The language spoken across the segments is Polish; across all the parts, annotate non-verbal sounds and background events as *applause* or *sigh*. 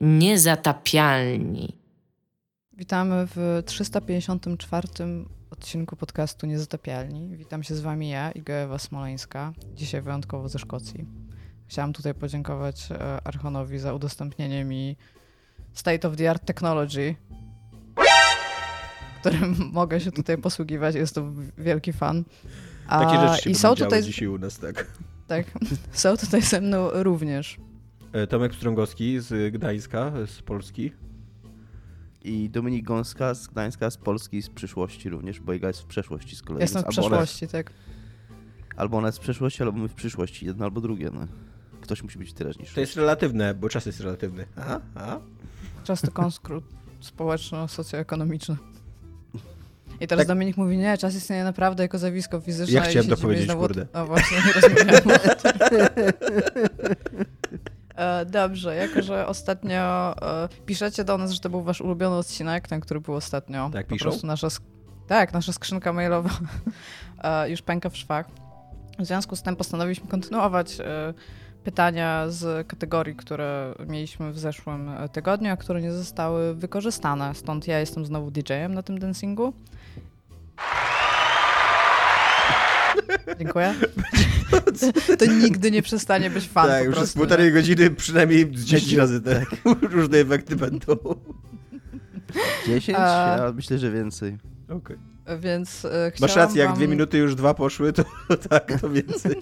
Niezatapialni. Witamy w 354 odcinku podcastu Niezatapialni. Witam się z wami ja, Iga Ewa Smoleńska, dzisiaj wyjątkowo ze Szkocji. Chciałam tutaj podziękować e, Archonowi za udostępnienie mi State of the Art Technology, którym *laughs* mogę się tutaj posługiwać. Jest to wielki fan. A, Takie rzeczy się i są tutaj dzisiaj u nas, tak. Tak, *laughs* są tutaj ze mną również. E, Tomek Pstrągowski z Gdańska, z Polski. I Dominik Gąska z Gdańska, z Polski, z przyszłości również, bo Iga jest w przeszłości z kolei. Jestem w przeszłości, tak. Albo ona jest w przeszłości, albo my w przyszłości, jedno albo drugie. No. Ktoś musi być teraźniejszy. To jest relatywne, bo czas jest relatywny. Aha, aha. Czas to konskurt *laughs* społeczno-socjoekonomiczny. I teraz tak. Dominik mówi, nie, czas istnieje naprawdę jako zjawisko fizyczne. Ja chciałem to powiedzieć, znowu... kurde. No właśnie, nie rozmawiamy *laughs* Dobrze, jako że ostatnio e, piszecie do nas, że to był wasz ulubiony odcinek, ten, który był ostatnio. Tak, piszą? Po prostu nasza, tak, nasza skrzynka mailowa *laughs* e, już pęka w szwach. W związku z tym postanowiliśmy kontynuować pytania z kategorii, które mieliśmy w zeszłym tygodniu, a które nie zostały wykorzystane. Stąd ja jestem znowu DJ-em na tym dancingu. Dziękuję. *laughs* To nigdy nie przestanie być fan. Tak, już przez półtorej godziny przynajmniej 10 razy tak. *laughs* Różne efekty będą. *laughs* 10? A... Ja myślę, że więcej. Okej. Okay. Więc e, Masz rację, jak dwie minuty już dwa poszły, to tak, to więcej.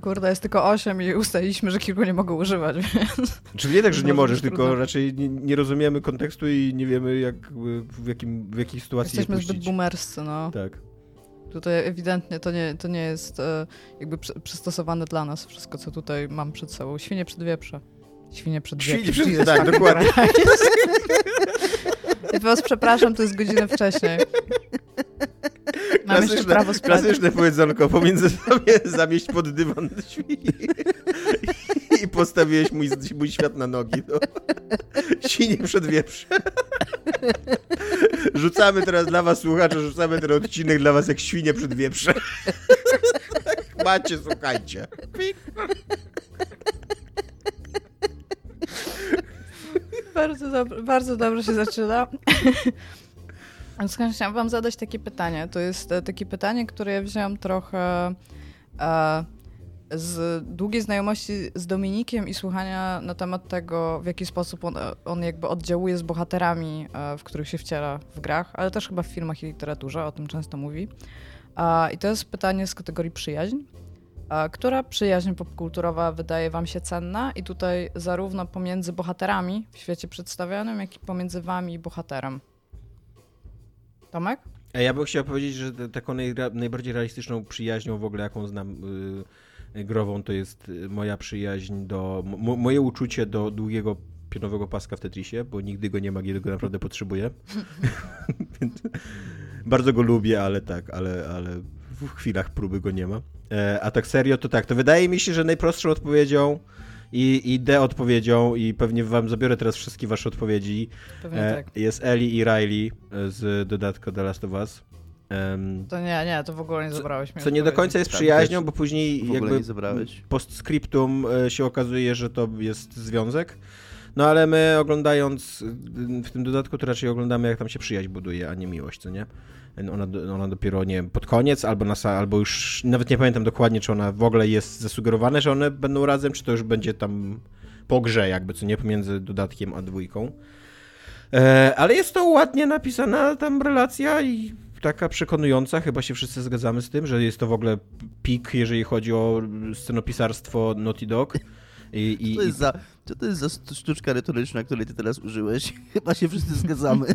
Kurde, jest tylko osiem i ustaliliśmy, że kilku nie mogą używać, więc... Czyli nie tak, że nie możesz, tylko raczej nie, nie, rozumiemy kontekstu i nie wiemy, jak, w, jakim, w jakiej sytuacji Jesteśmy zbyt boomerscy, no. Tak. Tutaj ewidentnie to nie, to nie jest e, jakby przystosowane dla nas wszystko, co tutaj mam przed sobą. Świnie przed wieprze. Świnie przed wieprze. Świnie przed tak, dokładnie. *laughs* Ja was przepraszam, to jest godzinę wcześniej. Mam klasyczne, prawo sprawy. Klasyczne powiedzonko, pomiędzy sobie *laughs* zamieść pod dywan świni. I postawiłeś mój, mój świat na nogi. No. Świnie przed wieprze. Rzucamy teraz dla was, słuchacze, rzucamy ten odcinek dla was jak świnie przed wieprze. Macie, słuchajcie. Bardzo, bardzo dobrze się zaczyna. *laughs* Chciałam wam zadać takie pytanie. To jest e, takie pytanie, które ja wziąłem trochę e, z długiej znajomości z Dominikiem i słuchania na temat tego, w jaki sposób on, on jakby oddziałuje z bohaterami, e, w których się wciela w grach, ale też chyba w filmach i literaturze, o tym często mówi. E, I to jest pytanie z kategorii przyjaźń. Która przyjaźń popkulturowa wydaje Wam się cenna? I tutaj zarówno pomiędzy bohaterami w świecie przedstawionym, jak i pomiędzy Wami i bohaterem. Tomek? Ja bym chciał powiedzieć, że taką najbardziej realistyczną przyjaźnią w ogóle, jaką znam yy, grową, to jest y, moja przyjaźń do. moje uczucie do długiego pionowego paska w Tetrisie, bo nigdy go nie ma, kiedy go naprawdę potrzebuję. *laughs* Bardzo go lubię, ale tak, ale, ale w chwilach próby go nie ma. E, a tak serio, to tak, to wydaje mi się, że najprostszą odpowiedzią i, i D odpowiedzią i pewnie wam zabiorę teraz wszystkie wasze odpowiedzi. E, tak. Jest Ellie i Riley z dodatku The Last of Us. Um, to nie, nie, to w ogóle nie zabrałeś Co nie do końca jest tak, przyjaźnią, bo później jakby postscriptum e, się okazuje, że to jest związek. No ale my oglądając w tym dodatku to raczej oglądamy jak tam się przyjaźń buduje, a nie miłość, co nie? Ona, ona dopiero, nie pod koniec, albo, na, albo już, nawet nie pamiętam dokładnie, czy ona w ogóle jest zasugerowane, że one będą razem, czy to już będzie tam po grze jakby, co nie, pomiędzy dodatkiem a dwójką. E, ale jest to ładnie napisana tam relacja i taka przekonująca, chyba się wszyscy zgadzamy z tym, że jest to w ogóle pik, jeżeli chodzi o scenopisarstwo Naughty Dog. I, i, to jest za, co to jest za sztuczka retoryczna, której ty teraz użyłeś? *laughs* Chyba się wszyscy zgadzamy.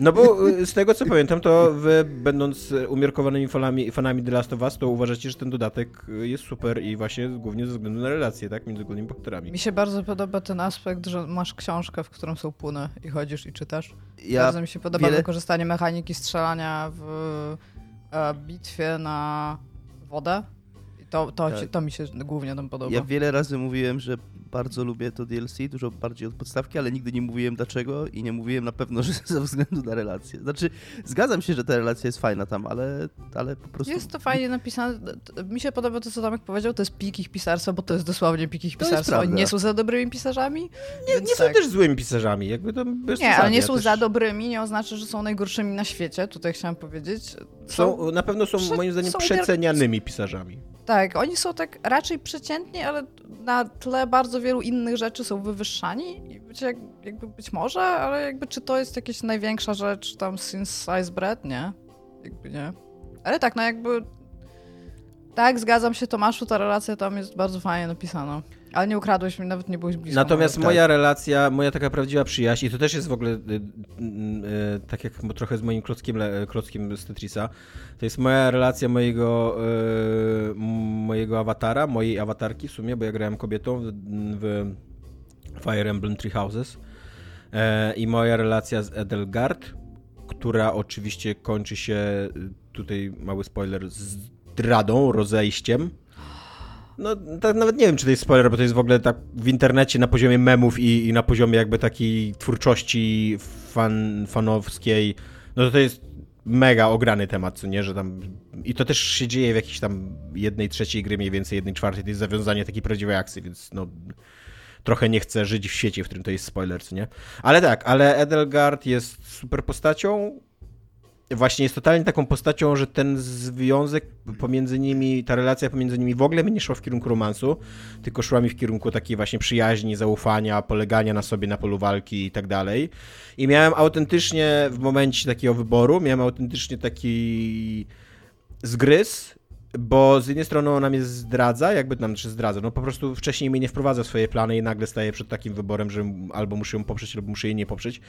No bo y, z tego co pamiętam, to wy będąc umiarkowanymi fanami, fanami The Last of Us, to uważacie, że ten dodatek jest super i właśnie głównie ze względu na relacje, tak, między głównymi bohaterami. Mi się bardzo podoba ten aspekt, że masz książkę, w którą są puny i chodzisz i czytasz. Ja bardzo mi się podoba wiele... wykorzystanie mechaniki strzelania w e, bitwie na wodę to, to, tak. to mi się głównie tam podoba. Ja wiele razy mówiłem, że bardzo lubię to DLC, dużo bardziej od podstawki, ale nigdy nie mówiłem dlaczego i nie mówiłem na pewno, *laughs* że ze względu na relację. Znaczy, zgadzam się, że ta relacja jest fajna tam, ale, ale po prostu... Jest to fajnie napisane. Mi się podoba to, co Tomek powiedział, to jest pik ich pisarstwa, bo to jest dosłownie pik ich pisarstwa. Oni nie są za dobrymi pisarzami. Nie, nie są tak. też złymi pisarzami, jakby to Nie, ale nie są też- za dobrymi, nie oznacza, że są najgorszymi na świecie. Tutaj chciałam powiedzieć. Są, na pewno są Prze- moim zdaniem są przecenianymi pisarzami. Tak, oni są tak raczej przeciętni, ale na tle bardzo wielu innych rzeczy są wywyższani. Jakby być może, ale jakby czy to jest jakaś największa rzecz tam since Ice Bread? Nie. Jakby nie. Ale tak, no jakby... Tak, zgadzam się Tomaszu, ta relacja tam jest bardzo fajnie napisana. Ale nie ukradłeś mi, nawet nie byłeś blisko. Natomiast moja relacja, moja taka prawdziwa przyjaźń, i to też jest w ogóle y, y, y, tak jak trochę z moim klockiem, le- klockiem z Tetrisa, to jest moja relacja mojego, y, mojego awatara, mojej awatarki w sumie, bo ja grałem kobietą w, w Fire Emblem Three Houses e, i moja relacja z Edelgard, która oczywiście kończy się, y, tutaj mały spoiler, zdradą, rozejściem. No, tak nawet nie wiem, czy to jest spoiler, bo to jest w ogóle tak w internecie na poziomie memów i, i na poziomie jakby takiej twórczości fan, fanowskiej. No to to jest mega ograny temat, co nie, że tam... I to też się dzieje w jakiejś tam jednej trzeciej gry, mniej więcej jednej czwartej, to jest zawiązanie takiej prawdziwej akcji, więc no... Trochę nie chcę żyć w świecie, w którym to jest spoiler, co nie? Ale tak, ale Edelgard jest super postacią, właśnie jest totalnie taką postacią, że ten związek pomiędzy nimi, ta relacja pomiędzy nimi w ogóle nie szła w kierunku romansu, tylko szła mi w kierunku takiej właśnie przyjaźni, zaufania, polegania na sobie na polu walki i tak dalej. I miałem autentycznie w momencie takiego wyboru, miałem autentycznie taki zgryz, bo z jednej strony ona mnie zdradza, jakby nam czy zdradza, no po prostu wcześniej mnie nie wprowadza w swoje plany i nagle staję przed takim wyborem, że albo muszę ją poprzeć, albo muszę jej nie poprzeć,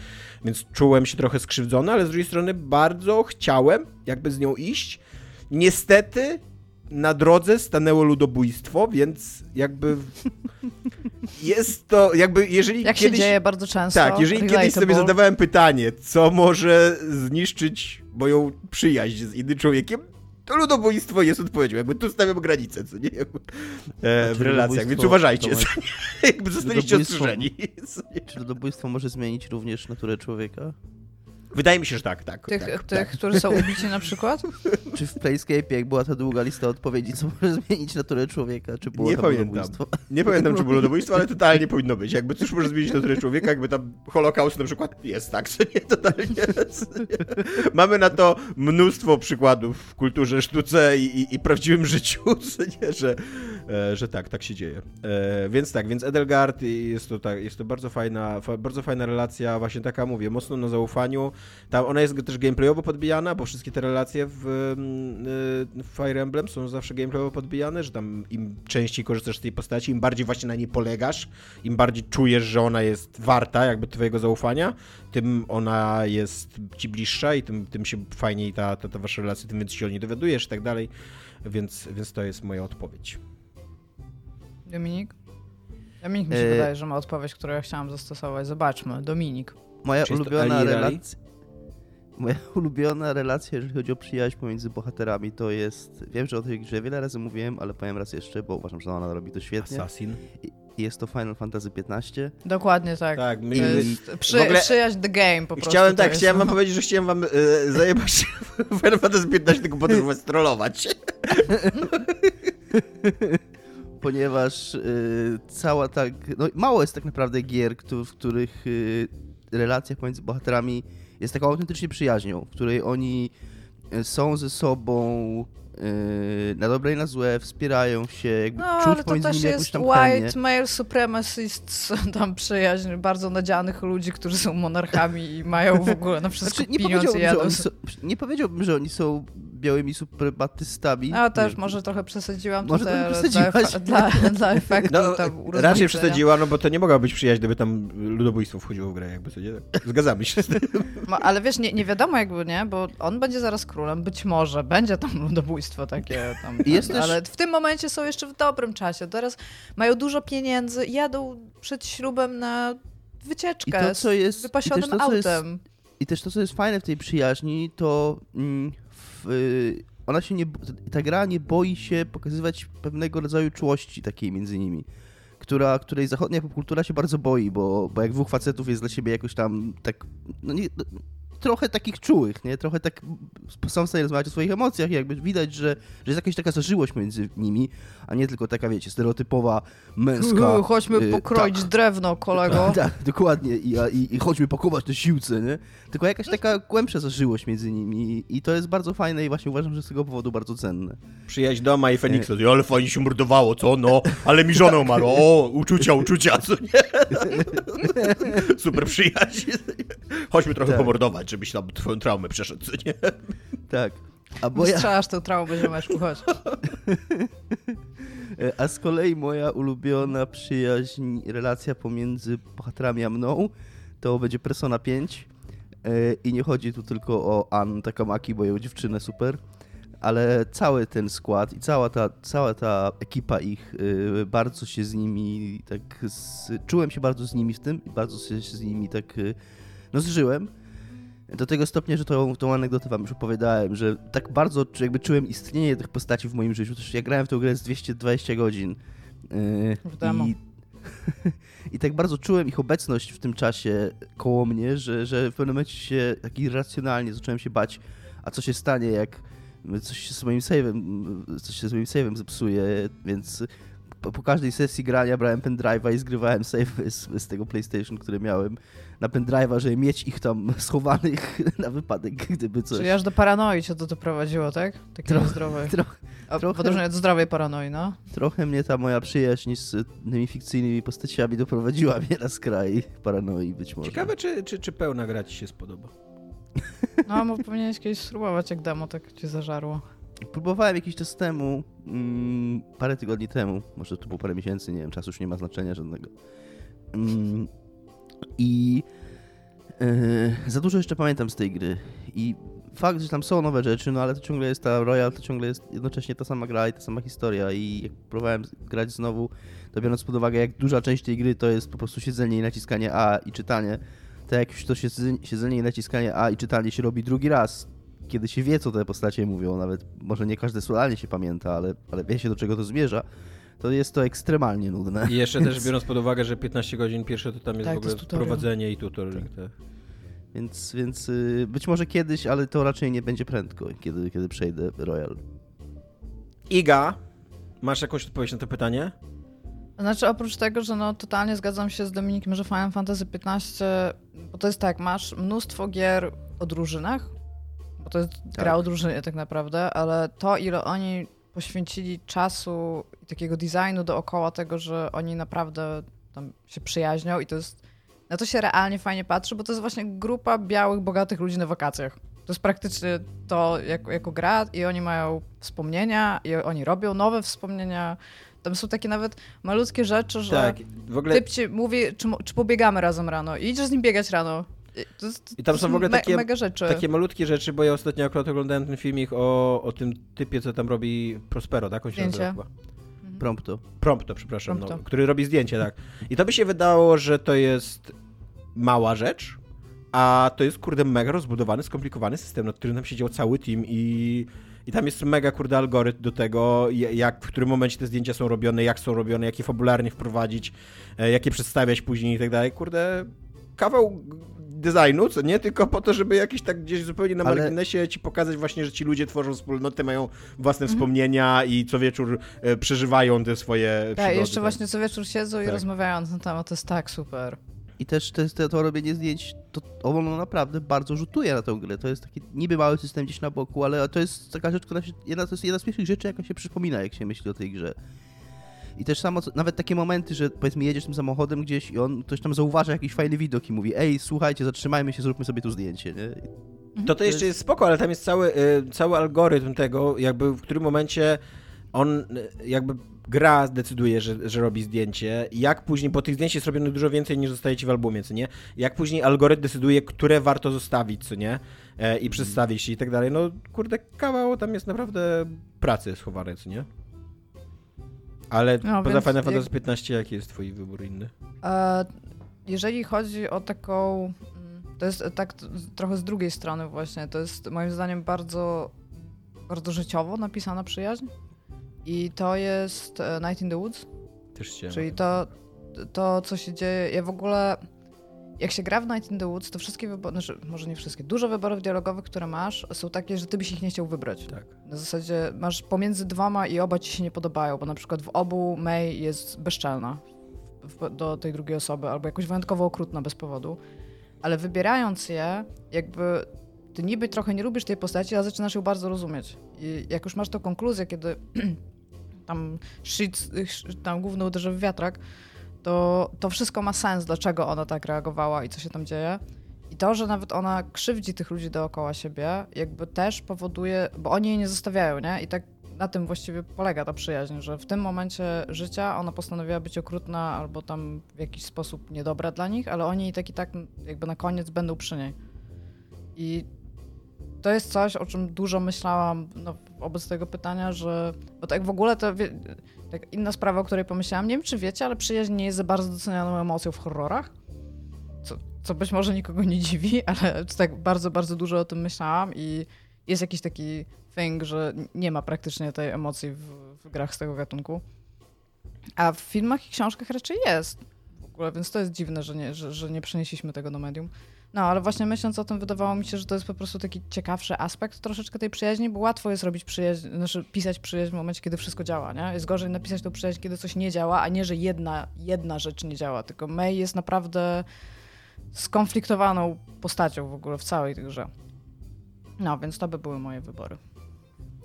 więc czułem się trochę skrzywdzony, ale z drugiej strony bardzo chciałem jakby z nią iść. Niestety na drodze stanęło ludobójstwo, więc jakby *laughs* jest to, jakby jeżeli Jak kiedyś... się dzieje bardzo często. Tak, jeżeli kiedyś sobie zadawałem pytanie, co może zniszczyć moją przyjaźń z innym człowiekiem, to ludobójstwo jest odpowiedzią. Jakby tu stawiam granicę, co nie? E, w Znaczy, relacjach, więc uważajcie. *laughs* Jakby zostaliście ostrzeżeni. Czy ludobójstwo może zmienić również naturę człowieka? Wydaje mi się, że tak, tak. Tych, tak, tych tak. którzy są ubici na przykład? *laughs* Czy w Playscape, jak była ta długa lista odpowiedzi, co może zmienić naturę człowieka? Czy było Nie tam pamiętam. ludobójstwo? Nie pamiętam, czy było *laughs* ludobójstwo, ale totalnie powinno być. Jakby cóż może zmienić naturę człowieka, jakby tam Holokaust na przykład jest, tak? Co nie, totalnie. *laughs* nie. Mamy na to mnóstwo przykładów w kulturze, sztuce i, i, i prawdziwym życiu, nie, że, e, że tak, tak się dzieje. E, więc tak, więc Edelgard i jest to, tak, jest to bardzo fajna, fa, bardzo fajna relacja, właśnie taka, mówię, mocno na zaufaniu. Tam ona jest też gameplayowo podbijana, bo wszystkie te relacje w, mm, y, w Fire Emblem są zawsze gameplayowo podbijane, że tam im częściej korzystasz z tej postaci, im bardziej właśnie na niej polegasz, im bardziej czujesz, że ona jest warta jakby twojego zaufania, tym ona jest ci bliższa i tym, tym się fajniej ta, ta, ta wasza relacja, tym więcej się o niej dowiadujesz i tak dalej, więc, więc to jest moja odpowiedź. Dominik? Dominik mi się E, wydaje, że ma odpowiedź, którą ja chciałam zastosować. Zobaczmy. Dominik. Moja ulubiona relacja... Moja *laughs* ulubiona relacja, jeżeli chodzi o przyjaźń pomiędzy bohaterami, to jest... Wiem, że o tej grze wiele razy mówiłem, ale powiem raz jeszcze, bo uważam, że ona robi to świetnie. Assassin. I jest to Final Fantasy XV. Dokładnie tak. Tak, my, jest przy, ogóle- przyjaźń the game po prostu. Chciałem tak, jest. chciałem wam powiedzieć, że chciałem wam e, zajebać *laughs* Final Fantasy 15 tylko po to, trollować. *laughs* ponieważ y, cała tak. No, mało jest tak naprawdę gier, w których y, relacja pomiędzy bohaterami jest taką autentycznie przyjaźnią, w której oni y, są ze sobą na dobre i na złe, wspierają się, jakby No, czuć ale to też jest tam chemię. white male supremacists, *laughs* tam przyjaźń bardzo nadzianych ludzi, którzy są monarchami i mają w *laughs* ogóle na wszystko Znaczy, nie, pieniądz i powiedziałbym, że jadą. oni są, nie powiedziałbym, że oni są białymi suprematystami. A też Nie. może trochę przesadziłam Może tutaj, dla, dla, *laughs* dla efektu No, tam raczej przesadziła, no bo to nie mogła być przyjaźń, gdyby tam ludobójstwo wchodziło w grę, jakby co nie. Zgadzamy się z tym. No, ale wiesz, nie, nie wiadomo jakby, nie? Bo on będzie zaraz królem, być może będzie tam ludobójstwo takie tam. I jest tam też- Ale w tym momencie są jeszcze w dobrym czasie. Teraz mają dużo pieniędzy, jadą przed ślubem na I wycieczkę to, co jest. z i wypasionym to, co jest autem. I też to, co jest fajne w tej przyjaźni, to mm, w, y, ona się nie, ta gra nie boi się pokazywać pewnego rodzaju czułości takiej między nimi, która, której zachodnia popkultura się bardzo boi, bo, bo jak dwóch facetów jest dla siebie jakoś tam tak, no nie, trochę takich czułych, nie? Trochę tak są w stanie rozmawiać o swoich emocjach i jakby widać, że, że jest jakaś taka zażyłość między nimi, a nie tylko taka, wiecie, stereotypowa, męska... Chodźmy y, pokroić tak. drewno, kolego. *laughs* Tak, dokładnie. I, i, I chodźmy pakować te siłce, nie? Tylko jakaś taka głębsza zażyłość między nimi i to jest bardzo fajne i właśnie uważam, że z tego powodu bardzo cenne. Przyjaźń doma i Feniksa, e... ale fajnie się mordowało, co? No, ale mi żonę umarło. O, uczucia, uczucia, co nie? *laughs* Super przyjaźń. Chodźmy trochę tak. pomordować, żebyś tam twoją traumę przeszedł, co nie? *laughs* Tak. A bo ja... Strzelasz tę traumę, ziomeczku, chodź. *laughs* A z kolei moja ulubiona przyjaźń, relacja pomiędzy bohaterami a mną, to będzie Persona 5. E, I nie chodzi tu tylko o Ann Takamaki, bo ją dziewczynę super, ale cały ten skład i cała ta, cała ta ekipa ich, e, bardzo się z nimi tak, z, czułem się bardzo z nimi w tym i bardzo się z nimi tak, e, no zżyłem. Do tego stopnia, że tą, tą anegdotę wam już opowiadałem, że tak bardzo jakby czułem istnienie tych postaci w moim życiu. Też ja grałem w tę grę z 220 godzin. Yy, I, *laughs* I tak bardzo czułem ich obecność w tym czasie koło mnie, że, że w pewnym momencie się tak irracjonalnie zacząłem się bać, a co się stanie, jak coś się z moim save'em, coś się z moim save'em zepsuje, więc po, po, każdej sesji grania brałem pendrive'a i zgrywałem save z, z, tego PlayStation, które miałem na pendrive'a, żeby mieć ich tam *laughs* schowanych na wypadek, gdyby coś. Czyli aż do paranoi cię to doprowadziło, tak? Takie Tro, zdrowe. Tro, trochę, w odróżnieniu od zdrowej paranoi, no. Trochę mnie ta moja przyjaźń z tymi fikcyjnymi postaciami doprowadziła *laughs* mnie na skraj paranoi być może. Ciekawe, czy, czy, czy pełna gra ci się spodoba. No, bo powinieneś kiedyś spróbować, jak demo tak cię zażarło. Próbowałem jakiś czas temu, mm, parę tygodni temu, może to było parę miesięcy, nie wiem, czasu już nie ma znaczenia żadnego. Mm, I yy, za dużo jeszcze pamiętam z tej gry. I fakt, że tam są nowe rzeczy, no ale to ciągle jest ta Royal, to ciągle jest jednocześnie ta sama gra i ta sama historia. I jak próbowałem grać znowu, to biorąc pod uwagę, jak duża część tej gry to jest po prostu siedzenie i naciskanie A i czytanie, to jak już to siedzenie i naciskanie A i czytanie się robi drugi raz, kiedy się wie, co te postacie mówią, nawet może nie każde słownie się pamięta, ale, ale wie się, do czego to zmierza, to jest to ekstremalnie nudne. I jeszcze też biorąc pod uwagę, że 15 godzin pierwsze to tam jest tak, w ogóle prowadzenie i tutorial. Tak. Więc, więc y, być może kiedyś, ale to raczej nie będzie prędko, kiedy, kiedy przejdę Royal. Iga, masz jakąś odpowiedź na to pytanie? Znaczy oprócz tego, że no totalnie zgadzam się z Dominikiem, że Final Fantasy XV, bo to jest tak, masz mnóstwo gier o drużynach, bo to jest tak. gra o drużynie tak naprawdę, ale to ile oni poświęcili czasu i takiego designu dookoła tego, że oni naprawdę tam się przyjaźnią i to jest, na to się realnie fajnie patrzy, bo to jest właśnie grupa białych, bogatych ludzi na wakacjach. To jest praktycznie to jako, jako gra i oni mają wspomnienia i oni robią nowe wspomnienia. Tam są takie nawet malutkie rzeczy, że tak, w ogóle... typ ci mówi, czy, czy pobiegamy razem rano i idziesz z nim biegać rano. To, I tam są w ogóle takie, me, takie malutkie rzeczy, bo ja ostatnio akurat oglądałem ten filmik o, o tym typie, co tam robi Prospero, tak? On się nazywa chyba. Mhm. Prompto. Prompto, przepraszam, Prompto. No, który robi zdjęcie, tak. I to by się wydało, że to jest mała rzecz, a to jest, kurde, mega rozbudowany, skomplikowany system, nad którym tam siedział cały team i, i tam jest mega, kurde, algorytm do tego, jak, w którym momencie te zdjęcia są robione, jak są robione, jakie fabularnie wprowadzić, e, jakie przedstawiać później i tak dalej. Kurde, kawał designu, co nie? Tylko po to, żeby jakieś tak gdzieś zupełnie na Ale... marginesie ci pokazać właśnie, że ci ludzie tworzą wspólnotę, mają własne mhm. wspomnienia i co wieczór e, przeżywają te swoje Tak, przygody, jeszcze tak. właśnie co wieczór siedzą tak. i rozmawiają na ten temat, to jest tak super. I też to, to, to robienie zdjęć, to ono naprawdę bardzo rzutuje na tę grę. To jest taki niby mały system gdzieś na boku, ale to jest taka rzecz, która się, jedna, to jest jedna z pierwszych rzeczy, jaka się przypomina, jak się myśli o tej grze. I też samo, nawet takie momenty, że powiedzmy jedziesz tym samochodem gdzieś i on ktoś tam zauważa jakiś fajny widok i mówi ej, słuchajcie, zatrzymajmy się, zróbmy sobie tu zdjęcie, nie? To to jeszcze jest spoko, ale tam jest cały, y, cały algorytm tego, jakby w którym momencie on y, jakby gra decyduje, że, że robi zdjęcie, jak później, bo tych zdjęć jest robionych dużo więcej niż zostaje ci w albumie, co nie? Jak później algorytm decyduje, które warto zostawić, co nie? E, I przedstawić się i tak dalej. No kurde, kawał tam jest naprawdę pracy schowane, co nie? Ale no, poza Final Fantasy jak... 15, jaki jest twój wybór inny? E, jeżeli chodzi o taką... Mm, to jest tak trochę z drugiej strony właśnie. To jest moim zdaniem bardzo, bardzo życiowo napisana przyjaźń. I to jest e, Night in the Woods. Też chciałem. Czyli to, to, co się dzieje, ja w ogóle, jak się gra w Night in the Woods, to wszystkie wybory, znaczy może nie wszystkie, dużo wyborów dialogowych, które masz, są takie, że ty byś ich nie chciał wybrać. Tak. Na zasadzie masz pomiędzy dwoma i oba ci się nie podobają, bo na przykład w obu May jest bezczelna w, do tej drugiej osoby, albo jakoś wyjątkowo okrutna bez powodu. Ale wybierając je, jakby ty niby trochę nie lubisz tej postaci, ale zaczynasz ją bardzo rozumieć. I jak już masz tą konkluzję, kiedy *clears throat* tam shit, tam główny uderzy w wiatrak, to, to wszystko ma sens, dlaczego ona tak reagowała i co się tam dzieje. I to, że nawet ona krzywdzi tych ludzi dookoła siebie, jakby też powoduje, bo oni jej nie zostawiają, nie? I tak na tym właściwie polega ta przyjaźń, że w tym momencie życia ona postanowiła być okrutna albo tam w jakiś sposób niedobra dla nich, ale oni i tak i tak jakby na koniec będą przy niej. I to jest coś, o czym dużo myślałam no, wobec tego pytania, że. Bo tak w ogóle to. Tak inna sprawa, o której pomyślałam, nie wiem czy wiecie, ale przyjaźń nie jest za bardzo docenianą emocją w horrorach. Co, co być może nikogo nie dziwi, *laughs* ale tak bardzo, bardzo dużo o tym myślałam i jest jakiś taki thing, że nie ma praktycznie tej emocji w, w grach z tego gatunku. A w filmach i książkach raczej jest. W ogóle, więc to jest dziwne, że nie, że, że nie przenieśliśmy tego do medium. No, ale właśnie myśląc o tym, wydawało mi się, że to jest po prostu taki ciekawszy aspekt troszeczkę tej przyjaźni, bo łatwo jest robić przyjaźń, znaczy pisać przyjaźń w momencie, kiedy wszystko działa, nie? Jest gorzej napisać tą przyjaźń, kiedy coś nie działa, a nie, że jedna, jedna rzecz nie działa, tylko May jest naprawdę skonfliktowaną postacią w ogóle w całej tej grze. No, więc to by były moje wybory.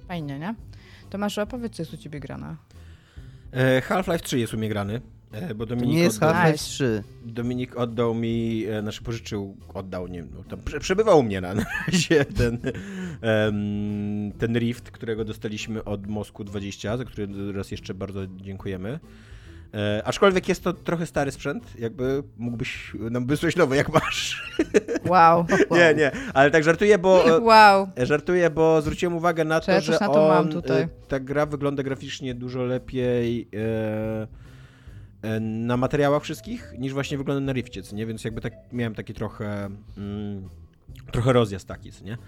Fajnie, nie? Tomasz, opowiedz, co jest u ciebie grane. E, Half-Life 3 jest u mnie grany. E, bo Dominik to nie jest oddał, Half-Life Nice. 3. Dominik oddał mi, e, znaczy pożyczył, oddał, nie no, tam prze- przebywał u mnie na *laughs* na razie ten, ten Rift, którego dostaliśmy od Mosku 20, za który raz jeszcze bardzo dziękujemy. E, aczkolwiek jest to trochę stary sprzęt, jakby mógłbyś nam wysłać nowy, jak masz. Wow. *laughs* Nie, nie, ale tak żartuję, bo... e, *laughs* Wow. Żartuję, bo zwróciłem uwagę na to, ja że na to mam on, tutaj? ta gra wygląda graficznie dużo lepiej e, na materiałach wszystkich, niż właśnie wygląda na Rifcie, nie? Więc jakby tak miałem taki trochę mm, trochę rozjazd taki, nie?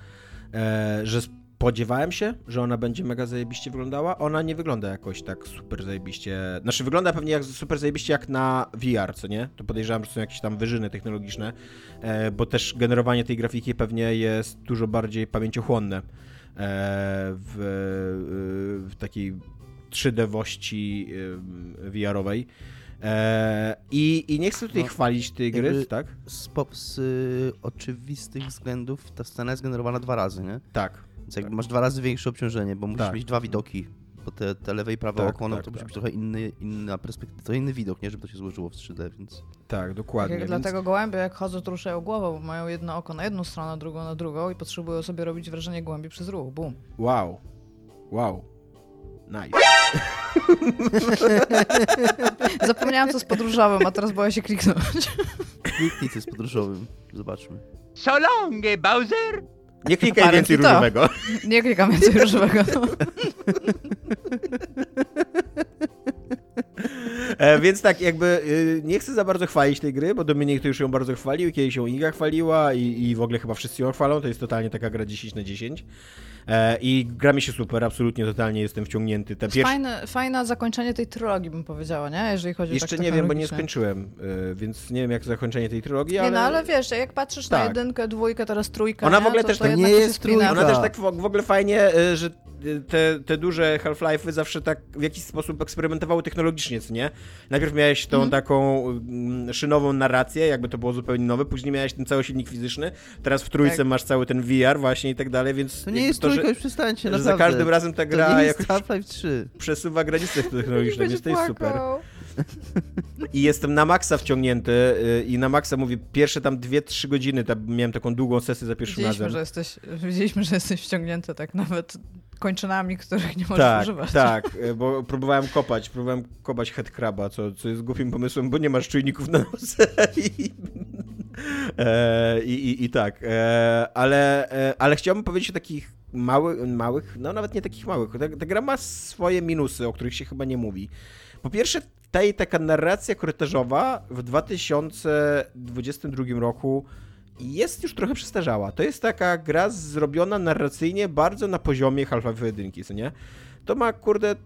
E, że spodziewałem się, że ona będzie mega zajebiście wyglądała. Ona nie wygląda jakoś tak super zajebiście. Znaczy wygląda pewnie jak super zajebiście jak na VR, co nie? To podejrzewam, że są jakieś tam wyżyny technologiczne, e, bo też generowanie tej grafiki pewnie jest dużo bardziej pamięciochłonne e, w, w takiej 3D-wości VR-owej. E, I, I nie chcę tutaj No, chwalić tej gry, tak? Z, pop, z y, oczywistych względów ta scena jest generowana dwa razy, nie? Tak. Więc jakby masz dwa razy większe obciążenie, bo musisz Tak. mieć dwa widoki. Bo te, te lewe i prawe Tak, oko, no tak, to musi tak. być trochę inny, inna perspektywa, to inny widok, nie? Żeby to się złożyło w 3D, więc... Tak, Tak dokładnie. jak więc- dlatego gołębie jak chodzą, to ruszają głową, bo mają jedno oko na jedną stronę, drugą na drugą i potrzebują sobie robić wrażenie gołębi przez ruch. Bum. Wow. Wow. Nice. *laughs* Zapomniałam co z podróżowym, a teraz boję się kliknąć. Kliknij ty z podróżowym, zobaczmy. So long, Bowser? Nie klikaj Parę więcej to. różowego. Nie klikam więcej różowego. E, więc tak, jakby y, nie chcę za bardzo chwalić tej gry, bo Dominik to już ją bardzo chwalił, kiedyś ją Iga chwaliła i, i w ogóle chyba wszyscy ją chwalą, to jest totalnie taka gra 10 na 10. E, I gra mi się super, absolutnie, totalnie jestem wciągnięty. Te pierwsze... Fajne, fajne zakończenie tej trylogii, bym powiedziała, nie? Jeżeli chodzi o Jeszcze tak nie wiem, bo nie skończyłem, y, więc nie wiem jak zakończenie tej trylogii, ale... Nie no, ale wiesz, jak patrzysz na Tak. jedynkę, dwójkę, teraz trójkę, Ona w ogóle też tak nie jest trójka. Ona też tak w w ogóle fajnie, y, że te, te duże Half-Life'y zawsze tak w jakiś sposób eksperymentowały technologicznie, co nie? Najpierw miałeś tą Mhm. taką mm, szynową narrację, jakby to było zupełnie nowe, później miałeś ten cały silnik fizyczny, teraz w trójce Tak. masz cały ten VR właśnie i tak dalej, więc To nie jest to, trójka, że, już przestańcie, że za każdym razem ta gra jakoś Half-Life 3. przesuwa granice technologiczne, więc to jest super. I jestem na maksa wciągnięty y, i na maksa mówię, pierwsze tam 2-3 godziny, tam miałem taką długą sesję za pierwszym Widzieliśmy, razem. że jesteś, widzieliśmy, że jesteś wciągnięty tak nawet kończynami, których nie możesz tak, używać. Tak, e, *laughs* bo próbowałem kopać, próbowałem kopać headcraba, co, co jest głupim pomysłem, bo nie masz czujników na nosze *laughs* i, e, i, i, i tak, e, ale, e, ale chciałbym powiedzieć o takich małych, małych, no nawet nie takich małych, ta, ta gra ma swoje minusy, o których się chyba nie mówi. Po pierwsze, i taka narracja korytarzowa w 2022 roku jest już trochę przestarzała. To jest taka gra zrobiona narracyjnie bardzo na poziomie Half-Life 1, co nie? to ma, kurde,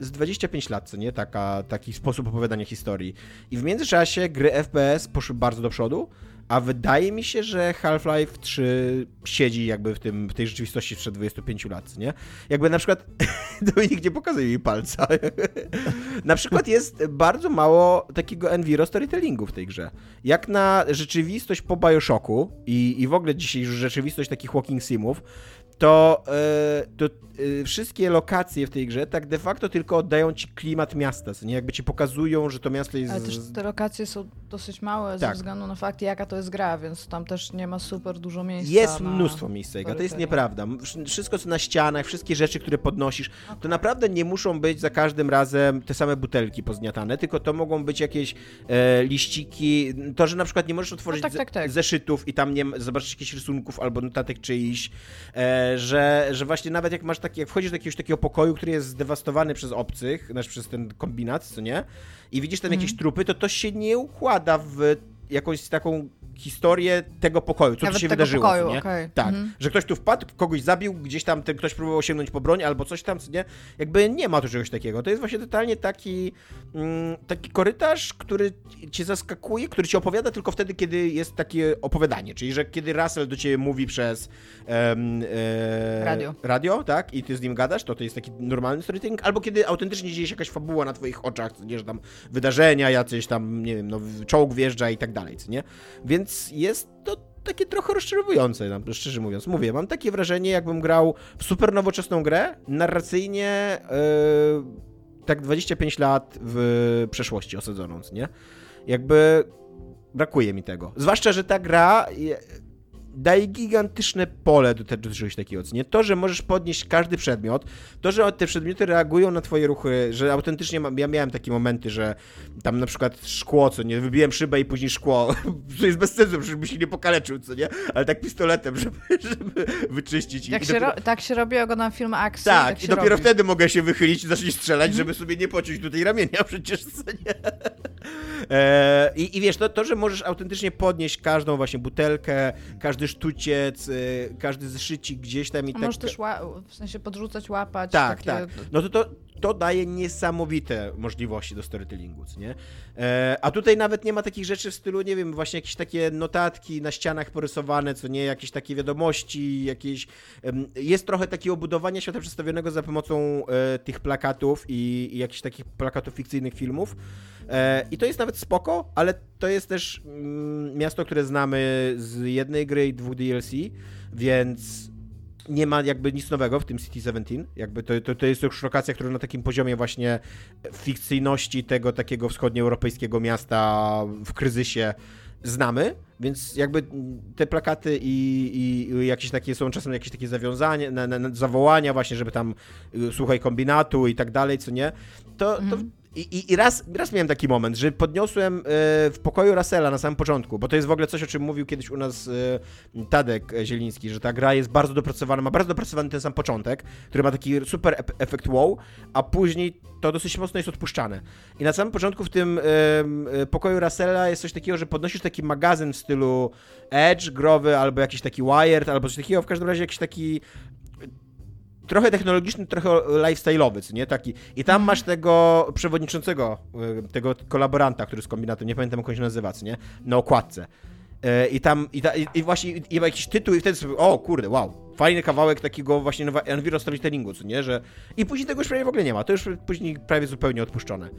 z 25 lat, co nie? Taka, taki sposób opowiadania historii. I w międzyczasie gry FPS poszły bardzo do przodu, a wydaje mi się, że Half-Life 3 siedzi jakby w, tym, w tej rzeczywistości sprzed 25 lat, nie? Jakby na przykład *laughs* Dominik nie pokazuje jej palca. *laughs* na przykład jest bardzo mało takiego enviro storytellingu w tej grze. Jak na rzeczywistość po Bioshocku i, i w ogóle dzisiejszą rzeczywistość takich walking simów, to, e, to e, wszystkie lokacje w tej grze tak de facto tylko oddają ci klimat miasta, nie? Jakby ci pokazują, że to miasto jest... Ale też te lokacje są dosyć małe ze Tak. względu na fakt, jaka to jest gra, więc tam też nie ma super dużo miejsca. Jest mnóstwo miejsca, to jest nieprawda. Wsz- Wszystko, co na ścianach, wszystkie rzeczy, które podnosisz, to naprawdę nie muszą być za każdym razem te same butelki pozgniatane, tylko to mogą być jakieś e, liściki. To, że na przykład nie możesz otworzyć tak, ze- tak, tak. zeszytów i tam nie zobaczysz jakichś rysunków albo notatek czyichś, e, że, że właśnie nawet jak masz taki, jak wchodzisz do jakiegoś takiego pokoju, który jest zdewastowany przez obcych, znaczy przez ten kombinat, co nie? I widzisz tam jakieś trupy, to to się nie układa w jakąś taką historię tego pokoju, co Nawet tu się wydarzyło, pokoju, nie? okej. Tak, Mhm. że ktoś tu wpadł, kogoś zabił, gdzieś tam ten ktoś próbował sięgnąć po broń albo coś tam, co nie? Jakby nie ma tu czegoś takiego. To jest właśnie totalnie taki, mm, taki korytarz, który cię zaskakuje, który ci opowiada tylko wtedy, kiedy jest takie opowiadanie, czyli że kiedy Russell do ciebie mówi przez em, e, Radio. radio, tak, i ty z nim gadasz, to to jest taki normalny storytelling, albo kiedy autentycznie dzieje się jakaś fabuła na twoich oczach, nie, że tam wydarzenia, jacyś tam, nie wiem, no, czołg wjeżdża i tak dalej, co nie? Więc jest to takie trochę rozczarowujące, szczerze mówiąc. Mówię, mam takie wrażenie, jakbym grał w super nowoczesną grę, narracyjnie yy, tak 25 lat w przeszłości osadzoną, nie? Jakby brakuje mi tego. Zwłaszcza, że ta gra daje gigantyczne pole do, te, do czegoś takiego, nie? To, że możesz podnieść każdy przedmiot, to, że te przedmioty reagują na twoje ruchy, że autentycznie mam, ja miałem takie momenty, że tam na przykład szkło, co nie, wybiłem szybę i później szkło, *laughs* co jest bez sensu, żeby się nie pokaleczył, co nie? Ale tak pistoletem, *laughs* żeby, żeby wyczyścić. i- Jak i się dopiero- ro... Tak się robi, oglądam film akcji. tak, tak i dopiero robi. wtedy mogę się wychylić i zacząć strzelać, żeby sobie nie pociąć tutaj ramienia przecież, co nie? *laughs* E, i, I wiesz, to, to, że możesz autentycznie podnieść każdą właśnie butelkę, każdy sztuciec, e, każdy zeszycik gdzieś tam i A tak... możesz też w sensie podrzucać, łapać. Tak, takie... tak. No to, to to daje niesamowite możliwości do storytellingu, nie? E, a tutaj nawet nie ma takich rzeczy w stylu, nie wiem, właśnie jakieś takie notatki na ścianach porysowane, co nie? Jakieś takie wiadomości, jakieś... jest trochę takiego budowania świata przedstawionego za pomocą e, tych plakatów i, i jakichś takich plakatów fikcyjnych filmów. E, I to jest nawet spoko, ale to jest też mm, miasto, które znamy z jednej gry i dwóch DLC, więc nie ma jakby nic nowego w tym City 17. Jakby to, to, to jest już lokacja, która na takim poziomie właśnie fikcyjności tego takiego wschodnioeuropejskiego miasta w kryzysie znamy, więc jakby te plakaty i, i, jakieś takie są czasem jakieś takie zawiązania, na, na, zawołania właśnie, żeby tam y, słuchaj kombinatu i tak dalej, co nie, to, to i, i, I raz, raz miałem taki moment, że podniosłem e, w pokoju Russella na samym początku, bo to jest w ogóle coś, o czym mówił kiedyś u nas e, Tadek Zieliński, że ta gra jest bardzo dopracowana, ma bardzo dopracowany ten sam początek, który ma taki super efekt wow, a później to dosyć mocno jest odpuszczane. I na samym początku w tym e, pokoju Russella jest coś takiego, że podnosisz taki magazyn w stylu Edge, growy, albo jakiś taki Wired, albo coś takiego, w każdym razie jakiś taki trochę technologiczny, trochę lifestyle'owy, nie? Taki. I tam masz tego przewodniczącego, y, tego kolaboranta, który z kombinatem, nie pamiętam jak on się nazywa, nie? Na okładce. Y, I tam, i, ta, i, właśnie, i, i ma jakiś tytuł i wtedy sobie, o kurde, wow, fajny kawałek takiego właśnie enviro storytellingu, co nie? Że... I później tego już prawie w ogóle nie ma, to już później prawie zupełnie odpuszczone.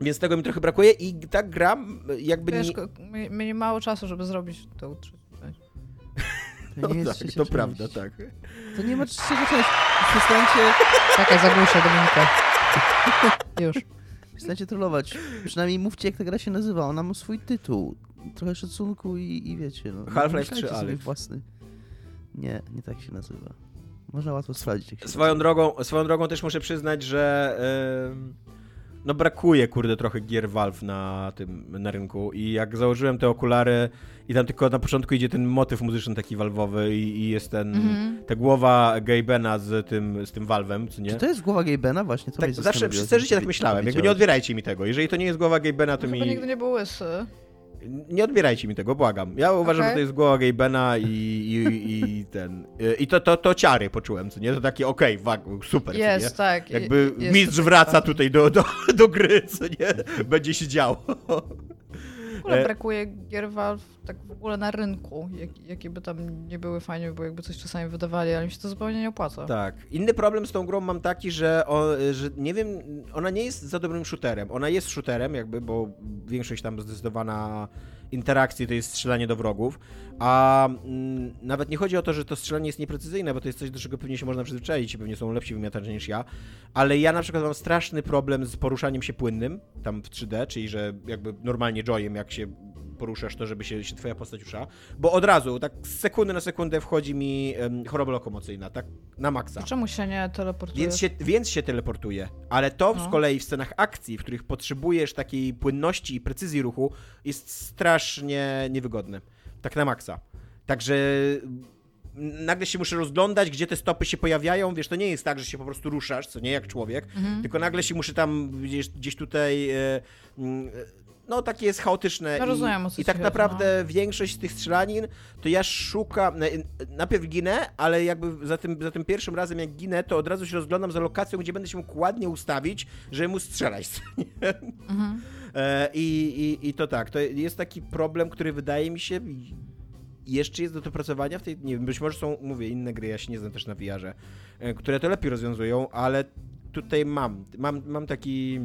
Więc tego mi trochę brakuje i ta gra jakby Wiesz, nie... my mało czasu, żeby zrobić część. No *laughs* To nie jest tak, trzecia to część. prawda, tak. To nie ma trzeciej części. Przestańcie, Czekaj, zagłuszę Dominika. Już. przestańcie trollować. Przynajmniej mówcie, jak ta gra się nazywa. Ona ma swój tytuł. Trochę szacunku i, i wiecie. No, Half-Life wymyślajcie 3 sobie Aleph. własny. Nie, nie tak się nazywa. Można łatwo sprawdzić, jak się Swoją drogą, swoją drogą też muszę przyznać, że em, no brakuje, kurde, trochę gier Valve na tym, na rynku i jak założyłem te okulary i tam tylko na początku idzie ten motyw muzyczny taki valvowy i, i jest ten, Mhm. ta głowa Gabena z tym, z tym Valve'em, co nie? Czy to jest głowa Gabena właśnie? To Tak, zawsze przez całe życie jak tak myślałem, jakby nie odbierajcie mi tego, jeżeli to nie jest głowa Gabena, to Chyba mi... nigdy nie był łysy. Nie odbierajcie mi tego, błagam. Ja uważam, Okej. że to jest głowa Gaybena i, i, i ten. I to, to, to ciary poczułem, co nie? To takie okej, okay, super. Jest, tak. Jakby jest mistrz wraca tak. tutaj do, do, do gry, co nie? Będzie się działo. W ogóle E, brakuje gier Valve tak w ogóle na rynku. Jak, jakie by tam nie były fajnie, było jakby coś czasami wydawali, ale mi się to zupełnie nie opłaca. Tak. Inny problem z tą grą mam taki, że, o, że nie wiem, ona nie jest za dobrym shooterem. Ona jest shooterem jakby, bo większość tam zdecydowana interakcji to jest strzelanie do wrogów, a mm, nawet nie chodzi o to, że to strzelanie jest nieprecyzyjne, bo to jest coś, do czego pewnie się można przyzwyczaić pewnie są lepsi wymiatacze niż ja, ale ja na przykład mam straszny problem z poruszaniem się płynnym, tam w 3D, czyli że jakby normalnie joyem, jak się poruszasz to, żeby się, się twoja postać rusza, bo od razu, tak z sekundy na sekundę wchodzi mi em, choroba lokomocyjna, tak na maksa. To czemu się nie teleportuje? Więc się, więc się teleportuje. Ale to No. z kolei w scenach akcji, w których potrzebujesz takiej płynności i precyzji ruchu, jest strasznie niewygodne. Tak na maksa. Także mm, nagle się muszę rozglądać, gdzie te stopy się pojawiają. Wiesz, to nie jest tak, że się po prostu ruszasz, co nie jak człowiek, Mhm. tylko nagle się muszę tam gdzieś, gdzieś tutaj. E, mm, no, takie jest chaotyczne. No, i, rozumiem, I ci tak naprawdę większość z tych strzelanin to ja szukam. na- Najpierw ginę, ale jakby za tym, za tym pierwszym razem, jak ginę, to od razu się rozglądam za lokacją, gdzie będę się mógł ładnie ustawić, żeby mu strzelać. Mhm. E, I, i, I to tak, to jest taki problem, który wydaje mi się jeszcze jest do dopracowania w tej, nie wiem, być może są, mówię, inne gry, ja się nie znam też na VR-ze, e, które to lepiej rozwiązują, ale tutaj mam, mam, mam taki,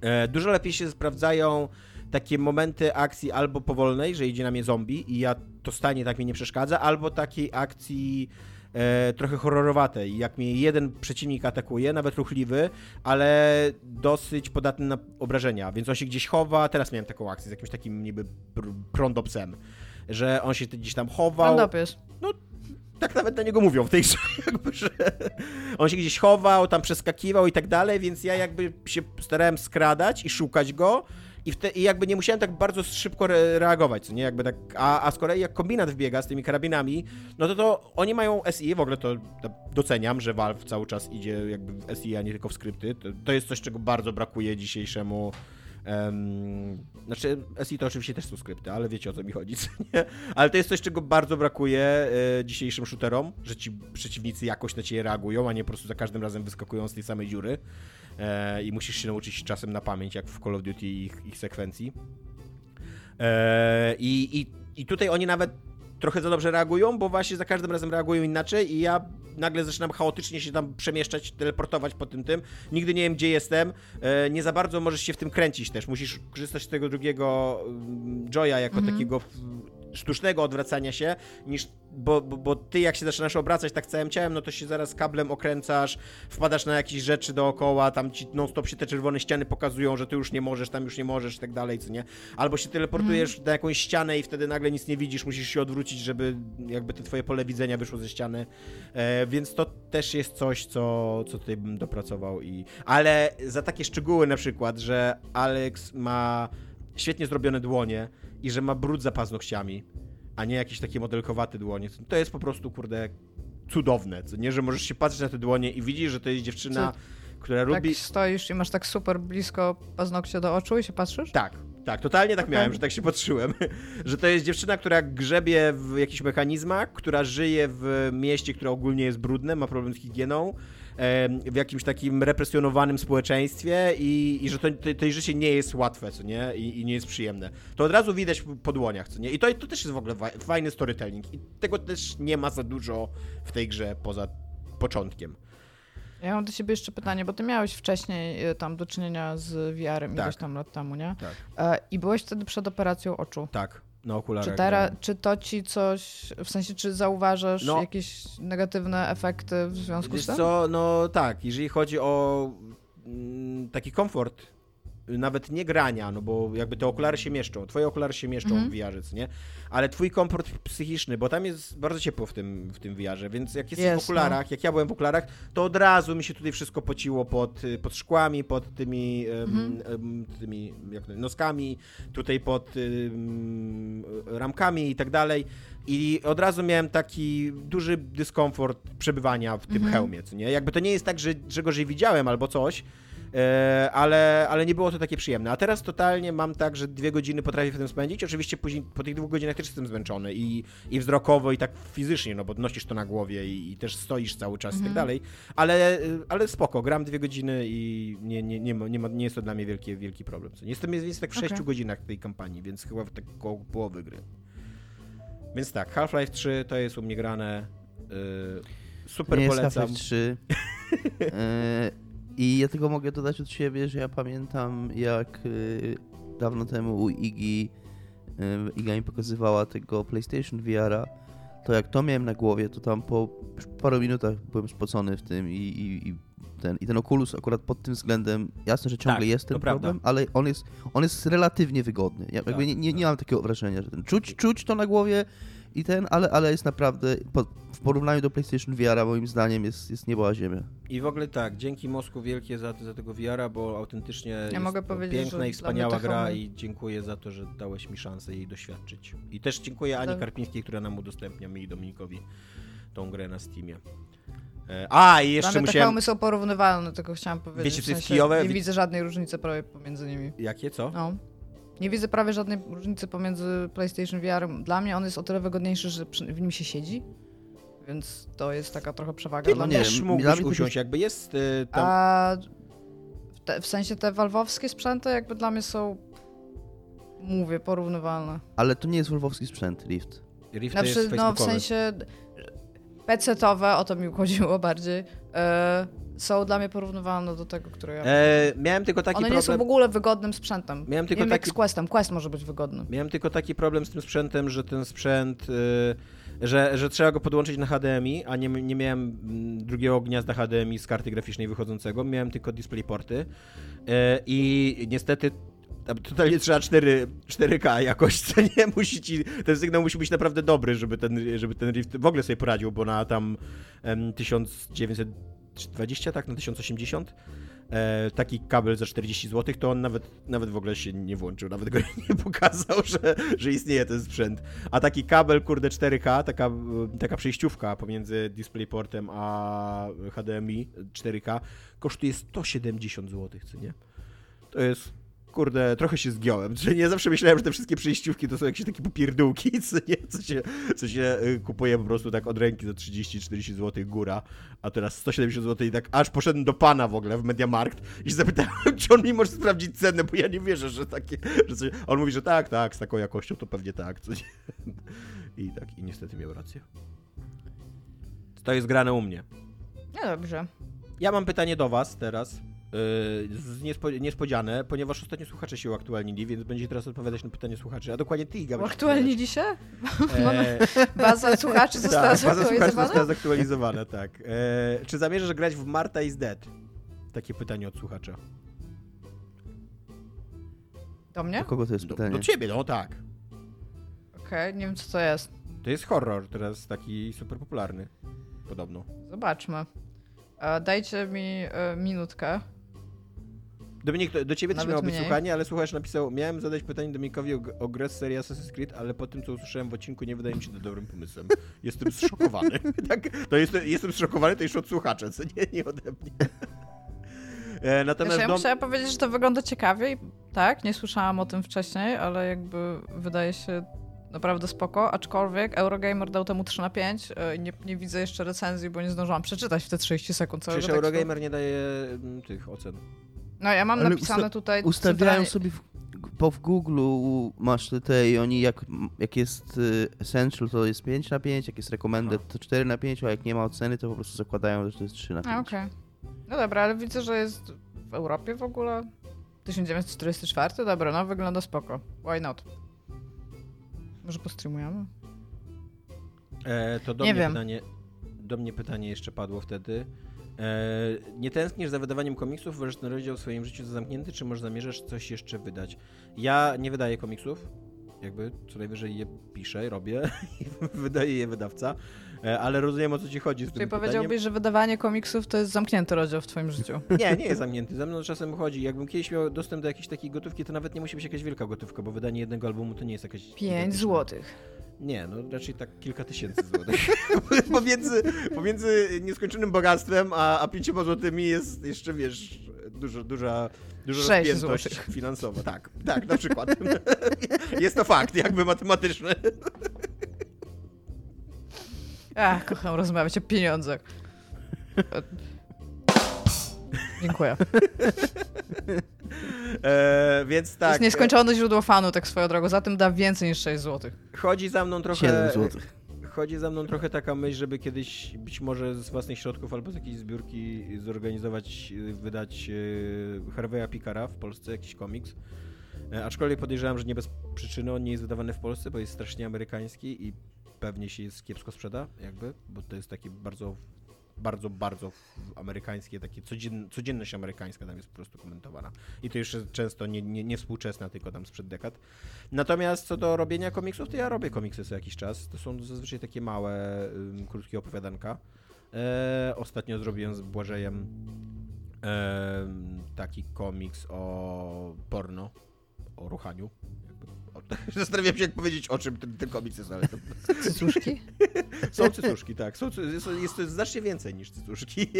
e, dużo lepiej się sprawdzają takie momenty akcji albo powolnej, że idzie na mnie zombie i ja to stanie tak mi nie przeszkadza, albo takiej akcji e, trochę horrorowatej, jak mnie jeden przeciwnik atakuje, nawet ruchliwy, ale dosyć podatny na obrażenia, więc on się gdzieś chowa, teraz miałem taką akcję z jakimś takim niby pr- prądopsem, że on się gdzieś tam chował, up jest. tak nawet na niego mówią w tej grze, *laughs* jakby, że on się gdzieś chował, tam przeskakiwał i tak dalej, więc ja jakby się starałem skradać i szukać go i, wte, i jakby nie musiałem tak bardzo szybko re reagować, nie, jakby tak, a, a z kolei jak kombinat wbiega z tymi karabinami, no to to oni mają SI, w ogóle to, to doceniam, że Valve cały czas idzie jakby w SI, a nie tylko w skrypty, to, to jest coś, czego bardzo brakuje dzisiejszemu Em, znaczy, SI to oczywiście też są skrypty, ale wiecie o co mi chodzi, *laughs* nie? Ale to jest coś, czego bardzo brakuje e, dzisiejszym shooterom, że ci przeciwnicy jakoś na ciebie reagują, a nie po prostu za każdym razem wyskakują z tej samej dziury e, i musisz się nauczyć czasem na pamięć, jak w Call of Duty ich, ich sekwencji. E, i, i, I tutaj oni nawet trochę za dobrze reagują, bo właśnie za każdym razem reagują inaczej i ja nagle zaczynam chaotycznie się tam przemieszczać, teleportować po tym tym. Nigdy nie wiem, gdzie jestem. E, nie za bardzo możesz się w tym kręcić też. Musisz korzystać z tego drugiego mm, Joya jako Mhm. takiego sztucznego odwracania się, niż, bo, bo, bo ty jak się zaczynasz obracać tak całym ciałem, no to się zaraz kablem okręcasz, wpadasz na jakieś rzeczy dookoła, tam ci non-stop się te czerwone ściany pokazują, że ty już nie możesz, tam już nie możesz i tak dalej, co nie? Albo się teleportujesz na jakąś ścianę i wtedy nagle nic nie widzisz, musisz się odwrócić, żeby jakby te twoje pole widzenia wyszło ze ściany. E, więc to też jest coś, co, co tutaj bym dopracował i... Ale za takie szczegóły na przykład, że Alex ma świetnie zrobione dłonie i że ma brud za paznokciami, a nie jakieś takie modelkowate dłonie, to jest po prostu, kurde, cudowne, co nie? Że możesz się patrzeć na te dłonie i widzisz, że to jest dziewczyna, która Tak lubi... stoisz i masz tak super blisko paznokcie do oczu i się patrzysz? Tak, tak, totalnie tak miałem, że tak się patrzyłem. *laughs* że to jest dziewczyna, która grzebie w jakichś mechanizmach, która żyje w mieście, które ogólnie jest brudne, ma problem z higieną, w jakimś takim represjonowanym społeczeństwie i, i że to, to, to życie nie jest łatwe, co nie? I, I nie jest przyjemne. To od razu widać po dłoniach, co nie? I to, to też jest w ogóle fajny storytelling. I tego też nie ma za dużo w tej grze poza początkiem. Ja mam do ciebie jeszcze pytanie, bo ty miałeś wcześniej y, tam do czynienia z VR-em Tak. ileś tam lat temu, nie? Tak. E, I byłeś wtedy przed operacją oczu. Tak, na okularach. Czy, teraz, czy to ci coś, w sensie, czy zauważasz No. jakieś negatywne efekty w związku Wiesz z tym? co, no tak, jeżeli chodzi o mm, taki komfort, nawet nie grania, no bo jakby te okulary się mieszczą, twoje okulary się mieszczą Mhm. w co nie? Ale twój komfort psychiczny, bo tam jest bardzo ciepło w tym, w tym VR-ze, więc jak jesteś Jest, w okularach, jak ja byłem w okularach, to od razu mi się tutaj wszystko pociło pod, pod szkłami, pod tymi, Mhm. em, tymi jak noskami, tutaj pod ym, ramkami i tak dalej. I od razu miałem taki duży dyskomfort przebywania w tym Mhm. hełmie, nie? Jakby to nie jest tak, że, że gorzej widziałem albo coś, ale, ale nie było to takie przyjemne. A teraz totalnie mam tak, że dwie godziny potrafię w tym spędzić. Oczywiście później po tych dwóch godzinach też jestem zmęczony i, i wzrokowo, i tak fizycznie, no bo nosisz to na głowie i, i też stoisz cały czas i tak dalej. Ale, ale spoko, gram dwie godziny i nie, nie, nie, ma, nie, ma, nie jest to dla mnie wielki, wielki problem. Jestem jest tak w Okej. sześciu godzinach tej kampanii, więc chyba w tak koło połowy gry. Więc tak, Half-Life 3 to jest u mnie grane. Yy, super nie jest polecam. Half-Life 3. *laughs* E, I ja tylko mogę dodać od siebie, że ja pamiętam jak y, dawno temu u Igi y, Iga mi pokazywała tego PlayStation VR-a, to jak to miałem na głowie, to tam po paru minutach byłem spocony w tym i, i, i ten, i ten Oculus akurat pod tym względem, jasne, że ciągle Tak, jest ten prawda. problem, ale on jest, on jest relatywnie wygodny. Ja Tak, nie, nie, nie tak. mam takiego wrażenia, że ten, czuć, czuć to na głowie i ten, ale, ale jest naprawdę, po, w porównaniu do PlayStation VR-a moim zdaniem jest, jest niebo a ziemia. I w ogóle tak, dzięki Mosku wielkie za, za tego VR-a, bo autentycznie jest mogę to powiedzieć, piękna i dla wspaniała mnie gra i dziękuję za to, że dałeś mi szansę jej doświadczyć. I też dziękuję Ani Tak. Karpińskiej, która nam udostępnia mi i Dominikowi tą grę na Steamie. E, A, i Dla jeszcze mnie te musiałem... hełmy są porównywalne, tylko chciałam powiedzieć. Wiecie, w sensie kijowe? Nie Wi- widzę żadnej różnicy prawie pomiędzy nimi. Jakie, co? No. Nie widzę prawie żadnej różnicy pomiędzy PlayStation VR. Dla mnie on jest o tyle wygodniejszy, że przy- w nim się siedzi. Więc to jest taka trochę przewaga Ty dla no mnie. nie też dla mógłbyś mnie usiąść, jakby jest y, tam... A w, te, w sensie te walwowskie sprzęty jakby dla mnie są, mówię, porównywalne. Ale to nie jest wolwowski sprzęt, Rift. Rift to jest Znaczy, no w sensie PC-towe, o to mi chodziło bardziej, są dla mnie porównywalne do tego, które ja... E, miałem tylko taki One nie problem... są w ogóle wygodnym sprzętem. Miałem Nie tylko wiem jak z Questem. Quest może być wygodny. Miałem tylko taki problem z tym sprzętem, że ten sprzęt, y, że, że trzeba go podłączyć na HDMI, a nie, nie miałem mm, drugiego gniazda HDMI z karty graficznej wychodzącego, miałem tylko DisplayPorty y, i niestety tam totalnie trzeba 4, 4K jakoś, co nie *laughs* musi ci, ten sygnał musi być naprawdę dobry, żeby ten, żeby ten Rift w ogóle sobie poradził, bo na tam em, 1920, tak, na 1080 e, taki kabel za 40 zł, to on nawet, nawet w ogóle się nie włączył, nawet go *laughs* nie pokazał, że, że istnieje ten sprzęt. A taki kabel, kurde, 4K, taka, taka przejściówka pomiędzy DisplayPortem a HDMI 4K kosztuje 170 zł, co nie? To jest kurde, trochę się zgiąłem. Że nie zawsze myślałem, że te wszystkie przejściówki to są jakieś takie popierdółki, *laughs* co, nie? Co, się, co się y, kupuje po prostu tak od ręki za 30-40 zł góra, a teraz 170 zł i tak aż poszedłem do pana w ogóle w Mediamarkt i się zapytałem, *laughs* czy on mi może sprawdzić cenę, bo ja nie wierzę, że takie, że coś... On mówi, że tak, tak, z taką jakością to pewnie tak, co nie? I tak, i niestety miał rację. To jest grane u mnie. Nie dobrze. Ja mam pytanie do Was teraz. Yy, niespodzi- niespodziane, ponieważ ostatnio słuchacze się uaktualnili, więc będzie teraz odpowiadać na pytanie słuchaczy, a dokładnie ty, Iga. Aktualnie dzisiaj? *laughs* Eee, Baza słuchaczy została tak, baza słuchaczy zaktualizowana? została zaktualizowana, tak. Eee, czy zamierzasz grać w Marta is Dead? Takie pytanie od słuchacza. Do mnie? Do kogo to jest Do, pytanie? do ciebie, no tak. Okej, nie wiem co to jest. To jest horror, teraz taki super popularny. Podobno. Zobaczmy. E, dajcie mi e, minutkę. Dominik, do ciebie też miało być słuchanie, ale słuchacz napisał, miałem zadać pytanie Dominikowi o, o grę z serii Assassin's Creed, ale po tym, co usłyszałem w odcinku, nie wydaje mi się to dobrym pomysłem. Jestem zszokowany. *laughs* tak, to jest, jestem zszokowany, to już od słuchacza, co nie, nie ode mnie. E, natomiast Znaczy, ja dom... musiałam powiedzieć, że to wygląda ciekawie i tak, nie słyszałam o tym wcześniej, ale jakby wydaje się naprawdę spoko, aczkolwiek Eurogamer dał temu 3 na 5 e, i nie, nie widzę jeszcze recenzji, bo nie zdążyłam przeczytać w te 30 sekund całego Przecież tekstu. Eurogamer nie daje mm, tych ocen. No ja mam Ale napisane usta- tutaj Ustawiają centralnie- sobie, w, bo w Google masz te, te i oni jak, jak jest y, Essential to jest 5 na 5, jak jest Recommended to 4 na 5, a jak nie ma oceny to po prostu zakładają, że to jest 3 na 5. A, okej. No dobra, ale widzę, że jest w Europie w ogóle. 1944? Dobra, no wygląda spoko. Why not? Może postreamujemy? E, to do Nie mnie wiem. pytanie. Do mnie pytanie jeszcze padło wtedy. E, nie tęsknisz za wydawaniem komiksów? Uważasz ten rozdział w swoim życiu za zamknięty, czy może zamierzasz coś jeszcze wydać? Ja nie wydaję komiksów. Jakby co najwyżej je piszę, robię *laughs* i wydaje je wydawca. E, ale rozumiem o co ci chodzi z Czyli tym powiedziałbyś, pytaniem. że wydawanie komiksów to jest zamknięty rozdział w twoim życiu. *laughs* Nie, nie jest zamknięty. Ze mną czasem chodzi. Jakbym kiedyś miał dostęp do jakiejś takiej gotówki, to nawet nie musi być jakaś wielka gotówka, bo wydanie jednego albumu to nie jest jakaś. 5 gigantyczna- złotych. Nie, no raczej tak kilka tysięcy *laughs* złotych. pomiędzy, pomiędzy nieskończonym bogactwem a, a pięcioma złotymi jest jeszcze, wiesz, dużo, duża, duża rozpiętość złotych. finansowa. Tak, tak, na przykład. *laughs* Jest to fakt, jakby matematyczny. Ach, kocham rozmawiać o pieniądzach. *laughs* Dziękuję. E, więc to tak. jest nieskończone źródło fanu, tak swoją drogą. Za tym da więcej niż 6 zł. e, Chodzi za mną 7 trochę. złotych. Chodzi za mną trochę taka myśl, żeby kiedyś być może z własnych środków albo z jakiejś zbiórki zorganizować, wydać y, Harvey'a Pickara w Polsce, jakiś komiks. E, Aczkolwiek podejrzewam, że nie bez przyczyny on nie jest wydawany w Polsce, bo jest strasznie amerykański i pewnie się jest kiepsko sprzeda, jakby, bo to jest taki bardzo, bardzo, bardzo amerykańskie, takie codzien, codzienność amerykańska tam jest po prostu komentowana. I to jeszcze często nie, nie, nie współczesna, tylko tam sprzed dekad. Natomiast co do robienia komiksów, to ja robię komiksy co jakiś czas. To są zazwyczaj takie małe, ym, krótkie opowiadanka. E, ostatnio zrobiłem z Błażejem em, taki komiks o porno, o ruchaniu. *laughs* Zastanawiam się, jak powiedzieć, o czym ten, ten komiks jest, ale to, Cycuszki? *laughs* są cycuszki, tak. Są, jest, jest to znacznie więcej niż cycuszki. *laughs*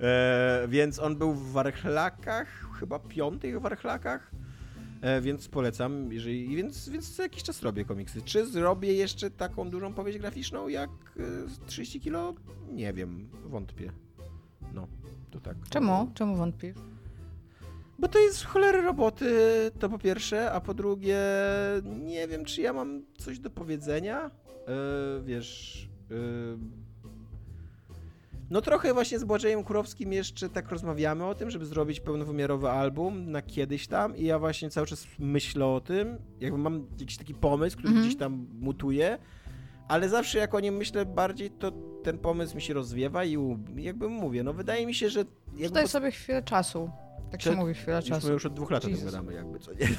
e, więc on był w warchlakach, chyba piątych warchlakach. E, więc polecam, jeżeli, więc, więc co jakiś czas robię komiksy. Czy zrobię jeszcze taką dużą powieść graficzną jak e, 30 kilo? Nie wiem, wątpię. No, to tak. Czemu? Czemu wątpisz? Bo to jest cholery roboty, to po pierwsze, a po drugie, nie wiem, czy ja mam coś do powiedzenia. Yy, wiesz. Yy, no trochę właśnie z Błażejem Kurowskim jeszcze tak rozmawiamy o tym, żeby zrobić pełnowymiarowy album na kiedyś tam i ja właśnie cały czas myślę o tym, jakby mam jakiś taki pomysł, który Mhm. gdzieś tam mutuje, ale zawsze jak o nim myślę bardziej, to ten pomysł mi się rozwiewa i jakby mówię, no wydaje mi się, że jakby Daj sobie chwilę czasu. Tak się mówi, chwila czasu. my już od dwóch lat o tym gadamy jakby, co nie? *laughs*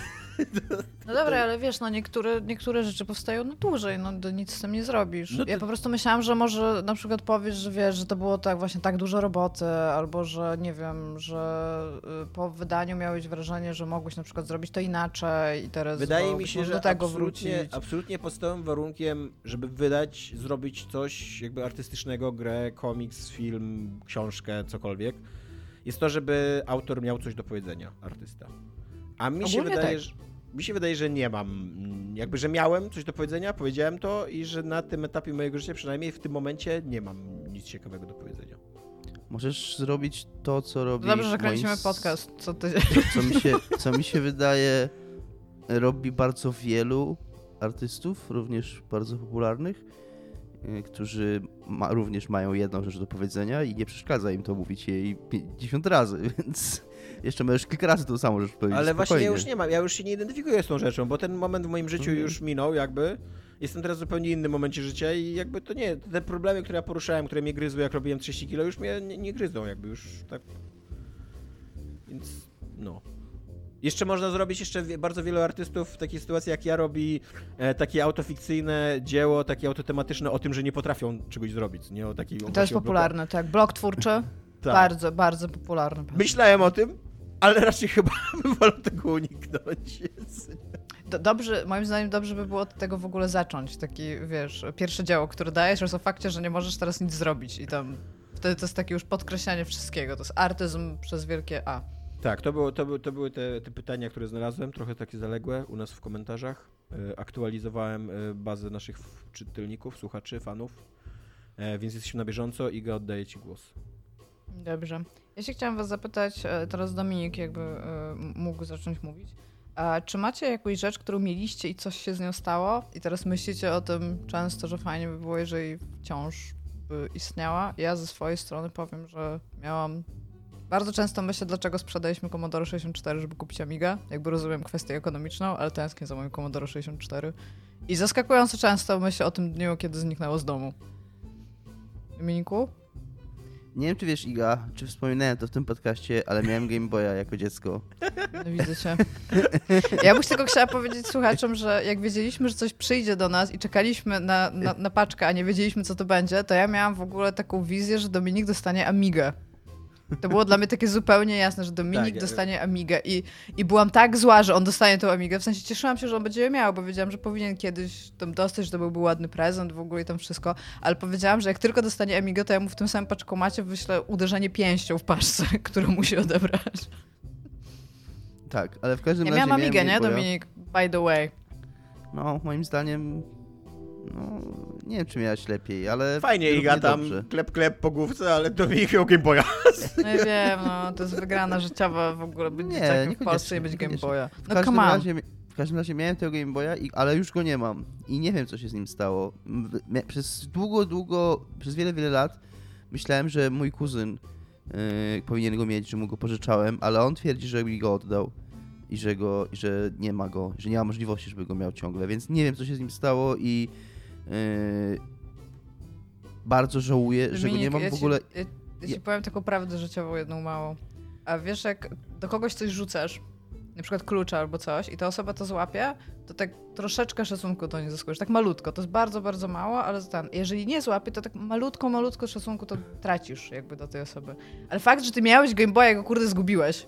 No dobra, ale wiesz, no niektóre, niektóre rzeczy powstają na dłużej, no to nic z tym nie zrobisz. No Ja to- po prostu myślałam, że może na przykład powiesz, że wiesz, że to było tak właśnie tak dużo roboty, albo że nie wiem, że y, po wydaniu miałeś wrażenie, że mogłeś na przykład zrobić to inaczej i teraz Wydaje mi się, że do tego absolutnie, wrócić. absolutnie podstawowym warunkiem, żeby wydać, zrobić coś jakby artystycznego, grę, komiks, film, książkę, cokolwiek, jest to, żeby autor miał coś do powiedzenia, artysta. A mi się Ogólnie wydaje, tak. że mi się wydaje, że nie mam, jakby, że miałem coś do powiedzenia, powiedziałem to i że na tym etapie mojego życia, przynajmniej w tym momencie, nie mam nic ciekawego do powiedzenia. Możesz zrobić to, co robi. Dobrze, że moim kręcimy s- podcast co ty. Co mi, się, co mi się wydaje, robi bardzo wielu artystów, również bardzo popularnych, którzy ma, również mają jedną rzecz do powiedzenia i nie przeszkadza im to mówić jej 50 razy, *laughs* więc jeszcze możesz kilka razy to samo rzecz powiedzieć. Ale właśnie spokojnie. ja już nie mam, ja już się nie identyfikuję z tą rzeczą, bo ten moment w moim życiu Mhm. już minął jakby. Jestem teraz w zupełnie innym momencie życia i jakby to nie, te problemy, które ja poruszałem, które mnie gryzły jak robiłem 30 kilo, już mnie nie, nie gryzą jakby już tak. Więc no. Jeszcze można zrobić jeszcze bardzo wielu artystów w takiej sytuacji jak ja robi e, takie autofikcyjne dzieło, takie autotematyczne o tym, że nie potrafią czegoś zrobić, nie o takiej To jest popularne, tak. Blok twórczy, *laughs* Tak. bardzo, bardzo popularny. Myślałem o tym, ale raczej chyba *laughs* bym wolał tego uniknąć. Do, dobrze, moim zdaniem dobrze by było od tego w ogóle zacząć. Taki, wiesz, pierwsze dzieło, które dajesz, jest o fakcie, że nie możesz teraz nic zrobić i tam wtedy to jest takie już podkreślanie wszystkiego. To jest artyzm przez wielkie A. Tak, to, było, to, były, to były te, te pytania, które znalazłem, trochę takie zaległe u nas w komentarzach. E, Aktualizowałem e, bazę naszych czytelników, słuchaczy, fanów, E, więc jesteśmy na bieżąco. Iga, oddaję Ci głos. Dobrze. Ja się chciałam was zapytać, teraz Dominik jakby mógł zacząć mówić. A czy macie jakąś rzecz, którą mieliście i coś się z nią stało i teraz myślicie o tym często, że fajnie by było, jeżeli wciąż by istniała? Ja ze swojej strony powiem, że miałam... Bardzo często myślę, dlaczego sprzedaliśmy Commodore 64, żeby kupić Amiga. Jakby rozumiem kwestię ekonomiczną, ale tęsknię za moim Commodore 64. I zaskakująco często myślę o tym dniu, kiedy zniknęło z domu. Dominiku? Nie wiem, czy wiesz, Iga, czy wspominałem to w tym podcaście, ale miałem Game Boya jako dziecko. No widzę cię. Ja bym tylko chciała powiedzieć słuchaczom, że jak wiedzieliśmy, że coś przyjdzie do nas i czekaliśmy na, na, na paczkę, a nie wiedzieliśmy, co to będzie, to ja miałam w ogóle taką wizję, że Dominik dostanie Amigę. To było dla mnie takie zupełnie jasne, że Dominik Tak, dostanie Amigę i, i byłam tak zła, że on dostanie tą Amigę. W sensie cieszyłam się, że on będzie ją miał, bo wiedziałam, że powinien kiedyś tam dostać, że to byłby ładny prezent w ogóle i tam wszystko. Ale powiedziałam, że jak tylko dostanie Amigę, to ja mu w tym samym paczkomacie wyślę uderzenie pięścią w paczce, *laughs* którą musi odebrać. Tak, ale w każdym Ja razie miałam Amigę, nie. Dominik? By the way. No, moim zdaniem, no, nie wiem, czy miałeś lepiej, ale Fajnie, Iga tam dobrze. klep, klep po główce, ale Dominik miał Game Boya. No ja wiem, no, to jest wygrana życiowa w ogóle być Nie, dzieciakiem w Polsce i być Game. Boya. W No każdym, come on. razie, w każdym razie miałem tego Game Boya, i, ale już go nie mam. I nie wiem, co się z nim stało. Przez długo, długo, przez wiele, wiele lat myślałem, że mój kuzyn yy, powinien go mieć, że mu go pożyczałem, ale on twierdzi, że mi go oddał. I że, go, i że nie ma go, że nie ma możliwości, żeby go miał ciągle, więc nie wiem, co się z nim stało i bardzo żałuję, że go nie Dominik, mam ja w ci- ogóle. Ja, ja ci Ja- powiem taką prawdę życiową jedną małą. A wiesz, jak do kogoś coś rzucasz, na przykład klucza albo coś, i ta osoba to złapie, to tak troszeczkę szacunku do niej zyskujesz. Tak malutko. To jest bardzo, bardzo mało, ale ten, jeżeli nie złapie, to tak malutko, malutko szacunku to tracisz jakby do tej osoby. Ale fakt, że ty miałeś Game Boya, go kurde zgubiłeś.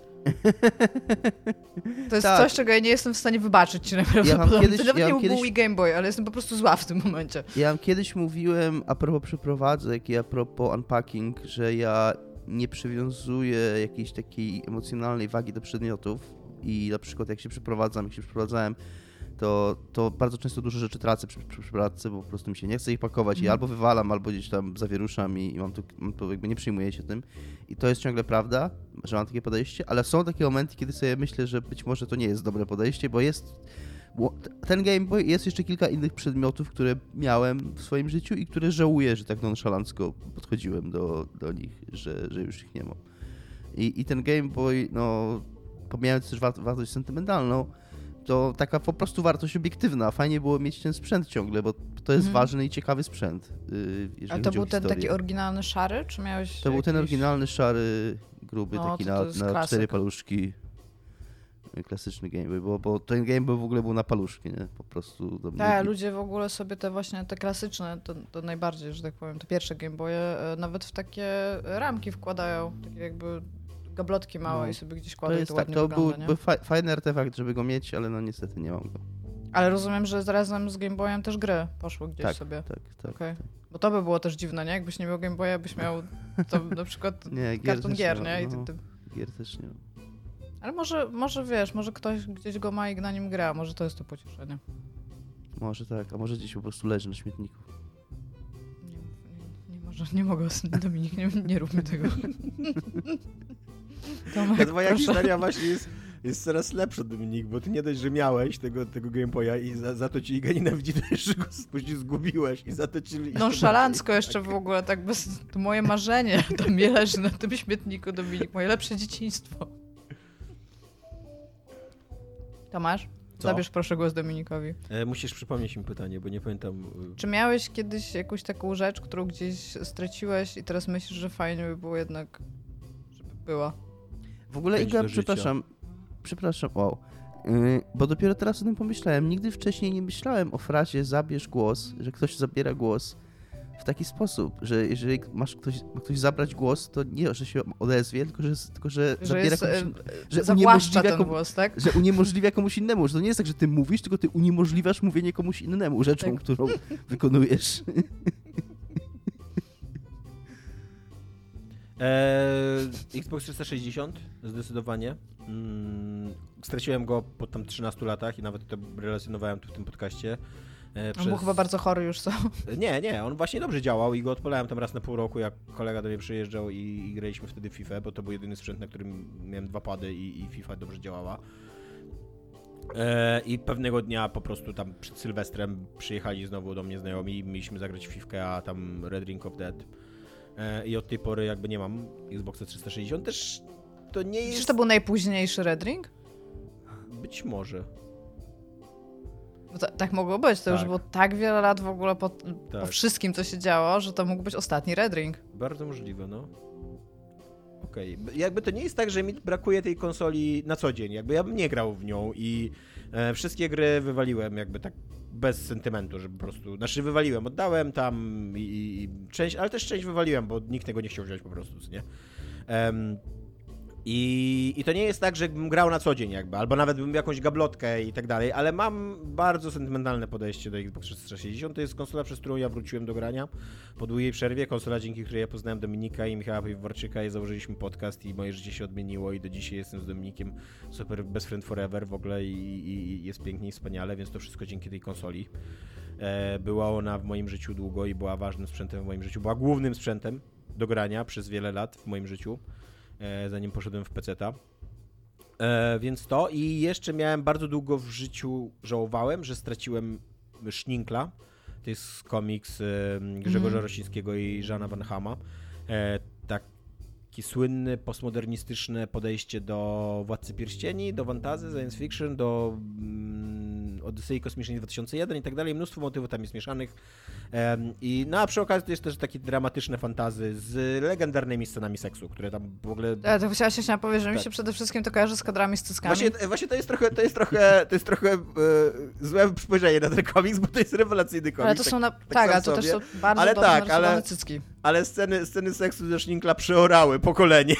To jest Tak. coś, czego ja nie jestem w stanie wybaczyć ci najprawdopodobniej. kiedyś- to nawet ja nie mam był kiedyś- mój Game Boy, ale jestem po prostu zła w tym momencie. Ja kiedyś mówiłem a propos przeprowadzek i a propos unpacking, że ja nie przywiązuję jakiejś takiej emocjonalnej wagi do przedmiotów i na przykład jak się przeprowadzam, jak się przeprowadzałem, to, to bardzo często dużo rzeczy tracę przy, przy przeprowadzce, bo po prostu mi się nie chce ich pakować i Mhm. albo wywalam, albo gdzieś tam zawieruszam i, i mam, to, mam to, jakby nie przyjmuję się tym. I to jest ciągle prawda, że mam takie podejście, ale są takie momenty, kiedy sobie myślę, że być może to nie jest dobre podejście, bo jest ten Game Boy jest jeszcze kilka innych przedmiotów, które miałem w swoim życiu i które żałuję, że tak nonszalancko podchodziłem do, do nich, że, że już ich nie mam. I, I ten Game Boy, no, pomijając też war- wartość sentymentalną, to taka po prostu wartość obiektywna. Fajnie było mieć ten sprzęt ciągle, bo to jest Mhm. ważny i ciekawy sprzęt. Jeżeli A to był ten taki oryginalny szary, czy miałeś To był ten jakiś- oryginalny, szary, gruby, No, taki to to na, na cztery paluszki. Klasyczny Game Boy, bo, bo ten Game Boy w ogóle był na paluszki, nie? Po prostu. Tak, ludzie w ogóle sobie te właśnie, te klasyczne, to, to najbardziej, że tak powiem, te pierwsze Game Boye, e, nawet w takie ramki wkładają, takie jakby gablotki małe No, i sobie gdzieś To kładą i jest to tak, to wygląda, był, nie? był fa- fajny artefakt, żeby go mieć, ale no niestety nie mam go. Ale rozumiem, że razem z Game Boyem też gry poszły gdzieś Tak, sobie. Tak, tak. Okej. Bo to by było też dziwne, nie? Jakbyś nie miał Game Boya, byś miał to *laughs* na przykład Nie, gier karton gier, nie? I no, ty, ty... Gier też nie. Ale może, może wiesz, może ktoś gdzieś go ma i na nim gra, może to jest to pocieszenie. Może tak, a może gdzieś po prostu leży na śmietniku. Nie, nie, nie, może, nie mogę, Dominik, nie, nie rób mi tego. *laughs* Tomek, Ta twoja proszę. historia właśnie jest, jest coraz lepsza, Dominik, bo ty nie dość, że miałeś tego, tego Game Boya i za, za to ci Iga nienawidzi, to *laughs* jeszcze go później zgubiłeś i za to ci... Nonszalancko jeszcze w ogóle, tak bez... To moje marzenie, *laughs* to mi leży na tym śmietniku, Dominik, moje lepsze dzieciństwo. Tomasz, Co? zabierz proszę głos Dominikowi. E, musisz przypomnieć mi pytanie, bo nie pamiętam... e, Czy miałeś kiedyś jakąś taką rzecz, którą gdzieś straciłeś i teraz myślisz, że fajnie by było jednak, żeby była? W ogóle Iga, przepraszam, przepraszam, wow. Yy, bo dopiero teraz o tym pomyślałem. Nigdy wcześniej nie myślałem o frazie zabierz głos, że ktoś zabiera głos w taki sposób, że jeżeli masz ktoś, ma ktoś zabrać głos, to nie, że się odezwie, tylko że, tylko, że, Że zabiera jest, komuś, e, in- że uniemożliwia ten komu- głos, tak? że uniemożliwia komuś innemu, że to nie jest tak, że ty mówisz, tylko ty uniemożliwiasz mówienie komuś innemu rzeczą, Tak. którą wykonujesz. Eee, *laughs* Xbox 360 zdecydowanie. Mm, straciłem go po tam 13 latach i nawet to relacjonowałem tu w tym podcaście. E, On był chyba bardzo chory już, co? Nie, nie, on właśnie dobrze działał i go odpalałem tam raz na pół roku, jak kolega do mnie przyjeżdżał i, i graliśmy wtedy w FIFA, bo to był jedyny sprzęt, na którym miałem dwa pady i, i FIFA dobrze działała. E, I pewnego dnia po prostu tam przed Sylwestrem przyjechali znowu do mnie znajomi i mieliśmy zagrać Fifkę, a tam Red Ring of Dead. E, I od tej pory jakby nie mam Xboxa 360. Też to nie Czyż jest... to był najpóźniejszy Red Ring? Być może. Ta, tak mogło być, to już Tak. było tak wiele lat w ogóle po, po Tak. wszystkim, co się działo, że to mógł być ostatni Red Ring. Bardzo możliwe, no. Okej. B- Jakby to nie jest tak, że mi brakuje tej konsoli na co dzień. Jakby ja bym nie grał w nią i e, wszystkie gry wywaliłem jakby tak bez sentymentu, że po prostu, znaczy wywaliłem, oddałem tam i, i część, ale też część wywaliłem, bo nikt tego nie chciał wziąć po prostu, nie? Em, i, I to nie jest tak, że bym grał na co dzień jakby, albo nawet bym jakąś gablotkę i tak dalej, ale mam bardzo sentymentalne podejście do Xbox 360. To jest konsola, przez którą ja wróciłem do grania po długiej przerwie. Konsola, dzięki której ja poznałem Dominika i Michała Piwowarczyka i założyliśmy podcast i moje życie się odmieniło i do dzisiaj jestem z Dominikiem super best friend forever w ogóle i, i, jest pięknie i wspaniale, więc to wszystko dzięki tej konsoli. E, była ona w moim życiu długo i była ważnym sprzętem w moim życiu. Była głównym sprzętem do grania przez wiele lat w moim życiu, zanim poszedłem w peceta. E, więc to i jeszcze miałem bardzo długo w życiu żałowałem, że straciłem Szninkla. To jest komiks e, Grzegorza Mhm. Rosińskiego i Żana Van Hama. E, taki słynny, postmodernistyczne podejście do Władcy Pierścieni, do fantasy, science fiction, do mm, Odysei Kosmicznej 2001 i tak dalej. Mnóstwo motywów tam jest mieszanych. Em, I no a przy okazji to jest też takie dramatyczne fantazy z legendarnymi scenami seksu, które tam w ogóle Ja to właśnie się powiedzieć, że mi Tak. się przede wszystkim to kojarzy z kadrami z cyckami. Właśnie, właśnie to jest trochę, to jest trochę, to jest trochę e, złe spojrzenie na ten komiks, bo to jest rewelacyjny komiks. ale to są na... Tak, sam ale to też są bardzo Ale tak, ale- cycki. Ale sceny, sceny seksu ze Szninkla przeorały pokolenie,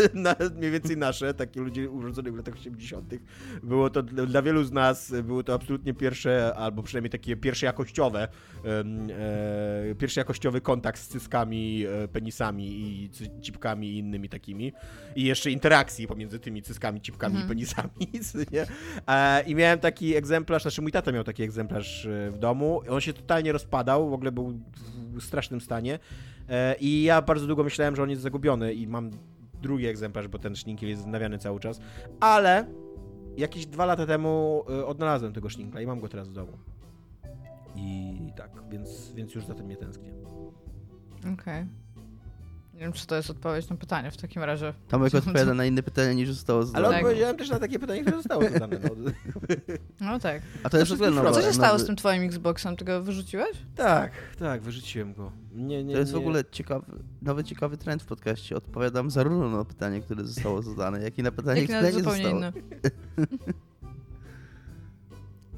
*laughs* mniej więcej nasze, takie ludzie urodzonych w latach 80. Było to dla, wielu z nas, było to absolutnie pierwsze, albo przynajmniej takie pierwsze jakościowe, e, pierwszy jakościowy kontakt z cyskami, e, penisami i cipkami i innymi takimi. I jeszcze interakcji pomiędzy tymi cyskami, cipkami i Mhm. penisami, *laughs* nie? E, I miałem taki egzemplarz, znaczy mój tata miał taki egzemplarz e, w domu. On się totalnie rozpadał, w ogóle był w strasznym stanie. E, I ja bardzo długo myślałem, że on jest zagubiony i mam drugi egzemplarz, bo ten szninkiel jest znawiany cały czas. Ale jakieś dwa lata temu e, odnalazłem tego szninkla i mam go teraz w domu. I tak, więc, więc już za tym nie tęsknię. Okej. Nie wiem, czy to jest odpowiedź na pytanie w takim razie. Tomek odpowiada na inne pytanie niż zostało Ale zadane. Tak. odpowiedziałem też na takie pytanie, które zostało zadane. No. No tak. A to jest w ogóle Co się stało z tym twoim Xboxem? Ty go wyrzuciłeś? Tak, tak, wyrzuciłem go. Nie, nie, To jest w nie. ogóle ciekawy, nowy ciekawy trend w podcaście. Odpowiadam zarówno na pytanie, które zostało zadane, jak i na pytanie, Jak które nie zupełnie zostało. inny. *laughs*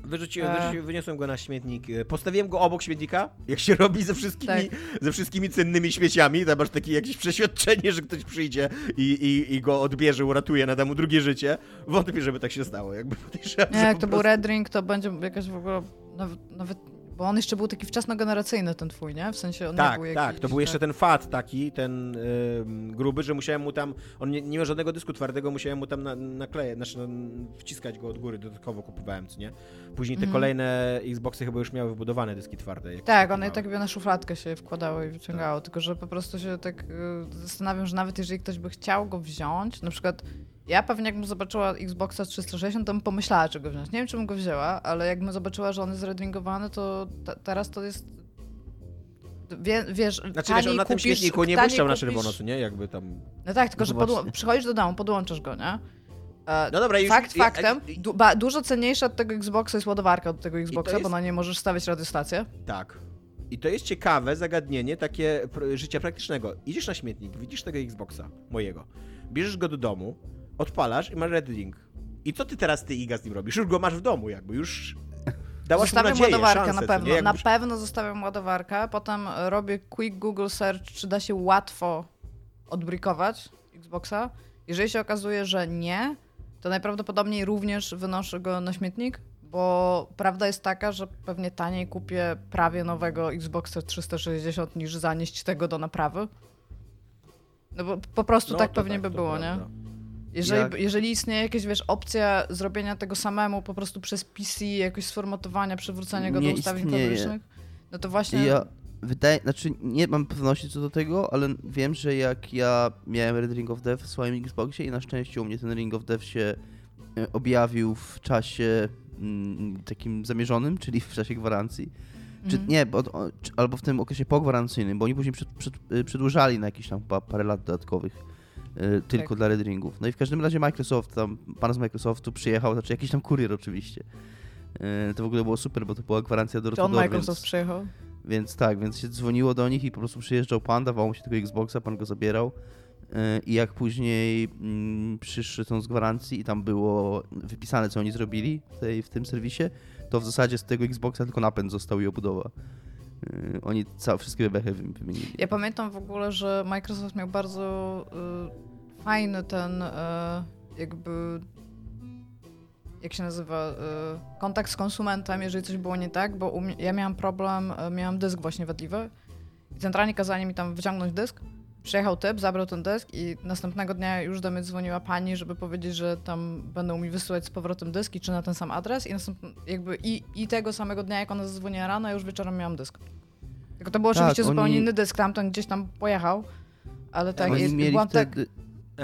Wyrzuciłem, wyrzuciłem, wyniosłem go na śmietnik. e, Postawiłem go obok śmietnika, jak się robi ze wszystkimi, ze wszystkimi cennymi śmieciami. Tam masz takie jakieś przeświadczenie, że ktoś przyjdzie i, i, i go odbierze, uratuje, nada mu drugie życie. Wątpię, żeby tak się stało. Jakby *laughs* podejrzewam, Nie, jak to był prostu- Red Ring, to będzie jakaś w ogóle nawet, nawet bo on jeszcze był taki wczesnogeneracyjny ten twój, nie? W sensie on nie Tak, był jakiś... tak, to był jeszcze ten fat taki, ten ym, gruby, że musiałem mu tam, on nie, nie miał żadnego dysku twardego, musiałem mu tam na, nakleję, znaczy no, wciskać go od góry, dodatkowo kupowałem, co nie? Później te Mhm. kolejne Xboxy chyba już miały wbudowane dyski twarde. Tak, one kupowałem. tak jakby na szufladkę się wkładało i wyciągało, tylko że po prostu się tak y, zastanawiam, że nawet jeżeli ktoś by chciał go wziąć, na przykład ja pewnie jakbym zobaczyła Xboxa 360, to bym pomyślała, czy go wziąć. Nie wiem, czy bym go wzięła, ale jakbym zobaczyła, że on jest redringowany, to te- teraz to jest... Wie, wiesz, Znaczy wiesz, on na tym kupisz- śmietniku nie taniej błyszczał na kupisz- czerwono, co nie? Jakby tam... No tak, tylko że podło- przychodzisz do domu, podłączasz go, nie? E, No dobra, już... Fakt faktem, i- du, ba, dużo cenniejsza od tego Xboxa jest ładowarka od tego Xboxa, jest- bo na nie możesz stawiać radiostację. Tak. I to jest ciekawe zagadnienie takie życia praktycznego. Idziesz na śmietnik, widzisz tego Xboxa, mojego, bierzesz go do domu, odpalasz i masz Red Ring. I co ty teraz, ty Iga, z nim robisz? Już go masz w domu jakby, już dałaś Zostawiam nadzieję, ładowarkę szansę, na pewno. nie? Na Jakbyś- pewno zostawiam ładowarkę, potem robię quick Google search, czy da się łatwo odbrikować Xboxa. Jeżeli się okazuje, że nie, to najprawdopodobniej również wynoszę go na śmietnik, bo prawda jest taka, że pewnie taniej kupię prawie nowego Xboxa 360 niż zanieść tego do naprawy. No bo po prostu No, tak pewnie by to było, nie? Jeżeli, Jak- jeżeli istnieje jakaś, wiesz, opcja zrobienia tego samemu po prostu przez PC, jakoś sformatowania, przywrócenia go Nie do ustawień istnieje. fabrycznych, no to właśnie... Ja wydaje, znaczy nie mam pewności co do tego, ale wiem, że jak ja miałem Red Ring of Death w swoim Xboxie i na szczęście u mnie ten Ring of Death się e, objawił w czasie mm, takim zamierzonym, *laughs* czyli w czasie gwarancji. Czy, Mhm. nie, bo, albo w tym okresie pogwarancyjnym, bo oni później przed, przed, y, przedłużali na jakieś tam parę lat dodatkowych tylko Tak. dla Red Ringów. No i w każdym razie Microsoft, tam pan z Microsoftu przyjechał, znaczy jakiś tam kurier oczywiście. Y, to w ogóle było super, bo to była gwarancja do Czy on Door, Microsoft więc, przyjechał? więc tak, więc się dzwoniło do nich i po prostu przyjeżdżał pan, dawał mu się tego Xboxa, pan go zabierał. Y, I jak później mm, przyszły są z gwarancji i tam było wypisane, co oni zrobili w, tej, w tym serwisie, to w zasadzie z tego Xboxa tylko napęd został i obudowa. Y, Oni całe, wszystkie bebechy wy- wymienili. Ja pamiętam w ogóle, że Microsoft miał bardzo fajny ten e, jakby jak się nazywa, e, kontakt z konsumentem, jeżeli coś było nie tak, bo mnie, ja miałam problem, e, miałam dysk właśnie wadliwy i centralnie kazali mi tam wyciągnąć dysk. Przyjechał typ, zabrał ten dysk i następnego dnia już do mnie dzwoniła pani, żeby powiedzieć, że tam będą mi wysyłać z powrotem dyski, czy na ten sam adres i następny, jakby i, i tego samego dnia, jak ona zadzwoniła rano, ja już wieczorem miałam dysk. Tylko to był Tak, oczywiście zupełnie oni- inny dysk, tamten gdzieś tam pojechał, ale tak, Oni jest, mieli byłam tak...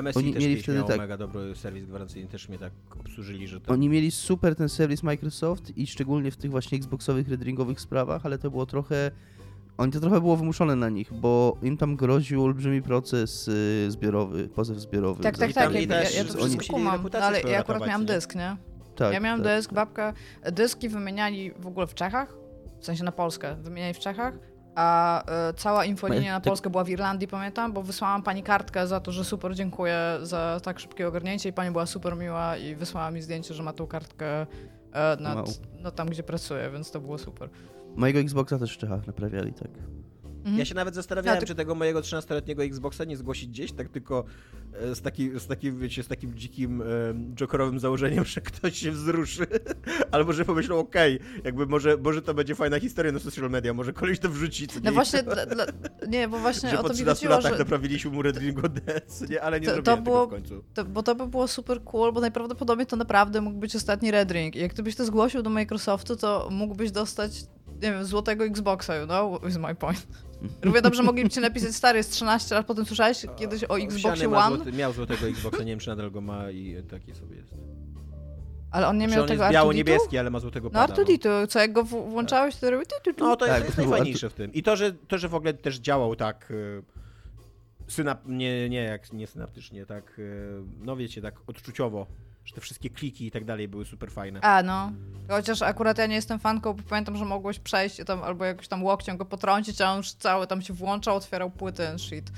MSI Oni też mieli wtedy tak- mega dobry serwis gwarancyjny, też mnie tak obsłużyli, że to... Oni mieli super ten serwis Microsoft i szczególnie w tych właśnie Xboxowych, redringowych sprawach, ale to było trochę... Oni to trochę było wymuszone na nich, bo im tam groził olbrzymi proces y, zbiorowy, pozew zbiorowy. Tak, tak, I tak, tam ja, też ja to wszystko kumam, ale ja akurat miałam nie? dysk, nie? tak, ja miałam tak. dysk, babka, dyski wymieniali w ogóle w Czechach, w sensie na Polskę, wymieniali w Czechach, a e, cała infolinia na Polskę była w Irlandii, pamiętam, bo wysłałam pani kartkę za to, że super dziękuję za tak szybkie ogarnięcie i pani była super miła i wysłała mi zdjęcie, że ma tą kartkę e, nad, Wow. no, tam, gdzie pracuję, więc to było super. Mojego Xboxa też w Czechach naprawiali, tak. Mhm. Ja się nawet zastanawiałem, ty- czy tego mojego 13-letniego Xboxa nie zgłosić gdzieś, tak tylko e, z, taki, z takim, wiecie, z takim dzikim e, jokerowym założeniem, *laughs* że ktoś się wzruszy, *laughs* albo że pomyślą, okej, jakby może, może to będzie fajna historia na social media, może koleś to wrzuci, No nie? właśnie, dla, *laughs* dla, nie, bo właśnie że o po to mi 13 chodziło, latach że... naprawiliśmy mu Red Ring ODS, nie? Ale nie To- to zrobiłem było- tego w końcu. To, bo to by było super cool, bo najprawdopodobniej to naprawdę mógł być ostatni Red Ring. I jak gdybyś to zgłosił do Microsoftu, to mógłbyś dostać, nie wiem, złotego Xboxa, you know? Is my point. *laughs* Równie dobrze mogliby ci napisać, stary, jest 13 lat, potem słyszałeś kiedyś o Xboxie One? Złoty, miał złotego Xboxa, nie wiem czy nadal go ma i taki sobie jest. Ale on nie Znaczy, miał on tego jest R2D2? biało-niebieski, ale ma złotego No pada. no. R2D2, co jak go włączałeś, to robi tu, tu, tu. No to Tak, jest było- najfajniejsze w tym. I to, że, to, że w ogóle też działał tak y, synap... nie, nie, jak, nie synaptycznie, tak, y, no wiecie, tak odczuciowo, że te wszystkie kliki i tak dalej były super fajne. A, no. Chociaż akurat ja nie jestem fanką, bo pamiętam, że mogłeś przejść tam albo jakoś tam łokciem go potrącić, a on już cały tam się włączał, otwierał płyty and shit.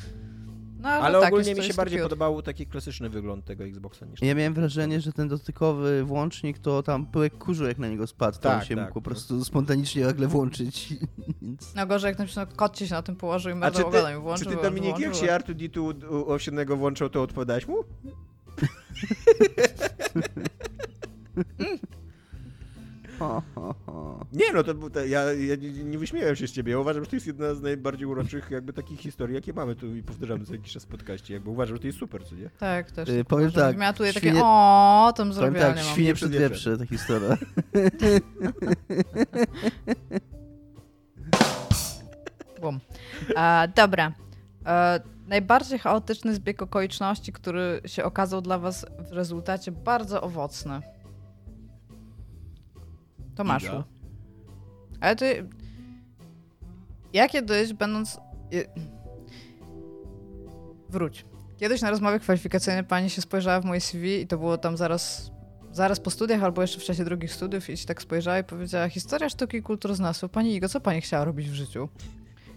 No, ale, Ale tak, ogólnie mi się bardziej cute. podobał taki klasyczny wygląd tego Xboxa niż Ja miałem wrażenie, że ten dotykowy włącznik to tam pyłek kurzu jak na niego spadł, Tak, się tak. mógł po prostu spontanicznie nagle włączyć. *laughs* No gorzej, jak na przykład kot ci się na tym położył i czy ty, ogonem i czy włączył. ty wyłączył, Dominik, jak się R2D2 u- u owsianego włączał, to odpowiadałeś mu? *laughs* *laughs* Ho, ho, ho. Nie, no to, te, ja, ja nie, nie wyśmiałem się z ciebie. Ja uważam, że to jest jedna z najbardziej uroczych jakby takich historii, jakie mamy tu i powtarzamy co jakiś czas w podcaście. Jakby uważam, że to jest super, co nie? Tak, też. Y, tak powiem uważam. tak, Miała takie, świnie- o, tam zrobione tak, mam. świnie przed wieprze, ta historia. *laughs* Bum. E, dobra. E, najbardziej chaotyczny zbieg okoliczności, który się okazał dla was w rezultacie bardzo owocny. Tomaszu. Iga. Ale ty... Ja kiedyś, będąc... Wróć. Kiedyś na rozmowie kwalifikacyjnej pani się spojrzała w moje CV i to było tam zaraz, zaraz po studiach albo jeszcze w czasie drugich studiów i się tak spojrzała i powiedziała historia sztuki i kulturoznawstwa. Pani Igo, co pani chciała robić w życiu?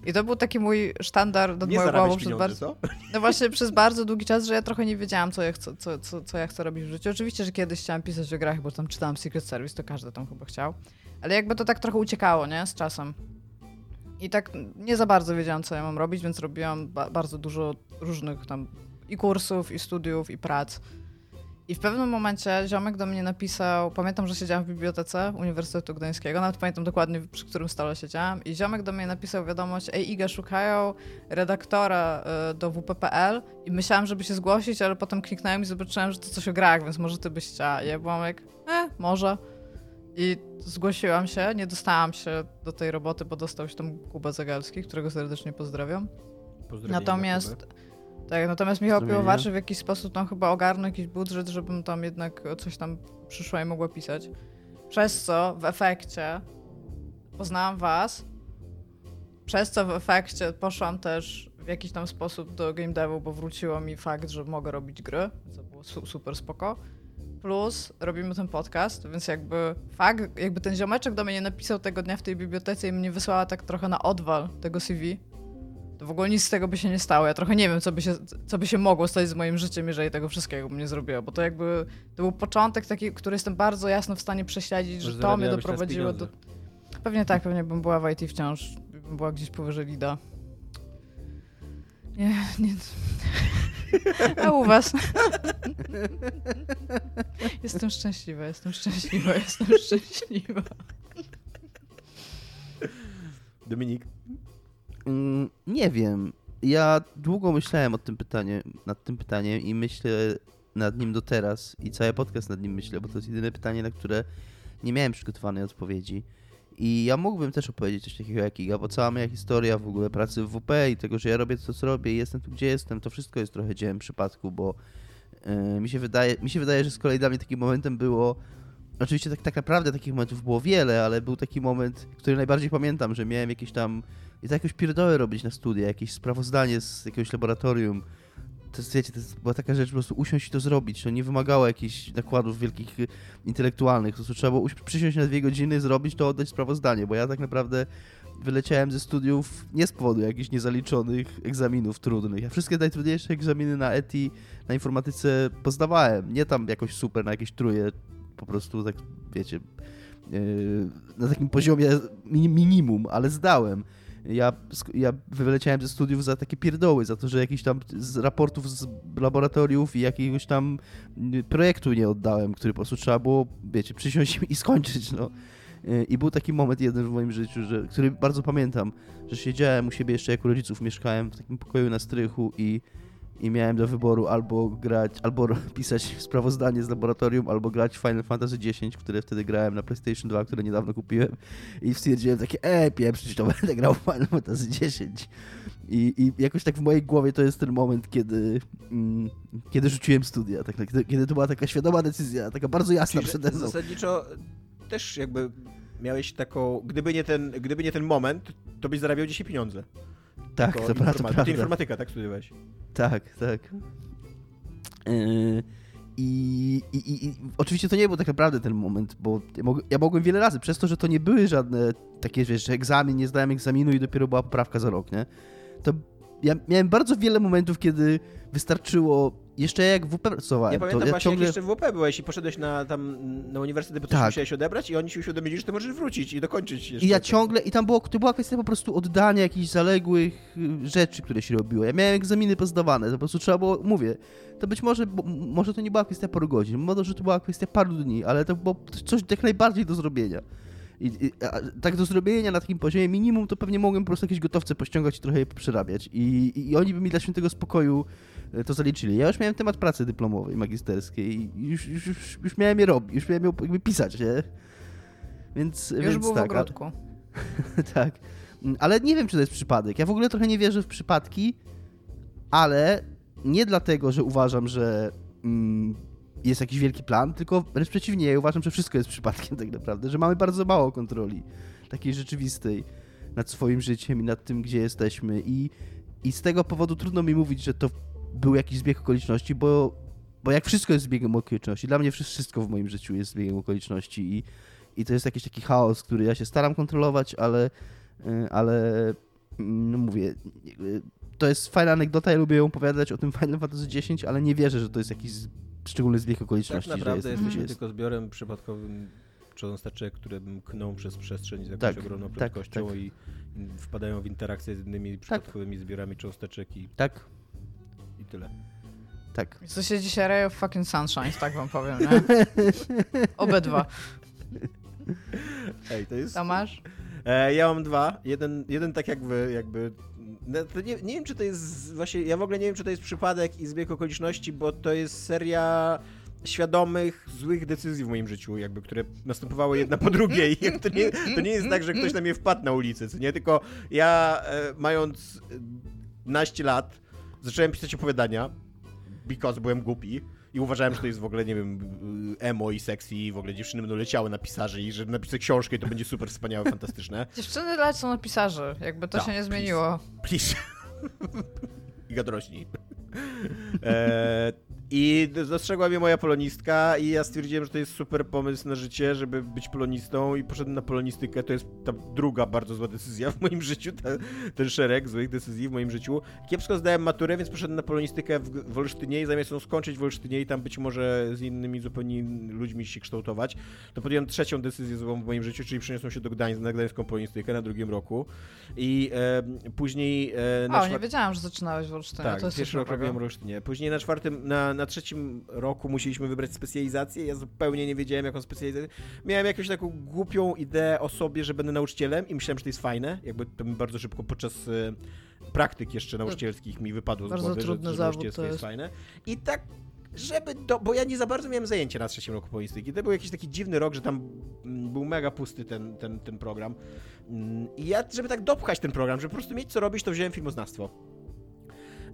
I to był taki mój sztandar moją głową zarabiać przez bardzo... *laughs* No właśnie przez bardzo długi czas, że ja trochę nie wiedziałam, co ja, chcę, co, co, co ja chcę robić w życiu. Oczywiście, że kiedyś chciałam pisać o grach, bo tam czytałam Secret Service, to każdy tam chyba chciał. Ale jakby to tak trochę uciekało, nie? Z czasem. I tak nie za bardzo wiedziałam, co ja mam robić, więc robiłam ba- bardzo dużo różnych tam i kursów, i studiów, i prac. I w pewnym momencie ziomek do mnie napisał, pamiętam, że siedziałam w bibliotece Uniwersytetu Gdańskiego, nawet pamiętam dokładnie przy którym stole siedziałam i ziomek do mnie napisał wiadomość, ej Iga, szukają redaktora y, do WPPL i myślałam, żeby się zgłosić, ale potem kliknąłem i zobaczyłem, że to coś o grach, więc może ty byś chciała. I ja byłam jak, e, może. I zgłosiłam się, nie dostałam się do tej roboty, bo dostał się tam Kuba Zagalski, którego serdecznie pozdrawiam. Natomiast. Tak, natomiast Michał. Piłowarczy w jakiś sposób tam chyba ogarnął jakiś budżet, żebym tam jednak coś tam przyszła i mogła pisać. Przez co w efekcie poznałam was, przez co w efekcie poszłam też w jakiś tam sposób do game devu, bo wróciło mi fakt, że mogę robić gry, co było su- super spoko. Plus robimy ten podcast, więc jakby fakt, jakby ten ziomeczek do mnie nie napisał tego dnia w tej bibliotece i mnie wysłała tak trochę na odwal tego CV, w ogóle nic z tego by się nie stało. Ja trochę nie wiem, co by się, co by się mogło stać z moim życiem, jeżeli tego wszystkiego bym nie zrobiła, bo to jakby to był początek taki, który jestem bardzo jasno w stanie prześledzić, że to mnie doprowadziło do... Pewnie tak, pewnie bym była w IT wciąż, bym była gdzieś powyżej Lida. Nie, nie. *laughs* A u was? *laughs* Jestem szczęśliwa, jestem szczęśliwa, jestem szczęśliwa. Dominik? Mm, nie wiem. Ja długo myślałem o tym pytanie, nad tym pytaniem i myślę nad nim do teraz i cały podcast nad nim myślę, bo to jest jedyne pytanie, na które nie miałem przygotowanej odpowiedzi. I ja mógłbym też opowiedzieć coś takiego jak Iga, bo cała moja historia w ogóle pracy w WP i tego, że ja robię to, co robię i jestem tu, gdzie jestem, to wszystko jest trochę dziełem przypadku, bo yy, mi, się wydaje, mi się wydaje, że z kolei dla mnie takim momentem było Oczywiście tak, tak naprawdę takich momentów było wiele, ale był taki moment, który najbardziej pamiętam, że miałem jakieś tam i to jakieś pierdoły robić na studia, jakieś sprawozdanie z jakiegoś laboratorium. To jest, wiecie, to była taka rzecz, po prostu usiąść i to zrobić. To nie wymagało jakichś nakładów wielkich y, intelektualnych. Po prostu trzeba było przysiąść na dwie godziny, zrobić to, oddać sprawozdanie, bo ja tak naprawdę wyleciałem ze studiów nie z powodu jakichś niezaliczonych egzaminów trudnych. Ja wszystkie najtrudniejsze egzaminy na ETI, na informatyce pozdawałem. Nie tam jakoś super na jakieś truje, po prostu tak, wiecie, yy, na takim poziomie minimum, ale zdałem. Ja, ja wyleciałem ze studiów za takie pierdoły, za to, że jakiś tam z raportów z laboratoriów i jakiegoś tam y, projektu nie oddałem, który po prostu trzeba było, wiecie, przysiąść i skończyć, no. Y, I był taki moment jeden w moim życiu, że, który bardzo pamiętam, że siedziałem u siebie jeszcze jako rodziców, mieszkałem w takim pokoju na strychu i i miałem do wyboru albo grać, albo pisać sprawozdanie z laboratorium, albo grać Final Fantasy X, które wtedy grałem na PlayStation 2, które niedawno kupiłem i stwierdziłem takie, e, pieprzyć, to będę grał Final Fantasy X. I, I jakoś tak w mojej głowie to jest ten moment, kiedy, mm, kiedy rzuciłem studia, tak, kiedy, kiedy to była taka świadoma decyzja, taka bardzo jasna Czyli przede mną. Zasadniczo też jakby miałeś taką, gdyby nie ten, gdyby nie ten moment, to byś zarabiał dzisiaj pieniądze. Tak, to, informa- to prawda. Ty informatyka, tak studiowałeś? Tak, tak. Yy, i, i, I, oczywiście to nie był tak naprawdę ten moment, bo ja, mog ja, mogłem wiele razy, przez to, że to nie były żadne takie, wiesz, że egzamin, nie zdałem egzaminu i dopiero była poprawka za rok, nie? To ja miałem bardzo wiele momentów, kiedy wystarczyło jeszcze jak w WP pracowałem. Ja pamiętam to ja właśnie, ciągle... jak jeszcze w WP byłeś i poszedłeś na, tam, na uniwersytet, bo coś tak. musiałeś odebrać i oni ci uświadomili, że ty możesz wrócić i dokończyć jeszcze. I ja ciągle, i tam było, to była kwestia po prostu oddania jakichś zaległych y, rzeczy, które się robiło. Ja miałem egzaminy pozdawane, to po prostu trzeba było, mówię, to być może, bo, może to nie była kwestia paru godzin, może to była kwestia paru dni, ale to było coś jak najbardziej do zrobienia. I, i tak do zrobienia na takim poziomie minimum, to pewnie mogłem po prostu jakieś gotowce pościągać i trochę je przerabiać. I, i, oni by mi dla świętego spokoju e, to zaliczyli. Ja już miałem temat pracy dyplomowej, magisterskiej i już, już, już, już miałem je robić, już miałem jakby pisać, nie? Więc, już więc był tak, w ogródku. *laughs* Tak. Ale nie wiem, czy to jest przypadek. Ja w ogóle trochę nie wierzę w przypadki, ale nie dlatego, że uważam, że mm, jest jakiś wielki plan, tylko wręcz przeciwnie, ja uważam, że wszystko jest przypadkiem tak naprawdę, że mamy bardzo mało kontroli takiej rzeczywistej nad swoim życiem i nad tym, gdzie jesteśmy. I, i z tego powodu trudno mi mówić, że to był jakiś zbieg okoliczności, bo, bo jak wszystko jest zbiegiem okoliczności, dla mnie wszystko w moim życiu jest zbiegiem okoliczności i, i to jest jakiś taki chaos, który ja się staram kontrolować, ale, ale no mówię, to jest fajna anegdota, ja lubię ją opowiadać o tym *laughs* Final Fantasy X, ale nie wierzę, że to jest jakiś szczególny zbieg okoliczności. Tak naprawdę że jest, jesteśmy jest. tylko zbiorem przypadkowym cząsteczek, które mkną przez przestrzeń z jakąś Tak, ogromną tak, prędkością tak. i wpadają w interakcję z innymi przypadkowymi zbiorami cząsteczek i, Tak, i tyle. tak. Co się dzisiaj Ray of fucking Sunshine, tak wam powiem, nie? *laughs* Obydwa. Ej, to jest... Tomasz? E, ja mam dwa. Jeden, jeden tak jakby, jakby no, nie, nie wiem, czy to jest właśnie, ja w ogóle nie wiem, czy to jest przypadek i zbieg okoliczności, bo to jest seria świadomych, złych decyzji w moim życiu, jakby, które następowały jedna po drugiej. *laughs* To, nie, to nie jest tak, że ktoś na mnie wpadł na ulicy, co nie? Tylko ja, e, mając naście lat, zacząłem pisać opowiadania, because byłem głupi. I uważałem, że to jest w ogóle, nie wiem, emo i sexy i w ogóle dziewczyny będą leciały na pisarzy i że napiszę książkę i to będzie super wspaniałe, fantastyczne. *laughs* Dziewczyny lecą na pisarzy, jakby to się nie zmieniło. Please. *laughs* Iga dorośli. *laughs* E, I dostrzegła mnie moja polonistka i ja stwierdziłem, że to jest super pomysł na życie, żeby być polonistą i poszedłem na polonistykę. To jest ta druga bardzo zła decyzja w moim życiu, ten, ten szereg złych decyzji w moim życiu. Kiepsko zdałem maturę, więc poszedłem na polonistykę w, w Olsztynie i zamiast ją skończyć w Olsztynie i tam być może z innymi zupełnie ludźmi się kształtować, to podjąłem trzecią decyzję złą w moim życiu, czyli przeniosłem się do Gdańska, na gdańską polonistykę na drugim roku. I e, później... E, O, nie wiedziałam, że zaczynałeś w Olsztynie. tak, to jest pierwszy rok robiłem w Olsztynie. Później na czwartym, na, na trzecim roku musieliśmy wybrać specjalizację. Ja zupełnie nie wiedziałem, jaką specjalizację. Miałem jakąś taką głupią ideę o sobie, że będę nauczycielem i myślałem, że to jest fajne. Jakby to mi bardzo szybko podczas e, praktyk jeszcze nauczycielskich mi wypadło z Bardzo głowy, że, trudny że zawód nauczycielstwo to jest jest. fajne. I tak żeby do, bo ja nie za bardzo miałem zajęcia na trzecim roku polistyki. To był jakiś taki dziwny rok, że tam mm, był mega pusty ten, ten, ten program. Mm, I ja, żeby tak dopchać ten program, żeby po prostu mieć co robić, to wziąłem filmoznawstwo.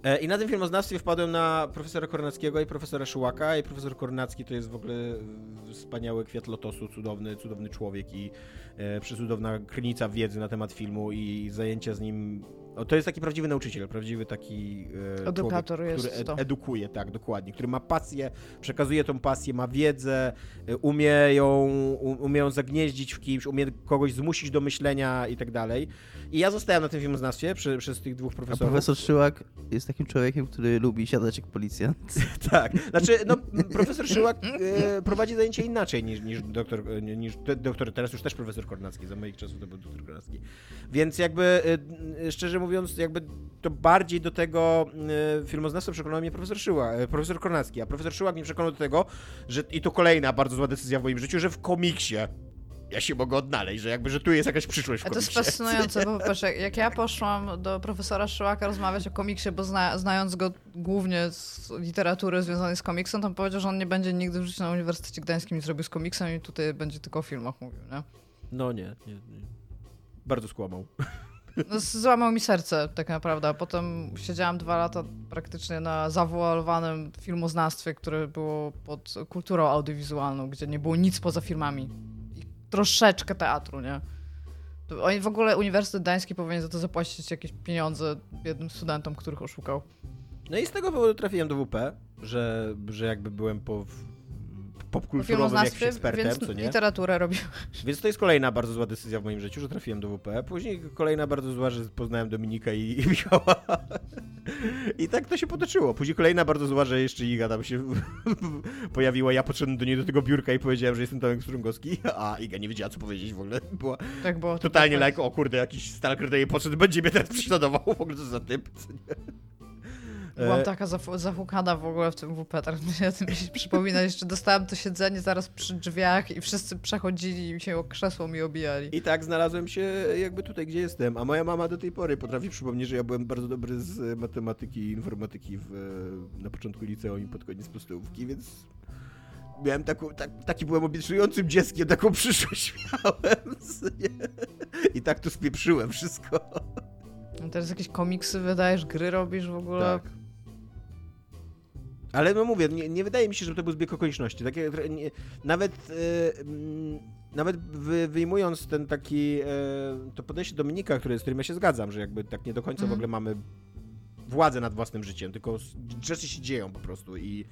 E, I na tym filmoznawstwie wpadłem na profesora Kornackiego i profesora Szułaka. I profesor Kornacki to jest w ogóle e, wspaniały kwiat lotosu, cudowny, cudowny człowiek i e, przecudowna krynica wiedzy na temat filmu i zajęcia z nim. O, to jest taki prawdziwy nauczyciel, prawdziwy taki e, Edukator człowiek, jest który to. edukuje, tak, dokładnie, który ma pasję, przekazuje tą pasję, ma wiedzę, e, umie ją, umie ją zagnieździć w kimś, umie kogoś zmusić do myślenia i tak dalej. I ja zostałem na tym filmoznawstwie przy, przez tych dwóch A profesorów. profesor Szyłak jest takim człowiekiem, który lubi siadać jak policjant. *laughs* Tak, znaczy, no, profesor Szyłak e, prowadzi zajęcia inaczej niż, niż doktor, e, niż do- doktor, teraz już też profesor Kornacki, za moich czasów to był doktor Kornacki. Więc jakby, e, szczerze mówiąc, jakby to bardziej do tego e, filmoznawstwa przekonał mnie profesor Szyłak, e, profesor Kornacki, a profesor Szyłak mnie przekonał do tego, że, i to kolejna bardzo zła decyzja w moim życiu, że w komiksie ja się mogę odnaleźć, że jakby, że tu jest jakaś przyszłość w A to jest komiksie. fascynujące, bo *laughs* popatrz, jak, ja poszłam do profesora Szyłaka rozmawiać o komiksie, bo zna, znając go głównie z literatury związanej z komiksem, to on powiedział, że on nie będzie nigdy w życiu na Uniwersytecie Gdańskim nic robił z komiksem i tutaj będzie tylko o filmach mówił, nie? No nie, nie, nie. Bardzo skłamał. *laughs* No, złamał mi serce, tak naprawdę. Potem siedziałam dwa lata praktycznie na zawoalowanym filmoznawstwie, które było pod kulturą audiowizualną, gdzie nie było nic poza filmami. I troszeczkę teatru, nie? Oni w ogóle Uniwersytet Gdański powinien za to zapłacić jakieś pieniądze biednym studentom, których oszukał. No i z tego powodu trafiłem do WP, że, że jakby byłem Po popkulturowym jakimś ekspertem, więc co nie? literaturę robił. *laughs* Więc to jest kolejna bardzo zła decyzja w moim życiu, że trafiłem do WP. Później kolejna bardzo zła, że poznałem Dominika i, i Michała. *laughs* I tak to się potoczyło. Później kolejna bardzo zła, że jeszcze Iga tam się *laughs* pojawiła. Ja podszedłem do niej do tego biurka i powiedziałem, że jestem Tomek Strągowski, a Iga nie wiedziała, co powiedzieć w ogóle. Była Tak było. totalnie tak. like, o kurde, jakiś stalker do jej podszedł, będzie mnie teraz prześladował. W ogóle co za typ. Byłam E, taka zahukana w ogóle w tym WP, teraz mi się *laughs* o tym się przypomina. Jeszcze dostałam to siedzenie zaraz przy drzwiach i wszyscy przechodzili i się o krzesło mi obijali. I tak znalazłem się jakby tutaj, gdzie jestem. A moja mama do tej pory potrafi przypomnieć, że ja byłem bardzo dobry z matematyki i informatyki w, na początku liceum i pod koniec podstawówki, więc miałem taką, tak, taki byłem obiecującym dzieckiem, taką przyszłość miałem. *laughs* I tak tu spieprzyłem wszystko. A teraz jakieś komiksy wydajesz, gry robisz w ogóle. Tak. Ale no mówię, nie, nie wydaje mi się, że to był zbieg okoliczności. Takie, nie, nawet e, mm, nawet wy, wyjmując ten taki e, to podejście Dominika, który, z którym ja się zgadzam, że jakby tak nie do końca w Mhm. ogóle mamy władzę nad własnym życiem, tylko rzeczy się dzieją po prostu i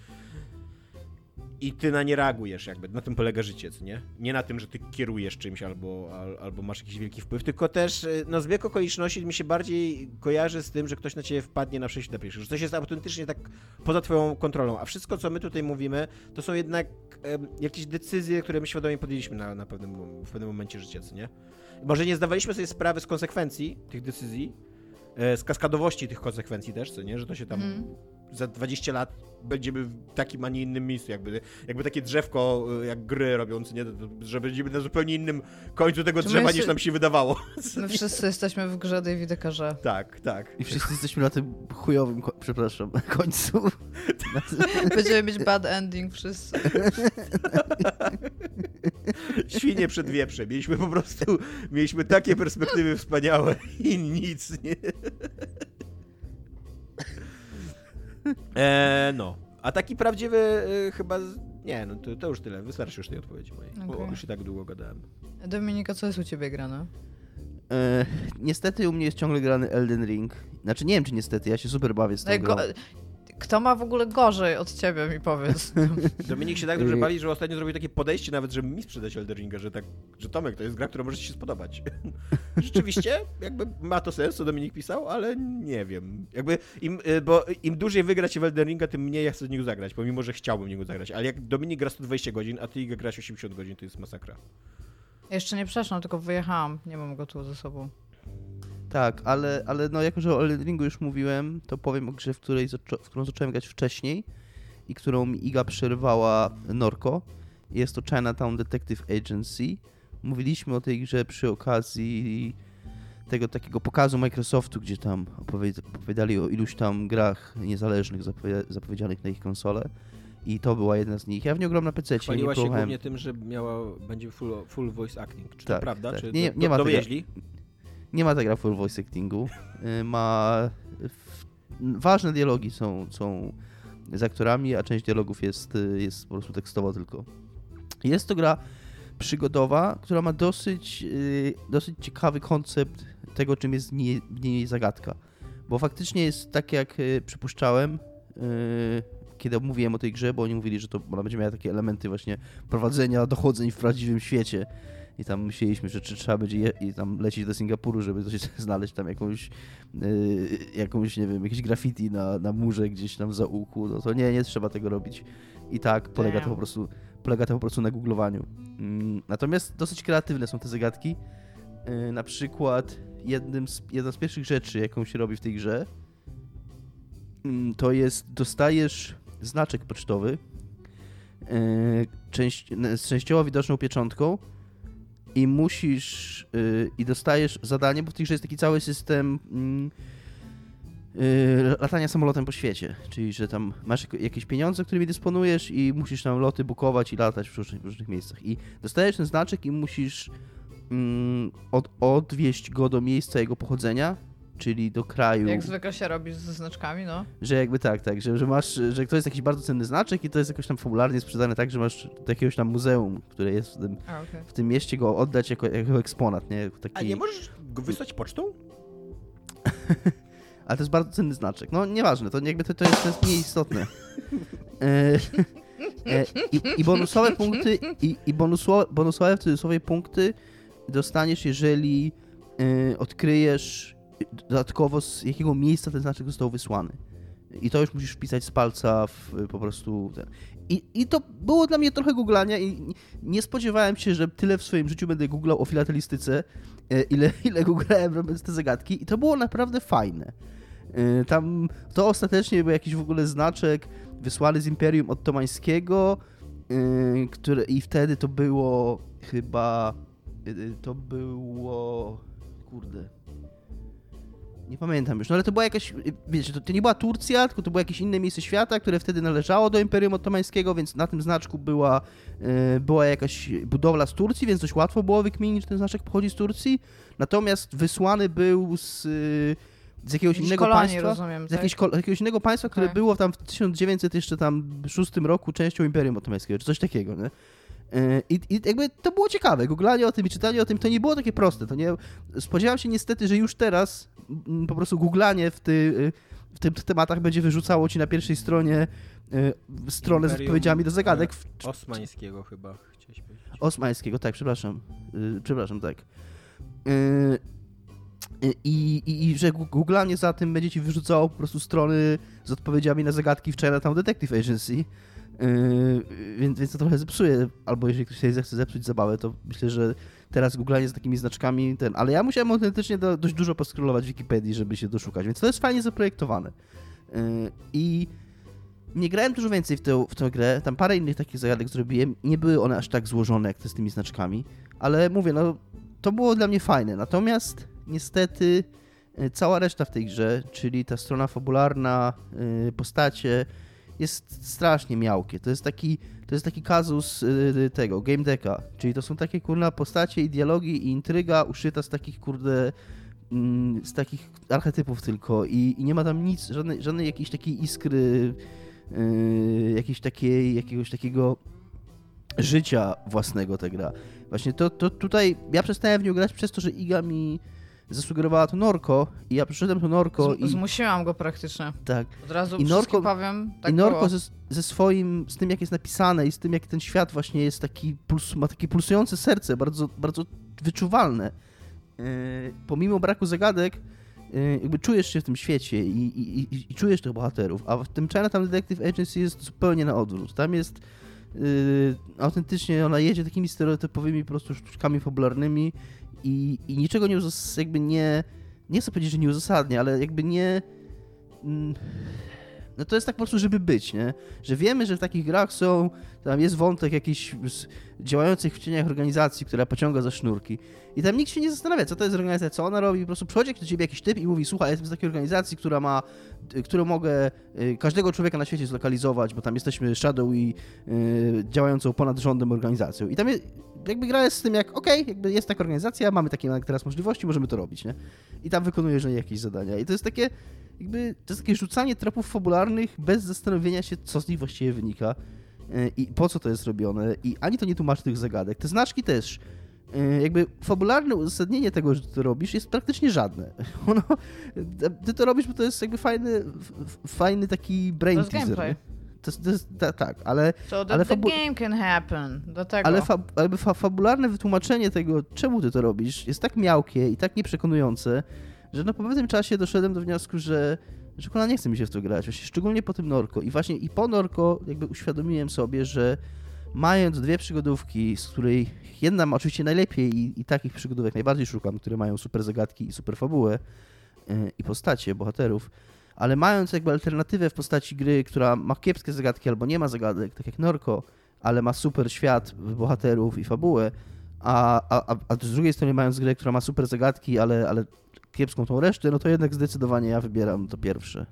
i ty na nie reagujesz, jakby na tym polega życie, co nie? Nie na tym, że ty kierujesz czymś albo, al, albo masz jakiś wielki wpływ, tylko też, y, no zbieg okoliczności mi się bardziej kojarzy z tym, że ktoś na ciebie wpadnie na przejście na pierwszy, że coś jest autentycznie tak poza twoją kontrolą, a wszystko, co my tutaj mówimy, to są jednak em, jakieś decyzje, które my świadomie podjęliśmy na, na pewnym, w pewnym momencie życia, co nie? Może nie zdawaliśmy sobie sprawy z konsekwencji tych decyzji, e, z kaskadowości tych konsekwencji też, co nie? Że to się tam Mhm. Za 20 lat będziemy w takim, a nie innym miejscu, jakby, jakby takie drzewko, y, jak gry robiąc, nie? Że będziemy na zupełnie innym końcu tego Czy drzewa, jeszcze- niż nam się wydawało. My wszyscy jesteśmy w grze Davida Carze. tak, tak. I wszyscy jesteśmy na tym chujowym, ko- przepraszam, *laughs* końcu. Będziemy mieć bad ending wszyscy. Świnie przed wieprzem. Mieliśmy po prostu, mieliśmy takie perspektywy wspaniałe i nic, nie? *laughs* E, no. A taki prawdziwy y, chyba, z- nie, no to, to już tyle. Wystarczy już tej odpowiedzi mojej, bo Okej. już i tak długo gadałem. Dominika, co jest u ciebie grane? E, niestety u mnie jest ciągle grany Elden Ring. Znaczy nie wiem czy niestety, ja się super bawię z tą Ej, grą. go- Kto ma w ogóle gorzej od ciebie, mi powiedz. *laughs* Dominik się tak Y- dobrze bawi, że ostatnio zrobił takie podejście nawet, żeby mi sprzedać Elden Ringa, że tak, że Tomek, to jest gra, która może ci się spodobać. *laughs* Rzeczywiście, jakby ma to sens, co Dominik pisał, ale nie wiem. Jakby im, y, bo im dłużej wygra się w Elden Ringa, tym mniej ja chcę z niego zagrać, pomimo, że chciałbym w niego zagrać. Ale jak Dominik gra 120 godzin, a ty grasz 80 godzin, to jest masakra. Jeszcze nie przeszłam, tylko wyjechałam. Nie mam go tu ze sobą. Tak, ale, ale no jako, że o Elden Ringu już mówiłem, to powiem o grze, w, której w którą zacząłem grać wcześniej i którą mi Iga przerwała Norko. Jest to Chinatown Detective Agency. Mówiliśmy o tej grze przy okazji tego takiego pokazu Microsoftu, gdzie tam opowiadali o iluś tam grach niezależnych zapowie- zapowiedzianych na ich konsolę. I to była jedna z nich. Ja w nią gram na PC, nie Chwaliła się próbowałem. głównie tym, że miała, będzie full, full voice acting. Czy Tak, to prawda? tak. Czy Nie- do, nie ma do, tego- dowieźli? Nie ma ta gra full voice actingu. Y, Ma. Ważne dialogi są, są z aktorami, a część dialogów jest, y, jest po prostu tekstowo tylko. Jest to gra przygodowa, która ma dosyć, y, dosyć ciekawy koncept tego, czym jest w niej, zagadka. Bo faktycznie jest tak, jak przypuszczałem, kiedy mówiłem o tej grze, bo oni mówili, że to ona będzie miała takie elementy właśnie prowadzenia dochodzeń w prawdziwym świecie. I tam myśleliśmy, że czy trzeba będzie je, i tam lecieć do Singapuru, żeby coś *laughs* znaleźć tam jakąś, yy, jakąś nie wiem, jakieś graffiti na, na murze gdzieś tam za uchu, no to nie, nie trzeba tego robić. I tak polega to po prostu, polega to po prostu na googlowaniu. Mm, natomiast dosyć kreatywne są te zagadki. Yy, na przykład jednym z, jedna z pierwszych rzeczy, jaką się robi w tej grze, mm, to jest dostajesz znaczek pocztowy yy, część, z częściowo widoczną pieczątką i musisz yy, i dostajesz zadanie, bo w tej grze jest taki cały system yy, latania samolotem po świecie, czyli że tam masz jakieś pieniądze, którymi dysponujesz i musisz tam loty bukować i latać w różnych, w różnych miejscach. I dostajesz ten znaczek i musisz mm, od, odwieźć go do miejsca jego pochodzenia, czyli do kraju Jak zwykle się robi ze znaczkami, no. że jakby tak, tak, że, że masz, że to jest jakiś bardzo cenny znaczek i to jest jakoś tam fabularnie sprzedane tak, że masz do jakiegoś tam muzeum, które jest w tym, A, okej. w tym mieście go oddać jako, jako eksponat, nie? Taki... A nie możesz go wysłać pocztą? *laughs* Ale to jest bardzo cenny znaczek. No nieważne, to jakby to, to, jest, to jest nieistotne. E, *laughs* e, i, I bonusowe punkty, i, i bonusowe, bonusowe w cudzysłowie punkty dostaniesz, jeżeli e, odkryjesz dodatkowo z jakiego miejsca ten znaczek został wysłany. I to już musisz wpisać z palca w, po prostu. Ten. I, I to było dla mnie trochę googlania i nie spodziewałem się, że tyle w swoim życiu będę googlał o filatelistyce, e, ile, *laughs* ile googlałem robiąc te zagadki i to było naprawdę fajne. E, Tam to ostatecznie był jakiś w ogóle znaczek wysłany z Imperium Ottomańskiego, e, które i wtedy to było chyba to było kurde nie pamiętam już, no ale to była jakaś, wiecie, to, to nie była Turcja, tylko to było jakieś inne miejsce świata, które wtedy należało do Imperium Ottomańskiego, więc na tym znaczku była, e, była jakaś budowla z Turcji, więc dość łatwo było wykminić, że ten znaczek pochodzi z Turcji. Natomiast wysłany był z, z jakiegoś innego państwa. rozumiem, Z tak? jakiegoś, kol- jakiegoś innego państwa, które Tak. było tam w 1900 jeszcze tam szóstym roku częścią Imperium Ottomańskiego, czy coś takiego, nie? E, I, I jakby to było ciekawe. Googlanie o tym i czytanie o tym to nie było takie proste. To nie... Spodziewam się niestety, że już teraz po prostu googlanie w, ty, w tych tematach będzie wyrzucało ci na pierwszej stronie e, stronę z Imperium, odpowiedziami do zagadek. W, Osmańskiego chyba chciałeś powiedzieć. Osmańskiego, tak, przepraszam. Przepraszam, tak. I, i, I że googlanie za tym będzie ci wyrzucało po prostu strony z odpowiedziami na zagadki w Chinatown Detective Agency. Yy, więc, więc to trochę zepsuje. Albo jeżeli ktoś sobie zechce zepsuć zabawę, to myślę, że teraz googlanie z takimi znaczkami ten. Ale ja musiałem autentycznie do, dość dużo poskrolować w Wikipedii, żeby się doszukać, więc to jest fajnie zaprojektowane. Yy, I nie grałem dużo więcej w tę, w tę grę. Tam parę innych takich zagadek zrobiłem. Nie były one aż tak złożone jak te z tymi znaczkami, ale mówię, no to było dla mnie fajne. Natomiast niestety e, cała reszta w tej grze, czyli ta strona fabularna, postacie, jest strasznie miałkie. To jest taki, to jest taki kazus e, tego, game decka, czyli to są takie kurna postacie i dialogi i intryga uszyta z takich kurde mm, z takich archetypów tylko i, i nie ma tam nic, żadnej, żadnej jakiejś takiej iskry, yy, jakiejś takiej, jakiegoś takiego życia własnego ta gra. Właśnie to, to tutaj, ja przestałem w nią grać przez to, że Iga mi zasugerowała to Norko i ja przyszedłem to Norko Z, i... Zmusiłam go praktycznie. Tak. Od razu I I Norko- powiem, tak I Norko ze, ze swoim, z tym jak jest napisane i z tym jak ten świat właśnie jest taki, puls, ma takie pulsujące serce, bardzo, bardzo wyczuwalne. Yy, pomimo braku zagadek, yy, jakby czujesz się w tym świecie i, i, i, i czujesz tych bohaterów, a w tym Chinatown Detective Agency jest zupełnie na odwrót. Tam jest yy, autentycznie, ona jedzie takimi stereotypowymi po prostu sztuczkami fabularnymi i, i niczego nie uzas- jakby nie, nie chcę powiedzieć, że nie uzasadnia, ale jakby nie... Mm, no to jest tak po prostu, żeby być, nie? Że wiemy, że w takich grach są, tam jest wątek jakiś działających w cieniach organizacji, która pociąga za sznurki. I tam nikt się nie zastanawia, co to jest organizacja, co ona robi. Po prostu przychodzi do ciebie jakiś typ i mówi, słuchaj, jestem z takiej organizacji, która ma, którą mogę y, każdego człowieka na świecie zlokalizować, bo tam jesteśmy Shadow i y, działającą ponad rządem organizacją. I tam jest, jakby gra jest z tym jak, okej, jakby jest taka organizacja, mamy takie teraz możliwości, możemy to robić, nie? I tam wykonujesz na nie jakieś zadania. I to jest takie, jakby, to jest takie rzucanie tropów fabularnych bez zastanowienia się, co z nich właściwie wynika i po co to jest robione. I ani to nie tłumaczy tych zagadek. Te znaczki też. Yy, Jakby fabularne uzasadnienie tego, że ty to robisz, jest praktycznie żadne. *laughs* Ono, ty to robisz, bo to jest jakby fajny, fajny taki brain teaser. To to jest, ta, tak, ale So the, ale the game can happen. Do tego. ale fa, fa, fabularne wytłumaczenie tego, czemu ty to robisz, jest tak miałkie i tak nieprzekonujące, że no po pewnym czasie doszedłem do wniosku, że że kurwa nie chce mi się w to grać, właśnie szczególnie po tym Norko. I właśnie i po Norko jakby uświadomiłem sobie, że mając dwie przygodówki, z której jedna ma oczywiście najlepiej i, i takich przygodówek najbardziej szukam, które mają super zagadki i super fabułę yy, i postacie bohaterów, ale mając jakby alternatywę w postaci gry, która ma kiepskie zagadki albo nie ma zagadek, tak jak Norko, ale ma super świat bohaterów i fabułę, a, a, a- z drugiej strony mając grę, która ma super zagadki, ale, ale kiepską tą resztę, no to jednak zdecydowanie ja wybieram to pierwsze.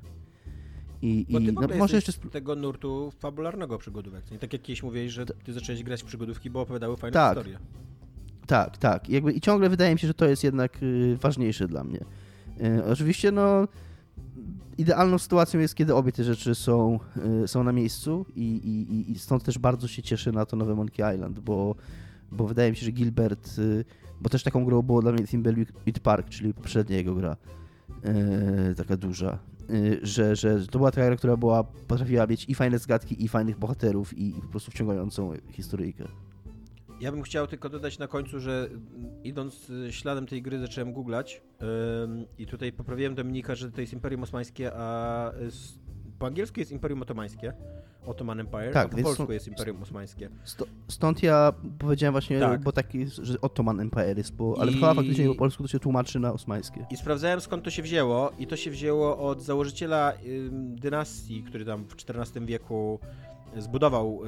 I, Bo ty i no, może jeszcze... z tego nurtu fabularnego przygodówek. Nie tak jak kiedyś mówiłeś, że ty zacząłeś grać w przygodówki, bo opowiadały fajne Tak. historie. Tak, tak. I Jakby, I ciągle wydaje mi się, że to jest jednak y, ważniejsze dla mnie. Y, oczywiście, no, idealną sytuacją jest, kiedy obie te rzeczy są, y, są na miejscu i, i, i- i stąd też bardzo się cieszę na to nowe Monkey Island, bo, bo wydaje mi się, że Gilbert, y, bo też taką grą było dla mnie Thimbleweed Park, czyli poprzednia jego gra, y, taka duża, y, że, że to była taka gra, która była, potrafiła mieć i fajne zgadki, i fajnych bohaterów, i, i po prostu wciągającą historyjkę. Ja bym chciał tylko dodać na końcu, że idąc śladem tej gry zacząłem googlać. Ym, i tutaj poprawiłem Dominika, że to jest Imperium Osmańskie, a po angielsku jest Imperium Otomańskie, Ottoman Empire, Tak, po polsku jest Imperium Osmańskie. Stąd ja powiedziałem właśnie, Tak. bo taki, że Ottoman Empire jest, bo, ale I- chyba faktycznie po polsku to się tłumaczy na osmańskie. I sprawdzałem skąd to się wzięło i to się wzięło od założyciela dynastii, który tam w XIV wieku zbudował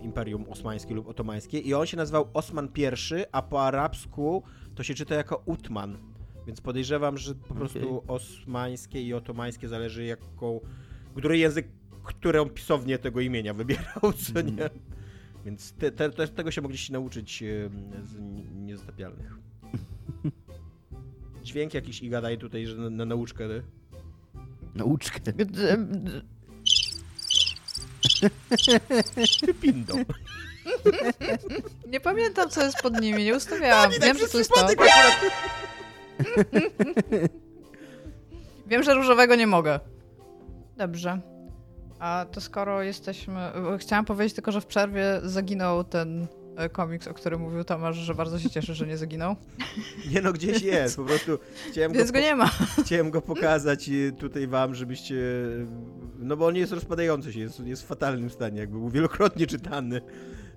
y, Imperium Osmańskie lub Otomańskie i on się nazywał Osman I, a po arabsku to się czyta jako Utman. Więc podejrzewam, że po prostu osmańskie i otomańskie zależy jaką, który język, którą pisownię tego imienia wybierał, co nie? Więc te, te, te, tego się mogliście nauczyć z niezatapialnych. *laughs* Dźwięk jakiś i gadaj tutaj, że na, na nauczkę. Nauczkę. Pindo. *laughs* Nie pamiętam, co jest pod nimi, nie ustawiałam. tak Wiem, że to jest to. *laughs* Wiem, że różowego nie mogę. Dobrze. A to skoro jesteśmy... Chciałam powiedzieć tylko, że w przerwie zaginął ten e, komiks, o którym mówił Tomasz, że bardzo się cieszy, że nie zaginął. *laughs* Nie no, gdzieś jest, po prostu chciałem go, Więc go po, nie ma. *laughs* chciałem go pokazać y, tutaj wam, żebyście... No bo on jest rozpadający się, jest, jest w fatalnym stanie, jakby był wielokrotnie czytany.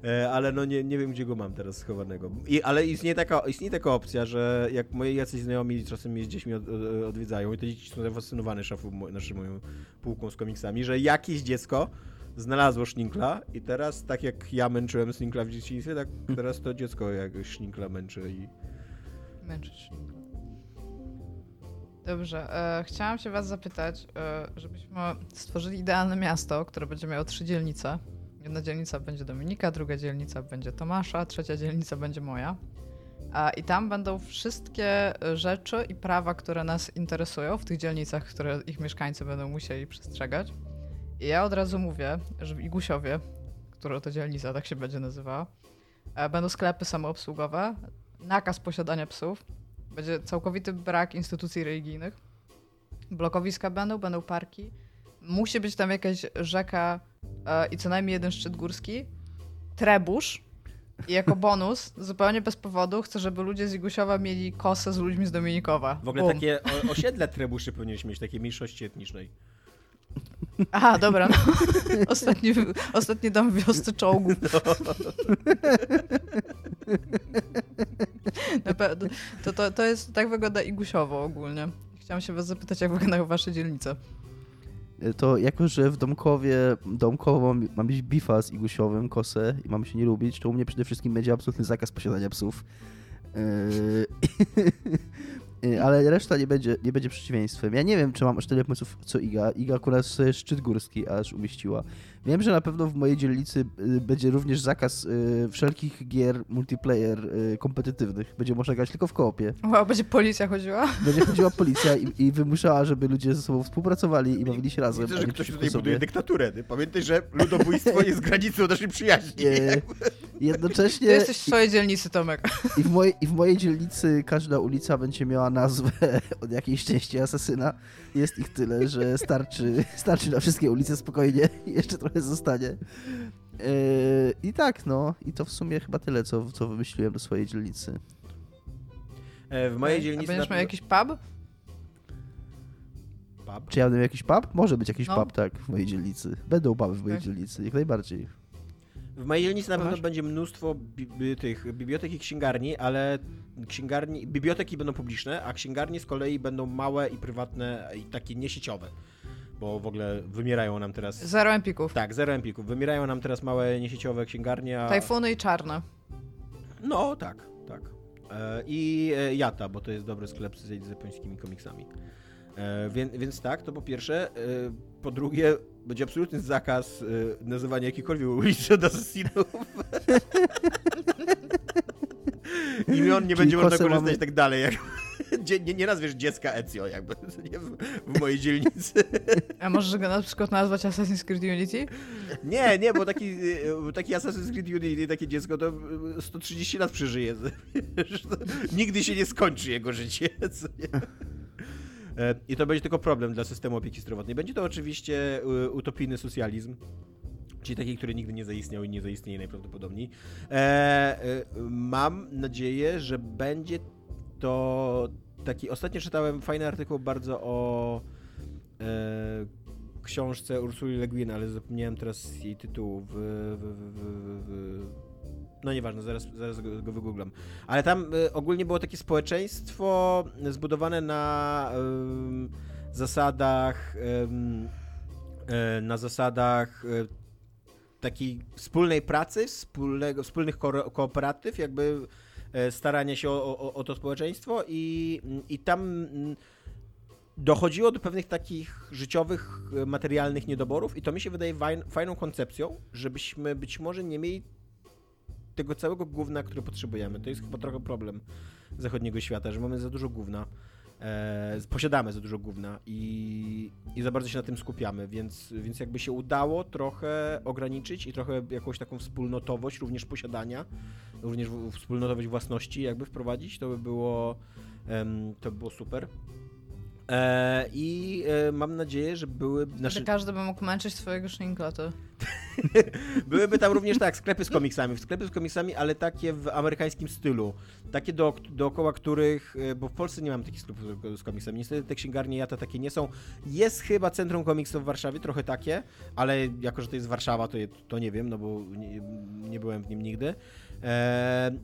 E, Ale no nie, nie wiem, gdzie go mam teraz schowanego. I, ale istnieje taka, istnieje taka opcja, że jak moi jacyś znajomi czasem mnie z dziećmi od, od- odwiedzają i te dzieci są zafascynowane szafą, naszą moją półką z komiksami, że jakieś dziecko znalazło Szninkla i teraz, tak jak ja męczyłem Szninkla w dzieciństwie, tak teraz to dziecko jak Szninkla męczy i... Męczyć. Dobrze. E, chciałam się was zapytać, e, żebyśmy stworzyli idealne miasto, które będzie miało trzy dzielnice. Jedna dzielnica będzie Dominika, druga dzielnica będzie Tomasza, trzecia dzielnica będzie moja. I tam będą wszystkie rzeczy i prawa, które nas interesują w tych dzielnicach, które ich mieszkańcy będą musieli przestrzegać. I ja od razu mówię, że w Igusiowie, która to dzielnica tak się będzie nazywała, e, będą sklepy samoobsługowe, nakaz posiadania psów, Będzie całkowity brak instytucji religijnych. Blokowiska będą, będą parki. Musi być tam jakaś rzeka e, i co najmniej jeden szczyt górski. Trebusz. I jako *laughs* bonus, zupełnie bez powodu, chcę, żeby ludzie z Igusiowa mieli kosę z ludźmi z Dominikowa. W ogóle Bum. takie o, osiedle trebuszy powinieneś mieć, takiej mniejszości etnicznej. Aha, dobra, no. *laughs* ostatni, ostatni dom w wiosce czołgów. Na pewno. To, to, to jest, tak wygląda Igusiowo ogólnie. Chciałam się was zapytać, jak wyglądają wasze dzielnice. To jako, że w Domkowie Domkowo ma mieć bifa z Igusiowym, kosę i mamy się nie lubić, to u mnie przede wszystkim będzie absolutny zakaz posiadania psów. Yy, *laughs* yy, Ale reszta nie będzie, nie będzie przeciwieństwem. Ja nie wiem, czy mam aż tyle pomysłów co Iga. Iga akurat szczyt górski aż umieściła. Wiem, że na pewno w mojej dzielnicy y, będzie również zakaz y, wszelkich gier multiplayer y, kompetytywnych. Będzie można grać tylko w koopie. Wow, będzie policja chodziła? Będzie chodziła *laughs* policja i, i wymuszała, żeby ludzie ze sobą współpracowali i bawili się razem. Widzę, że nie ktoś tutaj sobie. buduje dyktaturę. Ty. Pamiętaj, że ludobójstwo *laughs* jest granicą naszej przyjaźni. E, Jednocześnie Ty jesteś w swojej dzielnicy, Tomek. i, w mojej, *laughs* i w mojej dzielnicy każda ulica będzie miała nazwę od jakiejś części asasyna. Jest ich tyle, że starczy, starczy na wszystkie ulice spokojnie jeszcze trochę zostanie. E, I tak, no. I to w sumie chyba tyle, co, co wymyśliłem do swojej dzielnicy. E, W mojej A dzielnicy... będziesz na miał jakiś pub? Pub? Czy ja będę miał jakiś pub? Może być jakiś No. pub, tak, w mojej dzielnicy. Będą puby w mojej Tak. dzielnicy, jak najbardziej. W mojej dzielnicy na pewno Masz? będzie mnóstwo bi bi tych bibliotek i księgarni, ale księgarni, biblioteki będą publiczne, a księgarnie z kolei będą małe i prywatne i takie niesieciowe. Bo w ogóle wymierają nam teraz... Zero empików. Tak, zero empików. Wymierają nam teraz małe niesieciowe księgarnie, a... Tajfuny i czarne. No, tak, tak. E, I e, Jata, bo to jest dobry sklep z, z japońskimi komiksami. E, więc, więc tak, to po pierwsze. E, po drugie, będzie absolutny zakaz e, nazywania jakiejkolwiek ulicy od asesinów. *laughs* Imion nie będzie można korzystać mamy- tak dalej. Jak, *laughs* Dzie- nie, nie nazwiesz dziecka Ezio, jakby *laughs* nie, w, w mojej dzielnicy. A możesz go na przykład nazwać Assassin's Creed Unity? Nie, nie, bo taki, y, taki Assassin's Creed Unity, takie dziecko to y, 130 lat przeżyje. *laughs* Nigdy się nie skończy jego życie. nie? E, I to będzie tylko problem dla systemu opieki zdrowotnej. Będzie to oczywiście utopijny socjalizm. Czyli taki, który nigdy nie zaistniał i nie zaistnieje najprawdopodobniej. E, e, mam nadzieję, że będzie to taki. Ostatnio czytałem fajny artykuł bardzo o e, książce Ursuli Le Guin, ale zapomniałem teraz jej tytułu. W, w, w, w, no nieważne, zaraz, zaraz go, go wygooglam. Ale tam y, ogólnie było takie społeczeństwo zbudowane na zasadach y, na zasadach y, takiej wspólnej pracy, wspólnego, wspólnych ko- kooperatyw, jakby e, starania się o, o, o to społeczeństwo i, i tam mm, dochodziło do pewnych takich życiowych, e, materialnych niedoborów i to mi się wydaje fajn, fajną koncepcją, żebyśmy być może nie mieli tego całego gówna, które potrzebujemy. To jest chyba trochę problem zachodniego świata, że mamy za dużo gówna. E, posiadamy za dużo gówna i, i za bardzo się na tym skupiamy, więc, więc jakby się udało trochę ograniczyć i trochę jakąś taką wspólnotowość również posiadania, również w- wspólnotowość własności jakby wprowadzić, to by było, em, to by było super. E, I e, mam nadzieję, że były. Że Znaczy, każdy by mógł męczyć swojego szninkla, to... *laughs* byłyby tam również tak, sklepy z komiksami, sklepy z komiksami, ale takie w amerykańskim stylu. Takie do, dookoła których, e, bo w Polsce nie mam takich sklepów z komiksami. Niestety te księgarnie Jata takie nie są. Jest chyba Centrum Komiksu w Warszawie, trochę takie, ale jako, że to jest Warszawa, to, to nie wiem, no bo nie, nie byłem w nim nigdy.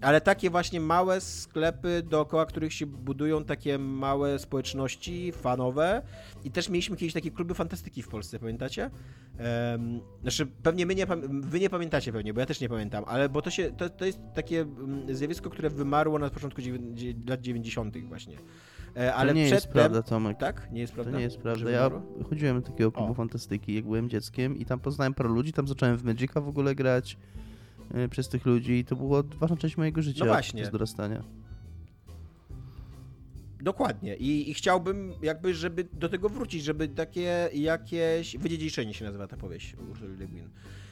Ale takie właśnie małe sklepy, dookoła których się budują takie małe społeczności fanowe. I też mieliśmy kiedyś takie kluby fantastyki w Polsce, pamiętacie? Em, znaczy, pewnie my nie, wy nie pamiętacie pewnie, bo ja też nie pamiętam, ale bo to się, to, to jest takie mm, zjawisko, które wymarło na początku lat 90. właśnie. E, ale to nie przedtem... jest prawda, Tomek. Tak? Nie jest prawda? To nie jest prawda. Ja chodziłem do takiego klubu O. fantastyki, jak byłem dzieckiem i tam poznałem paru ludzi, tam zacząłem w Magica w ogóle grać przez tych ludzi i to była ważna część mojego życia No właśnie. z dorastania. Dokładnie. I, I chciałbym jakby, żeby do tego wrócić, żeby takie jakieś... Wydziedziczenie się nazywa ta powieść Ursuli Le Guin.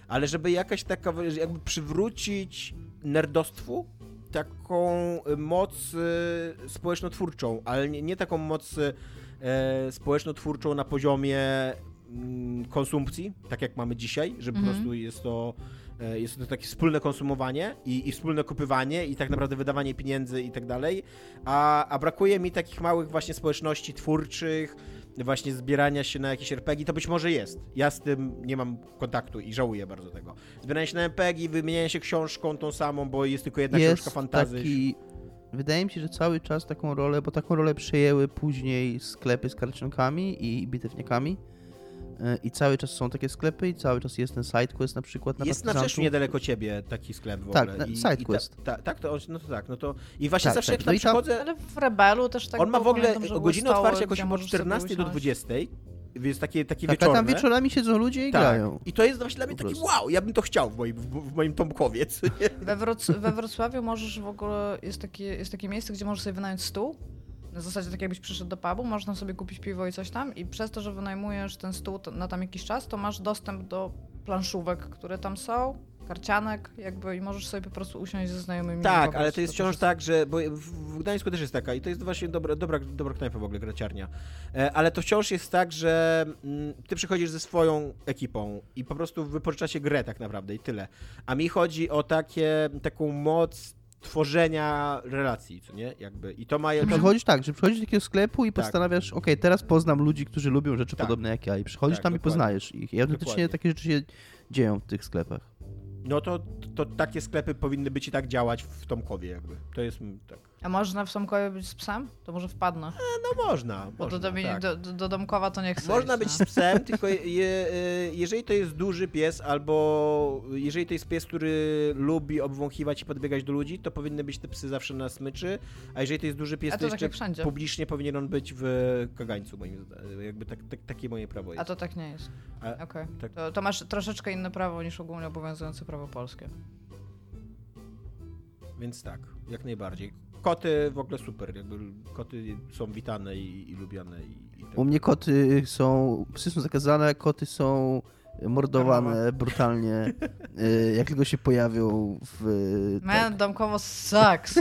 Ale żeby jakaś taka, jakby przywrócić nerdostwu taką moc y, społeczno-twórczą, ale nie, nie taką moc y, e, społeczno-twórczą na poziomie mm, konsumpcji, tak jak mamy dzisiaj, że po Mhm. prostu jest to, jest to takie wspólne konsumowanie i, i wspólne kupywanie i tak naprawdę wydawanie pieniędzy i tak dalej, a, a brakuje mi takich małych właśnie społeczności twórczych, właśnie zbierania się na jakieś RPG, to być może jest. Ja z tym nie mam kontaktu i żałuję bardzo tego. Zbieranie się na RPG, wymienianie się książką tą samą, bo jest tylko jedna książka jest fantazy. taki... Wydaje mi się, że cały czas taką rolę, bo taką rolę przejęły później sklepy z karciankami i bitewniakami. E, I cały czas są takie sklepy i cały czas jest ten sidequest na przykład na Jest na. Wrzeszczu niedaleko ciebie taki sklep w Tak, ogóle. I, SideQuest. I ta, ta, tak, to, on- no to tak, no to i właśnie Tak, zawsze tak, jak no tam tam- przychodzę, Ale w Rebelu też tak on ma w ogóle stoły, otwarcia jakoś od możesz sobie 14 do usiąść. 20, więc takie, takie Tak, a wieczorne. tam wieczorami siedzą ludzie i tak. grają. I to jest właśnie dla mnie taki wow, ja bym to chciał w moim, w, moim Tomkowie? We, Wroc- we Wrocławiu możesz w ogóle, jest takie, jest takie miejsce, gdzie możesz sobie wynająć stół. Na zasadzie tak jakbyś przyszedł do pubu, można sobie kupić piwo i coś tam i przez to, że wynajmujesz ten stół na tam jakiś czas, to masz dostęp do planszówek, które tam są, karcianek jakby i możesz sobie po prostu usiąść ze znajomymi. Tak, ale to jest wciąż tak, że bo w, w Gdańsku też jest taka i to jest właśnie dobra, dobra, dobra knajpa w ogóle, graciarnia. E, ale to wciąż jest tak, że mm, ty przychodzisz ze swoją ekipą i po prostu wypożyczacie grę tak naprawdę i tyle. A mi chodzi o takie, taką moc tworzenia relacji, co nie? Jakby. I to ma... To, przychodzisz tak, że przychodzisz do takiego sklepu i Tak. postanawiasz, okej, teraz poznam ludzi, którzy lubią rzeczy Tak. podobne jak ja i przychodzisz Tak, tam i dokładnie. poznajesz ich. I autentycznie takie rzeczy się dzieją w tych sklepach. no to, to takie sklepy powinny być i tak działać w Tomkowie jakby. To jest tak. A można w Tomkowie być z psem? To może wpadnę. No można, Bo można, do, tak. do, do, do Domkowa to nie chcę Można iść, być no. z psem, tylko je, je, jeżeli to jest duży pies, albo jeżeli to jest pies, który lubi obwąchiwać i podbiegać do ludzi, to powinny być te psy zawsze na smyczy, a jeżeli to jest duży pies, A to, to tak jeszcze wszędzie. publicznie powinien on być w kagańcu, moim zdaniem. Jakby tak, tak, takie moje prawo jest. A to tak nie jest. A- Okej. tak. To, to masz troszeczkę inne prawo niż ogólnie obowiązujące prawo polskie. Więc tak, jak najbardziej. Koty w ogóle super, jakby koty są witane i, i lubiane. I, i tak. U mnie koty są, psy są zakazane, koty są mordowane brutalnie, y, jak tylko się pojawią w... Man, Tak. domkowo sucks.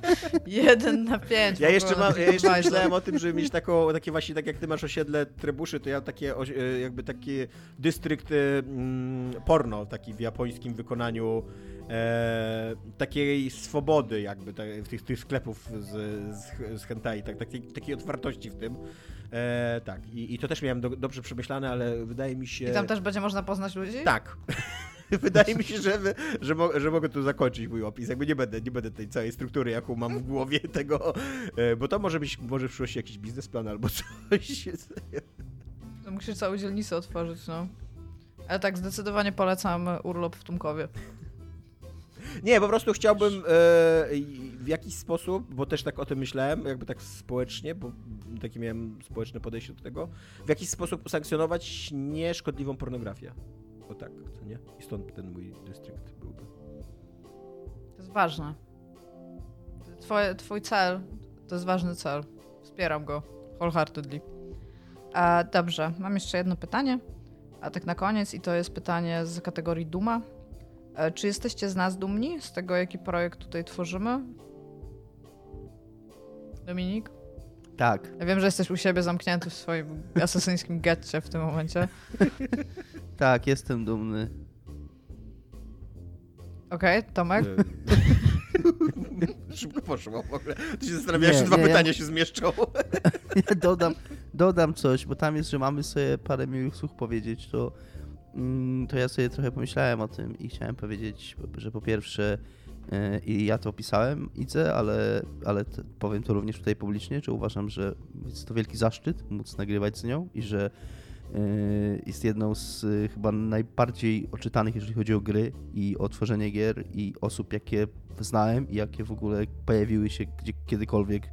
*laughs* Jeden na pięć. Ja jeszcze, mam, ja jeszcze myślałem o tym, żeby mieć taką, takie właśnie, tak jak ty masz osiedle Trebuszy, to ja takie, e, jakby taki dystrykt mm, porno, taki w japońskim wykonaniu e, takiej swobody jakby, tak, tych, tych sklepów z, z, z hentai, tak, takiej, takiej otwartości w tym. E, tak, I, i to też miałem do, dobrze przemyślane, ale wydaje mi się... I tam też będzie można poznać ludzi? Tak. *laughs* Wydaje mi się, że, że, mo, że mogę tu zakończyć mój opis. Jakby nie będę, nie będę tej całej struktury, jaką mam w głowie *laughs* tego, e, bo to może być, może w przyszłości jakiś biznesplan albo *laughs* coś. To musisz całą dzielnicę otworzyć, no. Ale tak, zdecydowanie polecam urlop w Tumkowie. Nie, po prostu chciałbym e, w jakiś sposób, bo też tak o tym myślałem, jakby tak społecznie, bo takie miałem społeczne podejście do tego, w jakiś sposób usankcjonować nieszkodliwą pornografię. O tak, co nie? I stąd ten mój dystrykt byłby. To jest ważne. Twoje, twój cel to jest ważny cel. Wspieram go wholeheartedly. A, dobrze, mam jeszcze jedno pytanie, a tak na koniec i to jest pytanie z kategorii Duma. E, Czy jesteście z nas dumni, z tego jaki projekt tutaj tworzymy? Dominik? Tak. Ja wiem, że jesteś u siebie zamknięty w swoim asesyńskim getcie w tym momencie. *laughs* Tak, jestem dumny. Okej, Tomek? E, *laughs* Szybko poszło w ogóle. Ty się zastanawiałeś, czy dwa nie, ja- pytania się zmieszczą. *laughs* Ja dodam, dodam coś, bo tam jest, że mamy sobie parę miłych słów powiedzieć, to, to ja sobie trochę pomyślałem o tym i chciałem powiedzieć, że po pierwsze e, i ja to opisałem, Idze, ale, ale powiem to również tutaj publicznie, że uważam, że jest to wielki zaszczyt móc nagrywać z nią i że e, jest jedną z e, chyba najbardziej oczytanych, jeżeli chodzi o gry i o tworzenie gier i osób, jakie znałem i jakie w ogóle pojawiły się gdzie, kiedykolwiek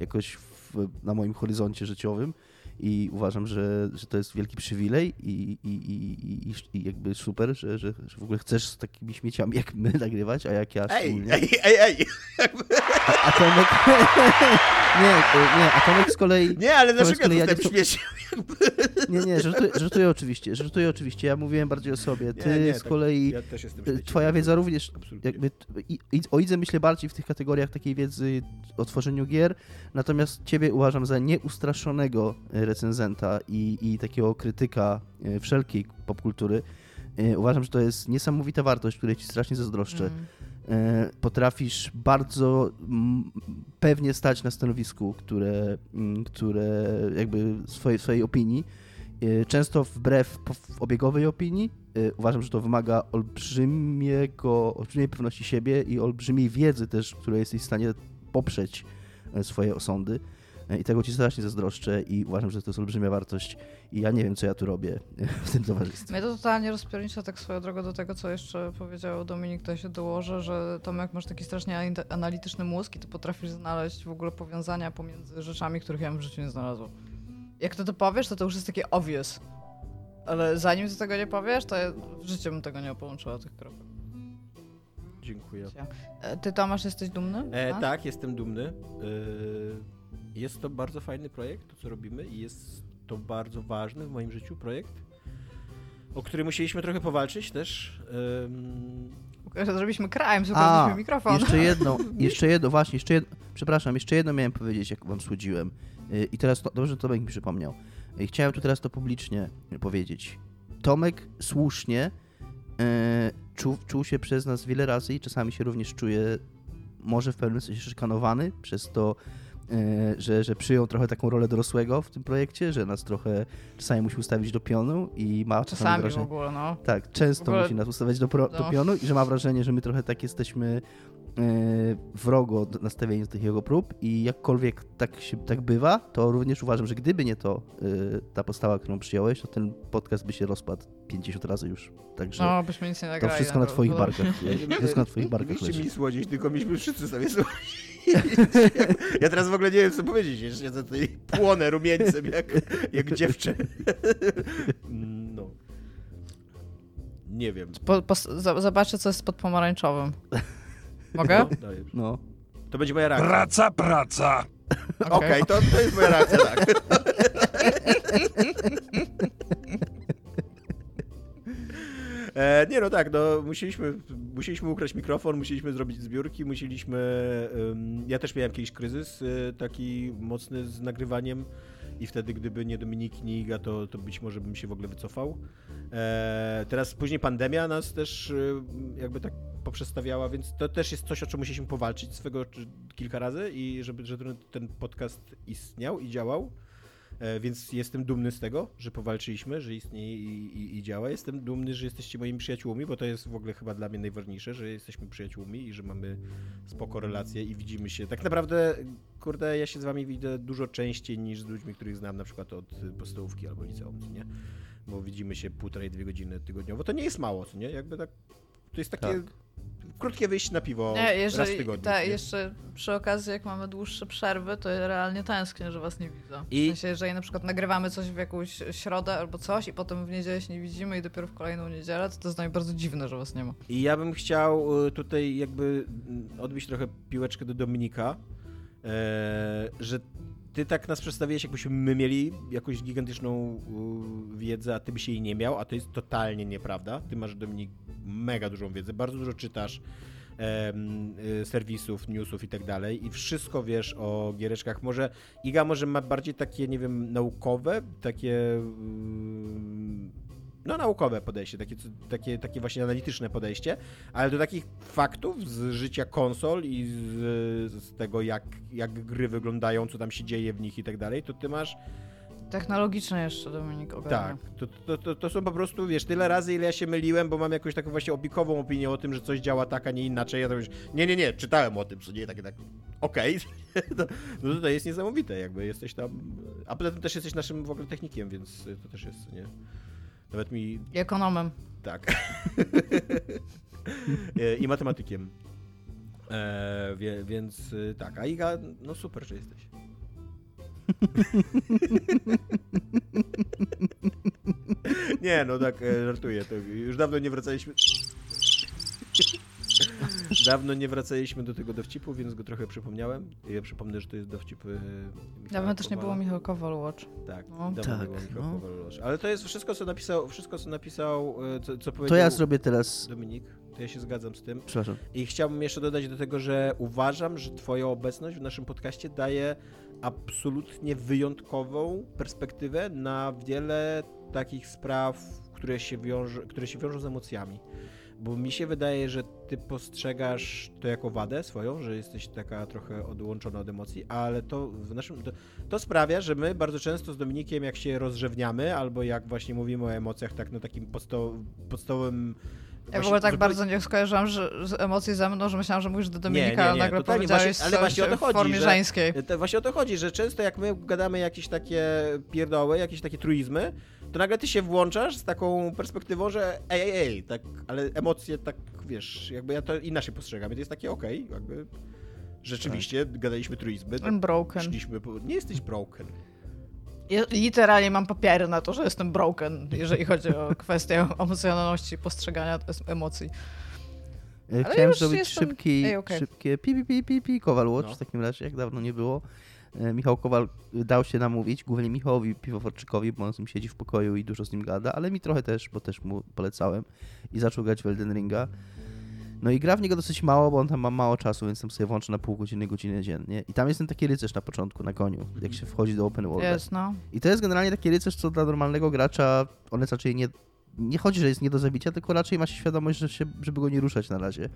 jakoś w, na moim horyzoncie życiowym i uważam, że, że to jest wielki przywilej i, i, i, i, i jakby super, że, że, że w ogóle chcesz z takimi śmieciami jak my *laughs* nagrywać, a jak ja Ej, szczególnie. ej, ej, ej! A Tomek... *laughs* nie, nie, a Tomek z kolei... Nie, ale dlaczego ja ja jestem nie-? Nie, nie, żartuję, żartuję oczywiście, żartuję oczywiście, ja mówiłem bardziej o sobie. Ty Nie, nie, z tak, kolei... Ja Y, śmieci. Twoja wiedza również, Absolutnie. jakby, i, i, o Idze myślę bardziej w tych kategoriach takiej wiedzy o tworzeniu gier, natomiast ciebie uważam za nieustraszonego y, recenzenta i, i takiego krytyka y, wszelkiej popkultury. Y, Uważam, że to jest niesamowita wartość, której ci strasznie zazdroszczę. Mm. E, potrafisz bardzo pewnie stać na stanowisku, które, mm, które jakby swojej, swojej opinii. E, Często wbrew obiegowej opinii. E, Uważam, że to wymaga olbrzymiego, olbrzymiej pewności siebie i olbrzymiej wiedzy też, której jesteś w stanie poprzeć e, swoje osądy. I tego ci strasznie zazdroszczę i uważam, że to jest olbrzymia wartość i ja nie wiem, co ja tu robię *laughs* w tym towarzystwie. Mnie to totalnie rozpiernicza tak swoją drogą do tego, co jeszcze powiedział Dominik, to ja się dołożę, że Tomek masz taki strasznie anal- analityczny mózg i ty potrafisz znaleźć w ogóle powiązania pomiędzy rzeczami, których ja bym w życiu nie znalazła. Jak ty to powiesz, to to już jest takie obvious. Ale zanim ty tego nie powiesz, to ja w życiu bym tego nie połączyła, tych kropek. Dziękuję. Ty, Tomasz, jesteś dumny? E, A? tak, jestem dumny. E, jest to bardzo fajny projekt, to co robimy i jest to bardzo ważny w moim życiu projekt, o który musieliśmy trochę powalczyć też. Em, Zrobiliśmy A, zupełnie mikrofon. Jeszcze jedno, *laughs* jeszcze jedno, właśnie, jeszcze jedno, przepraszam, jeszcze jedno miałem powiedzieć, jak wam słodziłem. Y, I teraz, to, dobrze, Tomek mi przypomniał. Y, Chciałem tu teraz to publicznie powiedzieć. Tomek słusznie e, czuł, czuł się przez nas wiele razy i czasami się również czuje może w pewnym sensie szykanowany przez to, że, że przyjął trochę taką rolę dorosłego w tym projekcie, że nas trochę czasami musi ustawić do pionu i ma czasami, Czasami w wrażenie, ogóle, no. tak, często W ogóle- musi nas ustawiać do, pro, do No. pionu i że ma wrażenie, że my trochę tak jesteśmy e, wrogo nastawieni do tych jego prób i jakkolwiek tak, się, tak bywa, to również uważam, że gdyby nie to, e, ta postawa, którą przyjąłeś, to ten podcast by się rozpadł 50 razy już. Także No, byśmy nic nie to nagrali. wszystko na twoich było- barkach. *laughs* Wszystko na twoich barkach leży. mi słodzić, tylko myśmy wszyscy sobie słodzić. *laughs* Ja teraz w ogóle nie wiem, co powiedzieć. Jeszcze za tutaj płonę rumieńcem, jak, jak dziewczę. No. Nie wiem. Po, po, zobaczę, co jest pod pomarańczowym. Mogę? No. No. To będzie moja reakcja. Praca, praca. Okej, to, to jest moja reakcja, tak. *laughs* E, nie no tak, no musieliśmy, musieliśmy ukraść mikrofon, musieliśmy zrobić zbiórki, musieliśmy... ym, ja też miałem kiedyś kryzys y, taki mocny z nagrywaniem i wtedy gdyby nie Dominik, nie Iga, to, to być może bym się w ogóle wycofał. E, teraz później pandemia nas też y, jakby tak poprzestawiała, więc to też jest coś, o czym musieliśmy powalczyć swego kilka razy i żeby, żeby ten podcast istniał i działał. E, Więc jestem dumny z tego, że powalczyliśmy, że istnieje i, i, i działa. Jestem dumny, że jesteście moimi przyjaciółmi, bo to jest w ogóle chyba dla mnie najważniejsze, że jesteśmy przyjaciółmi i że mamy spoko relacje i widzimy się. Tak naprawdę, kurde, ja się z wami widzę dużo częściej niż z ludźmi, których znam na przykład od podstawówki albo liceum, nie? Bo widzimy się półtorej, dwie godziny tygodniowo. To nie jest mało, co nie? Jakby tak, to jest takie Tak. Krótkie wyjście na piwo Nie, raz w jeżeli, tygodniu. ta, nie? jeszcze przy okazji, jak mamy dłuższe przerwy, to ja realnie tęsknię, że was nie widzę. I- W sensie, jeżeli na przykład nagrywamy coś w jakąś środę albo coś i potem w niedzielę się nie widzimy i dopiero w kolejną niedzielę, to to jest dla mnie bardzo dziwne, że was nie ma. I ja bym chciał y, tutaj jakby mm, odbić trochę piłeczkę do Dominika, e, że ty tak nas przedstawiłeś, jakbyśmy my mieli jakąś gigantyczną wiedzę, a ty byś jej nie miał, a to jest totalnie nieprawda. Ty masz, Dominik, mega dużą wiedzę, bardzo dużo czytasz y, serwisów, newsów i tak dalej i wszystko wiesz o giereczkach. Może Iga może ma bardziej takie, nie wiem, naukowe, takie ym, no naukowe podejście, takie, takie, takie właśnie analityczne podejście, ale do takich faktów z życia konsol i z, z tego, jak, jak gry wyglądają, co tam się dzieje w nich i tak dalej, to ty masz Technologiczne jeszcze, Dominik, ogarnia. tak, to, to, to, to są po prostu, wiesz, tyle razy, ile ja się myliłem, bo mam jakąś taką właśnie obikową opinię o tym, że coś działa tak, a nie inaczej. Ja to już, nie, nie, nie, czytałem o tym, co nie, takie tak, okej, *laughs* to, no to, to jest niesamowite, jakby jesteś tam, a poza tym też jesteś naszym w ogóle technikiem, więc to też jest, nie, nawet mi, ekonomem. tak, *laughs* E, i matematykiem. E, wie, więc e, tak, a Iga, no super, że jesteś. Nie, no tak, e, żartuję. To już dawno nie wracaliśmy... Dawno nie wracaliśmy do tego dowcipu, więc go trochę przypomniałem. Ja przypomnę, że to jest dowcip e, Michała Dawno też nie było Michał Kowal Watch. Tak, No. dawno Tak, nie było Michał no. Kowal Losz. Ale to jest wszystko, co napisał, wszystko, co napisał, e, co, co powiedział To ja zrobię teraz... Dominik. To ja się zgadzam z tym. Przepraszam. I chciałbym jeszcze dodać do tego, że uważam, że twoja obecność w naszym podcaście daje absolutnie wyjątkową perspektywę na wiele takich spraw, które się, wiąże, które się wiążą z emocjami. Bo mi się wydaje, że ty postrzegasz to jako wadę swoją, że jesteś taka trochę odłączona od emocji, ale to w naszym. To, to sprawia, że my bardzo często z Dominikiem, jak się rozrzewniamy, albo jak właśnie mówimy o emocjach, tak na takim podsta- podstawowym. Ja w ogóle tak bardzo nie skojarzyłam że, że emocje ze mną, że myślałam, że mówisz do Dominika, nie, a nie, nagle totalnie, powiedziałeś właśnie- ale właśnie o to w chodzi, formie że- żeńskiej. To właśnie o to chodzi, że często jak my gadamy jakieś takie pierdoły, jakieś takie truizmy, to nagle ty się włączasz z taką perspektywą, że ej, ej, ej, tak, ale emocje tak, wiesz, jakby ja to inaczej postrzegam i to jest takie okej, jakby rzeczywiście gadaliśmy truizmy, tak broken. szliśmy, nie jesteś broken. Ja literalnie mam papiery na to, że jestem broken, jeżeli chodzi o *laughs* kwestię emocjonalności, postrzegania emocji. E, Ale Chciałem zrobić jestem- szybki, Ej, okej. szybkie pi, pi, pi, pi, pi, Kowal Watch No. w takim razie, jak dawno nie było. E, Michał Kowal dał się namówić, głównie Michałowi Piwowarczykowi, bo on z nim siedzi w pokoju i dużo z nim gada, ale mi trochę też, bo też mu polecałem i zaczął grać w Elden Ringa. No i gra w niego dosyć mało, bo on tam ma mało czasu, więc tam sobie włączy na pół godziny, godzinę dziennie. I tam jest ten taki rycerz na początku, na koniu, jak się wchodzi do open world. Jest, no. I to jest generalnie taki rycerz, co dla normalnego gracza, on jest raczej nie, nie chodzi, że jest nie do zabicia, tylko raczej ma się świadomość, że się, żeby go nie ruszać na razie,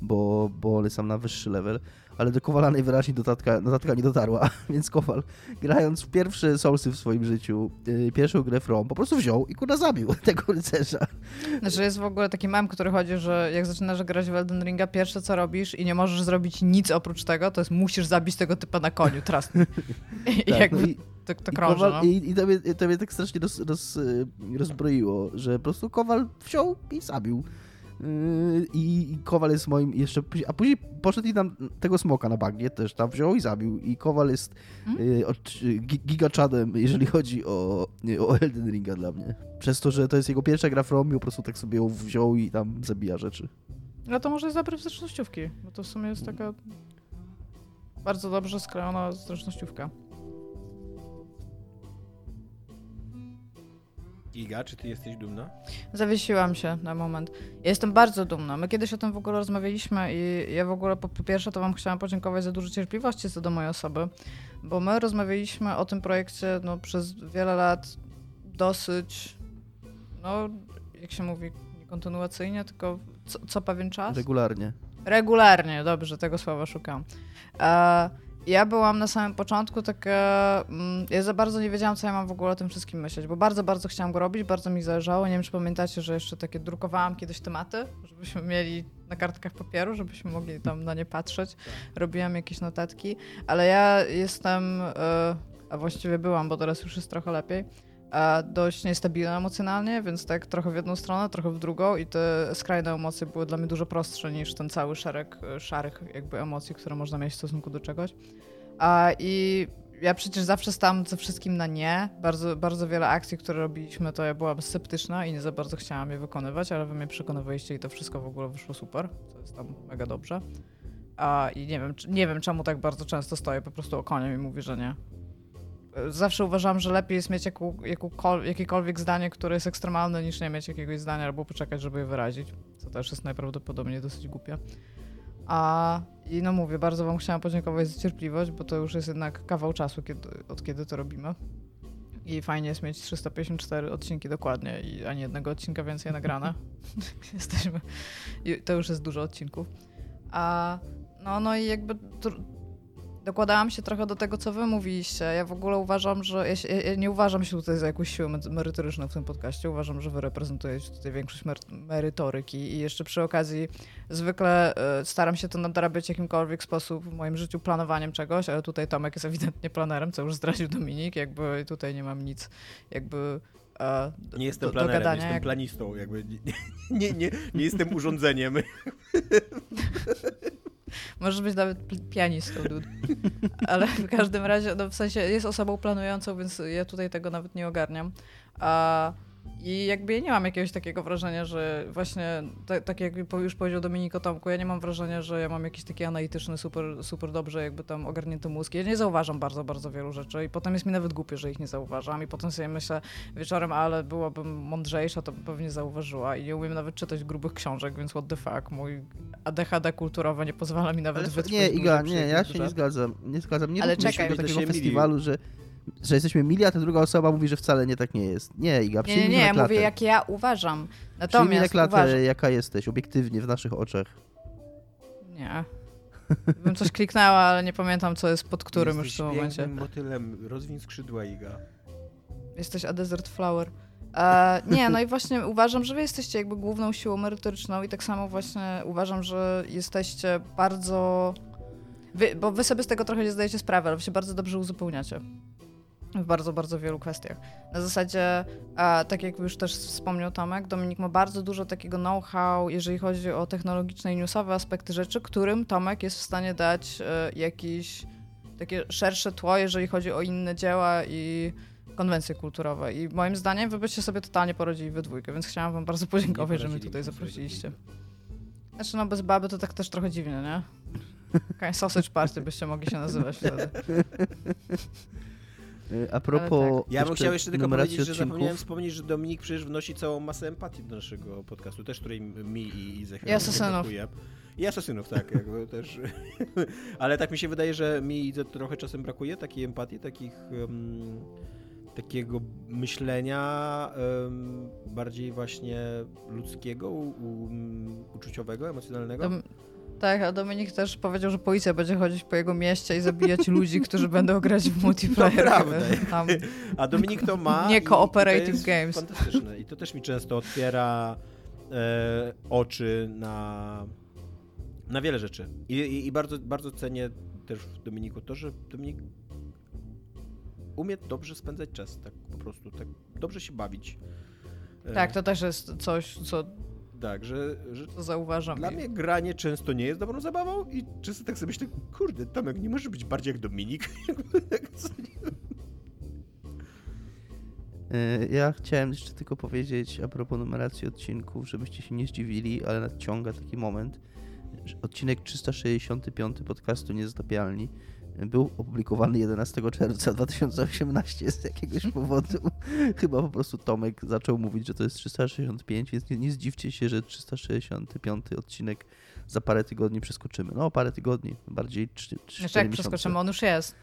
bo, bo on jest tam na wyższy level, ale do Kowala najwyraźniej dodatka, dodatka nie dotarła, *laughs* więc Kowal, grając w pierwsze Soulsy w swoim życiu, yy, pierwszą grę From, po prostu wziął i kurwa zabił *laughs* tego rycerza. Znaczy jest w ogóle taki mem, który chodzi, że jak zaczynasz grać w Elden Ringa, pierwsze co robisz i nie możesz zrobić nic oprócz tego, to jest musisz zabić tego typa na koniu, trust me. *laughs* I Tak, jakby no i, to, to i, krąży, Kowal, no. i, i to, mnie, to mnie tak strasznie roz, roz, yy, rozbroiło, że po prostu Kowal wziął i zabił. Yy, I, I Kowal jest moim jeszcze. A później poszedł i tam tego smoka na bagnie też tam wziął i zabił. I Kowal jest gi- gigaczadem, jeżeli chodzi o, o Elden Ringa dla mnie. Przez to, że to jest jego pierwsza gra From i po prostu tak sobie ją wziął i tam zabija rzeczy. No to może jest dobry w zręcznościówki, bo to w sumie jest taka bardzo dobrze skrojona zręcznościówka. Iga, czy ty jesteś dumna? Zawiesiłam się na moment. Ja jestem bardzo dumna. My kiedyś o tym w ogóle rozmawialiśmy i ja w ogóle po, po pierwsze to wam chciałam podziękować za dużo cierpliwości co do mojej osoby, bo my rozmawialiśmy o tym projekcie no, przez wiele lat dosyć, no jak się mówi, nie kontynuacyjnie, tylko co, co pewien czas. Regularnie. Regularnie, dobrze, tego słowa szukam. E, ja byłam na samym początku taka. Mm, ja za bardzo nie wiedziałam, co ja mam w ogóle o tym wszystkim myśleć, bo bardzo, bardzo chciałam go robić, bardzo mi zależało. Nie wiem, czy pamiętacie, że jeszcze takie drukowałam kiedyś tematy, żebyśmy mieli na kartkach papieru, żebyśmy mogli tam na nie patrzeć. Robiłam jakieś notatki, ale ja jestem, e, a właściwie byłam, bo teraz już jest trochę lepiej. Dość niestabilna emocjonalnie, więc tak trochę w jedną stronę, trochę w drugą i te skrajne emocje były dla mnie dużo prostsze niż ten cały szereg e, szarych jakby emocji, które można mieć w stosunku do czegoś. A, I ja przecież zawsze stałam ze wszystkim na nie. Bardzo, bardzo wiele akcji, które robiliśmy, to ja byłam sceptyczna i nie za bardzo chciałam je wykonywać, ale wy mnie przekonywaliście i to wszystko w ogóle wyszło super, co jest tam mega dobrze. A, I nie wiem, nie wiem, czemu tak bardzo często stoję po prostu okoniem i mówię, że nie. Zawsze uważam, że lepiej jest mieć jaką, jakąkol- jakiekolwiek zdanie, które jest ekstremalne, niż nie mieć jakiegoś zdania albo poczekać, żeby je wyrazić, co też jest najprawdopodobniej dosyć głupie. A i no mówię, bardzo Wam chciałam podziękować za cierpliwość, bo to już jest jednak kawał czasu, kiedy, od kiedy to robimy. I fajnie jest mieć 354 odcinki dokładnie i ani jednego odcinka więcej nagrane. *laughs* *laughs* Jesteśmy. I to już jest dużo odcinków. A no, no i jakby dokładałam się trochę do tego, co wy mówiliście. Ja w ogóle uważam, że ja, się, ja nie uważam się tutaj za jakąś siłę me- merytoryczną w tym podcaście. Uważam, że wy reprezentujecie tutaj większość mer- merytoryki i jeszcze przy okazji zwykle e, staram się to nadrabiać w jakimkolwiek sposób w moim życiu planowaniem czegoś, ale tutaj Tomek jest ewidentnie planerem, co już zdradził Dominik, jakby tutaj nie mam nic jakby e, do, Nie jestem do, do planerem, gadania. jestem jak- planistą. Jakby nie, nie, nie, nie jestem urządzeniem. *laughs* Możesz być nawet pi- pianistą, dude. Ale w każdym razie, no w sensie jest osobą planującą, więc ja tutaj tego nawet nie ogarniam. A, I jakby ja nie mam jakiegoś takiego wrażenia, że właśnie, tak, tak jak już powiedział Dominik o Tomku, ja nie mam wrażenia, że ja mam jakiś taki analityczny, super, super dobrze jakby tam ogarnięty mózg. Ja nie zauważam bardzo, bardzo wielu rzeczy i potem jest mi nawet głupio, że ich nie zauważam i potem sobie myślę wieczorem, ale byłabym mądrzejsza, to by pewnie zauważyła i nie umiem nawet czytać grubych książek, więc what the fuck, mój ADHD kulturowe nie pozwala mi nawet wytrwać nie, Iga, nie, ja się nie zgadzam. Nie zgadzam. Nie Ale czekaj, do takiego festiwalu, że, że jesteśmy mili, a ta druga osoba mówi, że wcale nie tak nie jest. Nie, Iga, Nie, przyjmij nie, na nie, klatę. mówię jak ja uważam. Przyjmij na Natomiast klatę, uważam... jaka jesteś, obiektywnie, w naszych oczach. Nie. Bym coś kliknęła, ale nie pamiętam, co jest pod którym już w Jesteś tym momencie. motylem, rozwiń skrzydła, Iga. Jesteś a desert flower. E, nie, no i właśnie uważam, że wy jesteście jakby główną siłą merytoryczną i tak samo właśnie uważam, że jesteście bardzo... Wy, bo wy sobie z tego trochę nie zdajecie sprawy, ale wy się bardzo dobrze uzupełniacie. W bardzo, bardzo wielu kwestiach. Na zasadzie, tak jak już też wspomniał Tomek, Dominik ma bardzo dużo takiego know-how, jeżeli chodzi o technologiczne i newsowe aspekty rzeczy, którym Tomek jest w stanie dać e, jakiś takie szersze tło, jeżeli chodzi o inne dzieła i konwencje kulturowe. I moim zdaniem wy byście sobie totalnie poradzili we dwójkę, więc chciałam wam bardzo podziękować, że mnie tutaj zaprosiliście. Znaczy no bez baby to tak też trochę dziwnie, nie? *laughs* Jakaś sausage party byście mogli się nazywać wtedy. *laughs* Y, A propos Ja bym chciał jeszcze tylko powiedzieć, że odcinków, zapomniałem wspomnieć, że Dominik przecież wnosi całą masę empatii do naszego podcastu, też której mi i I asasynów. brakuje. I asasynów, tak, *laughs* jakby też. *laughs* Ale tak mi się wydaje, że mi i trochę czasem brakuje takiej empatii, takich em, takiego myślenia em, bardziej właśnie ludzkiego, u, u, uczuciowego, emocjonalnego. Dom- tak, a Dominik też powiedział, że policja będzie chodzić po jego mieście i zabijać ludzi, którzy będą grać w multiplayer. prawda. Tam. A Dominik to ma. Nie cooperative jest games. Fantastyczne. I to też mi często otwiera e, oczy na, na wiele rzeczy. I, i, i bardzo, bardzo cenię też w Dominiku to, że Dominik umie dobrze spędzać czas, tak po prostu, tak dobrze się bawić. E, Tak, to też jest coś, co, Tak, że, że co zauważam. dla mnie granie często nie jest dobrą zabawą i często tak sobie myślę, kurde, Tomek, nie może być bardziej jak Dominik. Tak, *laughs* Y, Ja chciałem jeszcze tylko powiedzieć a propos numeracji odcinków, żebyście się nie zdziwili, ale nadciąga taki moment. Odcinek 365 podcastu Niezatapialni był opublikowany 11 czerwca 2018 z jakiegoś *laughs* powodu. Chyba po prostu Tomek zaczął mówić, że to jest 365, więc nie, nie zdziwcie się, że 365 odcinek za parę tygodni przeskoczymy. No, parę tygodni, bardziej 3, 3 Jeszcze jak przeskoczymy, on już jest.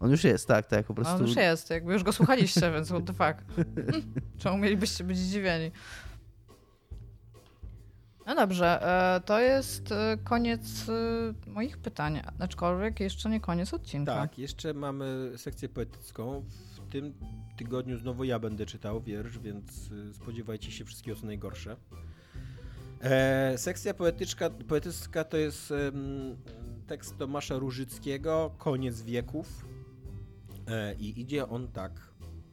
On już jest, tak, tak, po prostu. On już jest, jakby już go słuchaliście, więc what the fuck. *laughs* Czemu mielibyście być zdziwieni? No dobrze, e, to jest e, koniec e, moich pytań, aczkolwiek jeszcze nie koniec odcinka. Tak, jeszcze mamy sekcję poetycką. W tym tygodniu znowu ja będę czytał wiersz, więc spodziewajcie się wszystkiego co najgorsze. Sekcja poetyczka, poetycka to jest tekst Tomasza Różyckiego, Koniec wieków. I idzie on tak.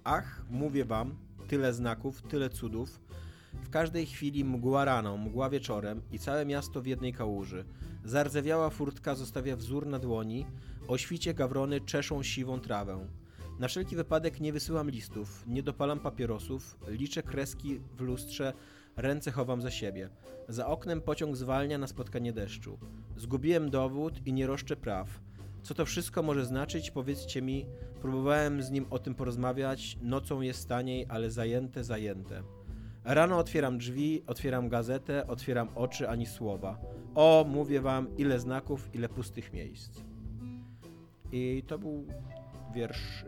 Ach, mówię wam, tyle znaków, tyle cudów. W każdej chwili mgła rano, mgła wieczorem i całe miasto w jednej kałuży. Zardzewiała furtka zostawia wzór na dłoni, o świcie gawrony czeszą siwą trawę. Na wszelki wypadek nie wysyłam listów, nie dopalam papierosów, liczę kreski w lustrze, ręce chowam za siebie. Za oknem pociąg zwalnia na spotkanie deszczu. Zgubiłem dowód i nie roszczę praw. Co to wszystko może znaczyć, powiedzcie mi. Próbowałem z nim o tym porozmawiać, nocą jest taniej, ale zajęte, zajęte. Rano otwieram drzwi, otwieram gazetę, otwieram oczy, ani słowa. O, mówię wam, ile znaków, ile pustych miejsc. I to był wiersz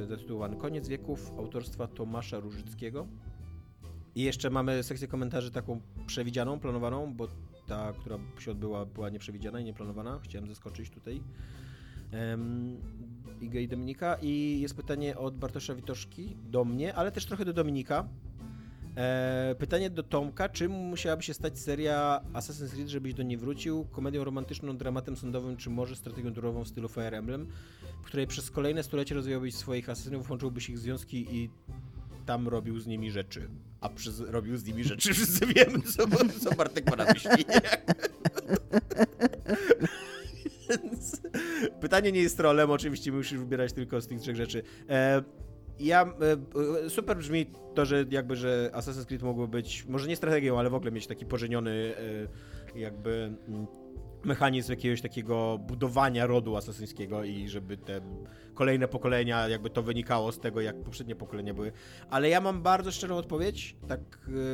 yy, zatytułowany Koniec wieków autorstwa Tomasza Różyckiego. I jeszcze mamy sekcję komentarzy taką przewidzianą, planowaną, bo ta, która się odbyła, była nieprzewidziana i nieplanowana. Chciałem zaskoczyć tutaj um, Igę i Dominika. I jest pytanie od Bartosza Witoszki do mnie, ale też trochę do Dominika. E, pytanie do Tomka, czym musiałaby się stać seria Assassin's Creed, żebyś do niej wrócił? Komedią romantyczną, dramatem sądowym, czy może strategią turową w stylu Fire Emblem, w której przez kolejne stulecie rozwijałbyś swoich asasynów, łączyłbyś ich związki i tam robił z nimi rzeczy. A przez robił z nimi rzeczy *laughs* wszyscy wiemy, co, co Bartek ma na myśli. *laughs* Pytanie nie jest trolem, oczywiście musisz wybierać tylko z tych trzech rzeczy. E, ja, e, super brzmi to, że jakby, że Assassin's Creed mogło być, może nie strategią, ale w ogóle mieć taki pożeniony e, jakby mm, mechanizm jakiegoś takiego budowania rodu asasyńskiego i żeby te kolejne pokolenia, jakby to wynikało z tego, jak poprzednie pokolenia były. Ale ja mam bardzo szczerą odpowiedź, tak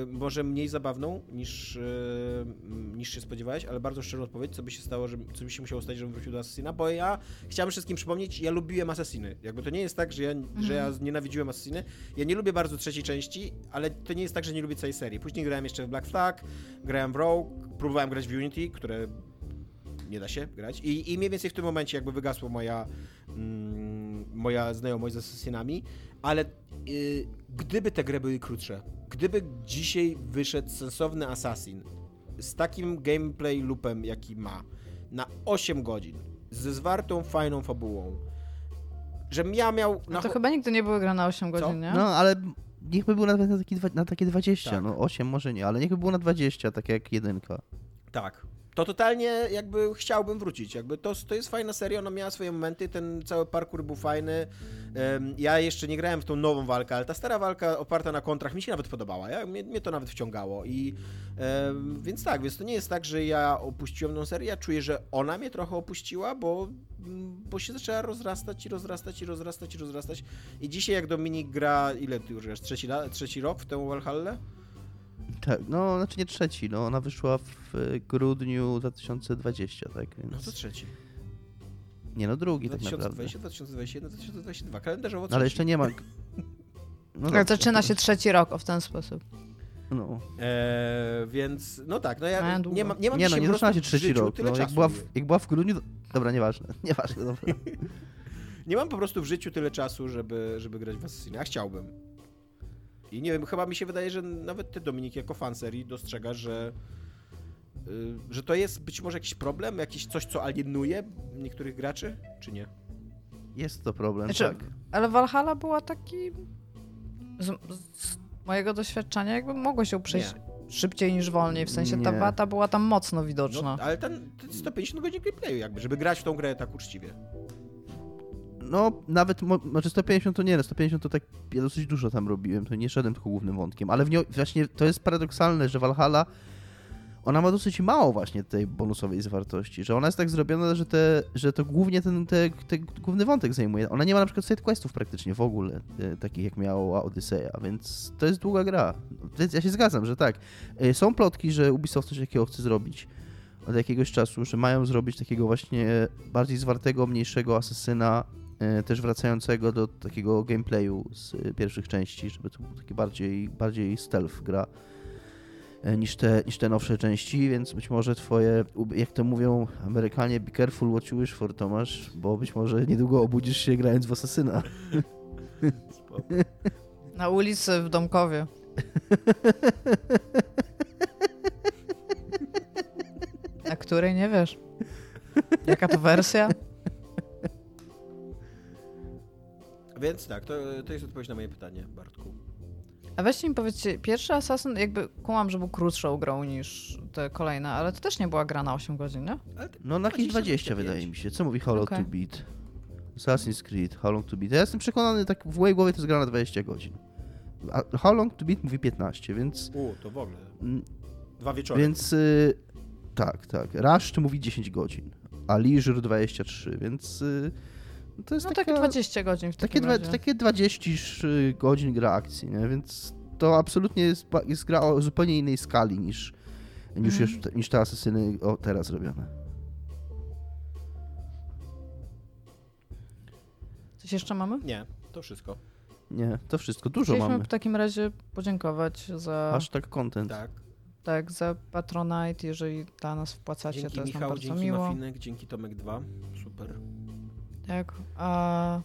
y, może mniej zabawną niż, y, niż się spodziewałeś, ale bardzo szczerą odpowiedź, co by się stało, że, co by się musiało stać, żebym wrócił do Assassina, bo ja chciałem wszystkim przypomnieć, ja lubiłem Assassiny. Jakby to nie jest tak, że ja, że ja nienawidziłem Assassiny. Ja nie lubię bardzo trzeciej części, ale to nie jest tak, że nie lubię całej serii. Później grałem jeszcze w Black Flag, grałem w Rogue, próbowałem grać w Unity, które nie da się grać. I, i mniej więcej w tym momencie jakby wygasła moja, mm, moja znajomość z Assassinami, ale y, gdyby te gry były krótsze, gdyby dzisiaj wyszedł sensowny Assassin z takim gameplay loopem, jaki ma, na 8 godzin, ze zwartą, fajną fabułą, żebym ja miał... No to chyba nigdy nie były gra na 8 Co? godzin, nie? No, ale niech by było nawet na, taki, na takie 20, Tak. no 8 może nie, ale niech by było na 20, tak jak jedynka. Tak. To totalnie jakby chciałbym wrócić. Jakby to, to jest fajna seria, ona miała swoje momenty, ten cały parkour był fajny. Ja jeszcze nie grałem w tą nową walkę, ale ta stara walka oparta na kontrach mi się nawet podobała. Ja, mnie, mnie to nawet wciągało. I więc tak, więc to nie jest tak, że ja opuściłem tą serię. Ja czuję, że ona mnie trochę opuściła, bo, bo się zaczęła rozrastać i rozrastać i rozrastać i rozrastać. I dzisiaj jak Dominik gra, ile ty już grasz? Trzeci, trzeci rok w tę Valhalla? Tak, no znaczy nie trzeci, no ona wyszła w e, grudniu 2020, tak więc... No to trzeci. Nie no, drugi tak naprawdę. 2020, 2021, 2022. Kalendarzowo No, ale jeszcze nie ma... *laughs* No dobrze, zaczyna się trzeci rok o w ten sposób. No. Eee, więc no tak, no ja nie mam, nie mam Nie no, nie zaczyna się trzeci rok. No, jak, była w, jak była w grudniu... To... Dobra, nieważne, *laughs* nieważne, dobra. *laughs* Nie mam po prostu w życiu tyle czasu, żeby, żeby grać w Assassina. A chciałbym. I nie wiem, chyba mi się wydaje, że nawet ty, Dominik, jako fan serii dostrzegasz, że, y, że to jest być może jakiś problem, jakieś coś, co alienuje niektórych graczy, czy nie? Jest to problem, Znaczy, tak. Ale Valhalla była taki... Z, z mojego doświadczenia jakby mogło się przejść szybciej niż wolniej, w sensie ta Nie. wata była tam mocno widoczna. No, ale ten, ten 150 godzin gameplayu jakby, żeby grać w tą grę tak uczciwie. No, nawet, znaczy 150 to nie, no 150 to tak, ja dosyć dużo tam robiłem, to nie szedłem tylko głównym wątkiem, ale w nią, właśnie to jest paradoksalne, że Valhalla, ona ma dosyć mało właśnie tej bonusowej zawartości, że ona jest tak zrobiona, że, te, że to głównie ten, te, główny wątek zajmuje. Ona nie ma na przykład sidequestów praktycznie w ogóle, e, takich jak miała Odyseja, więc to jest długa gra. Więc ja się zgadzam, że tak. E, Są plotki, że Ubisoft coś takiego chce zrobić od jakiegoś czasu, że mają zrobić takiego właśnie bardziej zwartego, mniejszego asesyna, też wracającego do takiego gameplayu z e, pierwszych części, żeby to był taki bardziej, bardziej stealth gra e, niż te, niż te nowsze części, więc być może twoje, jak to mówią Amerykanie, be careful what you wish for, Tomasz, bo być może niedługo obudzisz się grając w Asasyna. Na ulicy w Domkowie. Na której nie wiesz. Jaka to wersja? Więc tak, to, to jest odpowiedź na moje pytanie, Bartku. A weźcie mi powiedzcie, pierwszy Assassin, jakby kumam, że był krótszą grą niż te kolejne, ale to też nie była gra na 8 godzin, nie? No na jakieś 20 25. wydaje mi się. Co mówi Hollow Okej. to Beat? Assassin's Creed, How Long to Beat. Ja jestem przekonany, tak w mojej głowie to jest gra na 20 godzin. A How Long to Beat mówi 15, więc... U, to w ogóle. mm, Dwa wieczory. Więc y, tak, tak. Rush to mówi 10 godzin, a Leisure 23, więc y, to jest No taka, takie 20 godzin w takie, dwa, takie 20 godzin gra akcji, nie? więc to absolutnie jest, jest gra o zupełnie innej skali niż, niż, Mhm. jeszcze, niż te asesyny o, teraz robione. Coś jeszcze mamy? Nie, to wszystko. Nie, to wszystko, dużo Chcieliśmy mamy. w takim razie podziękować za, Hashtag content. Tak. tak, za Patronite, jeżeli dla nas wpłacacie, Dzięki to jest nam Michał, bardzo dzięki miło. Mafinek, dzięki Tomek 2. Super. Tak. A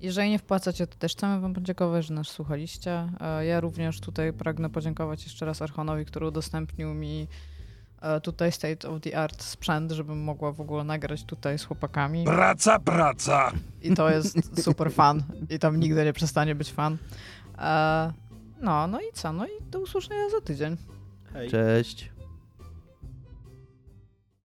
jeżeli nie wpłacacie, to też chcemy wam podziękować, że nas słuchaliście. E, Ja również tutaj pragnę podziękować jeszcze raz Archonowi, który udostępnił mi e, tutaj state of the art sprzęt, żebym mogła w ogóle nagrać tutaj z chłopakami. Praca, praca. I to jest super fan. I tam nigdy nie przestanie być fan. E, No, no i co? No i do usłyszenia za tydzień. Hej. Cześć.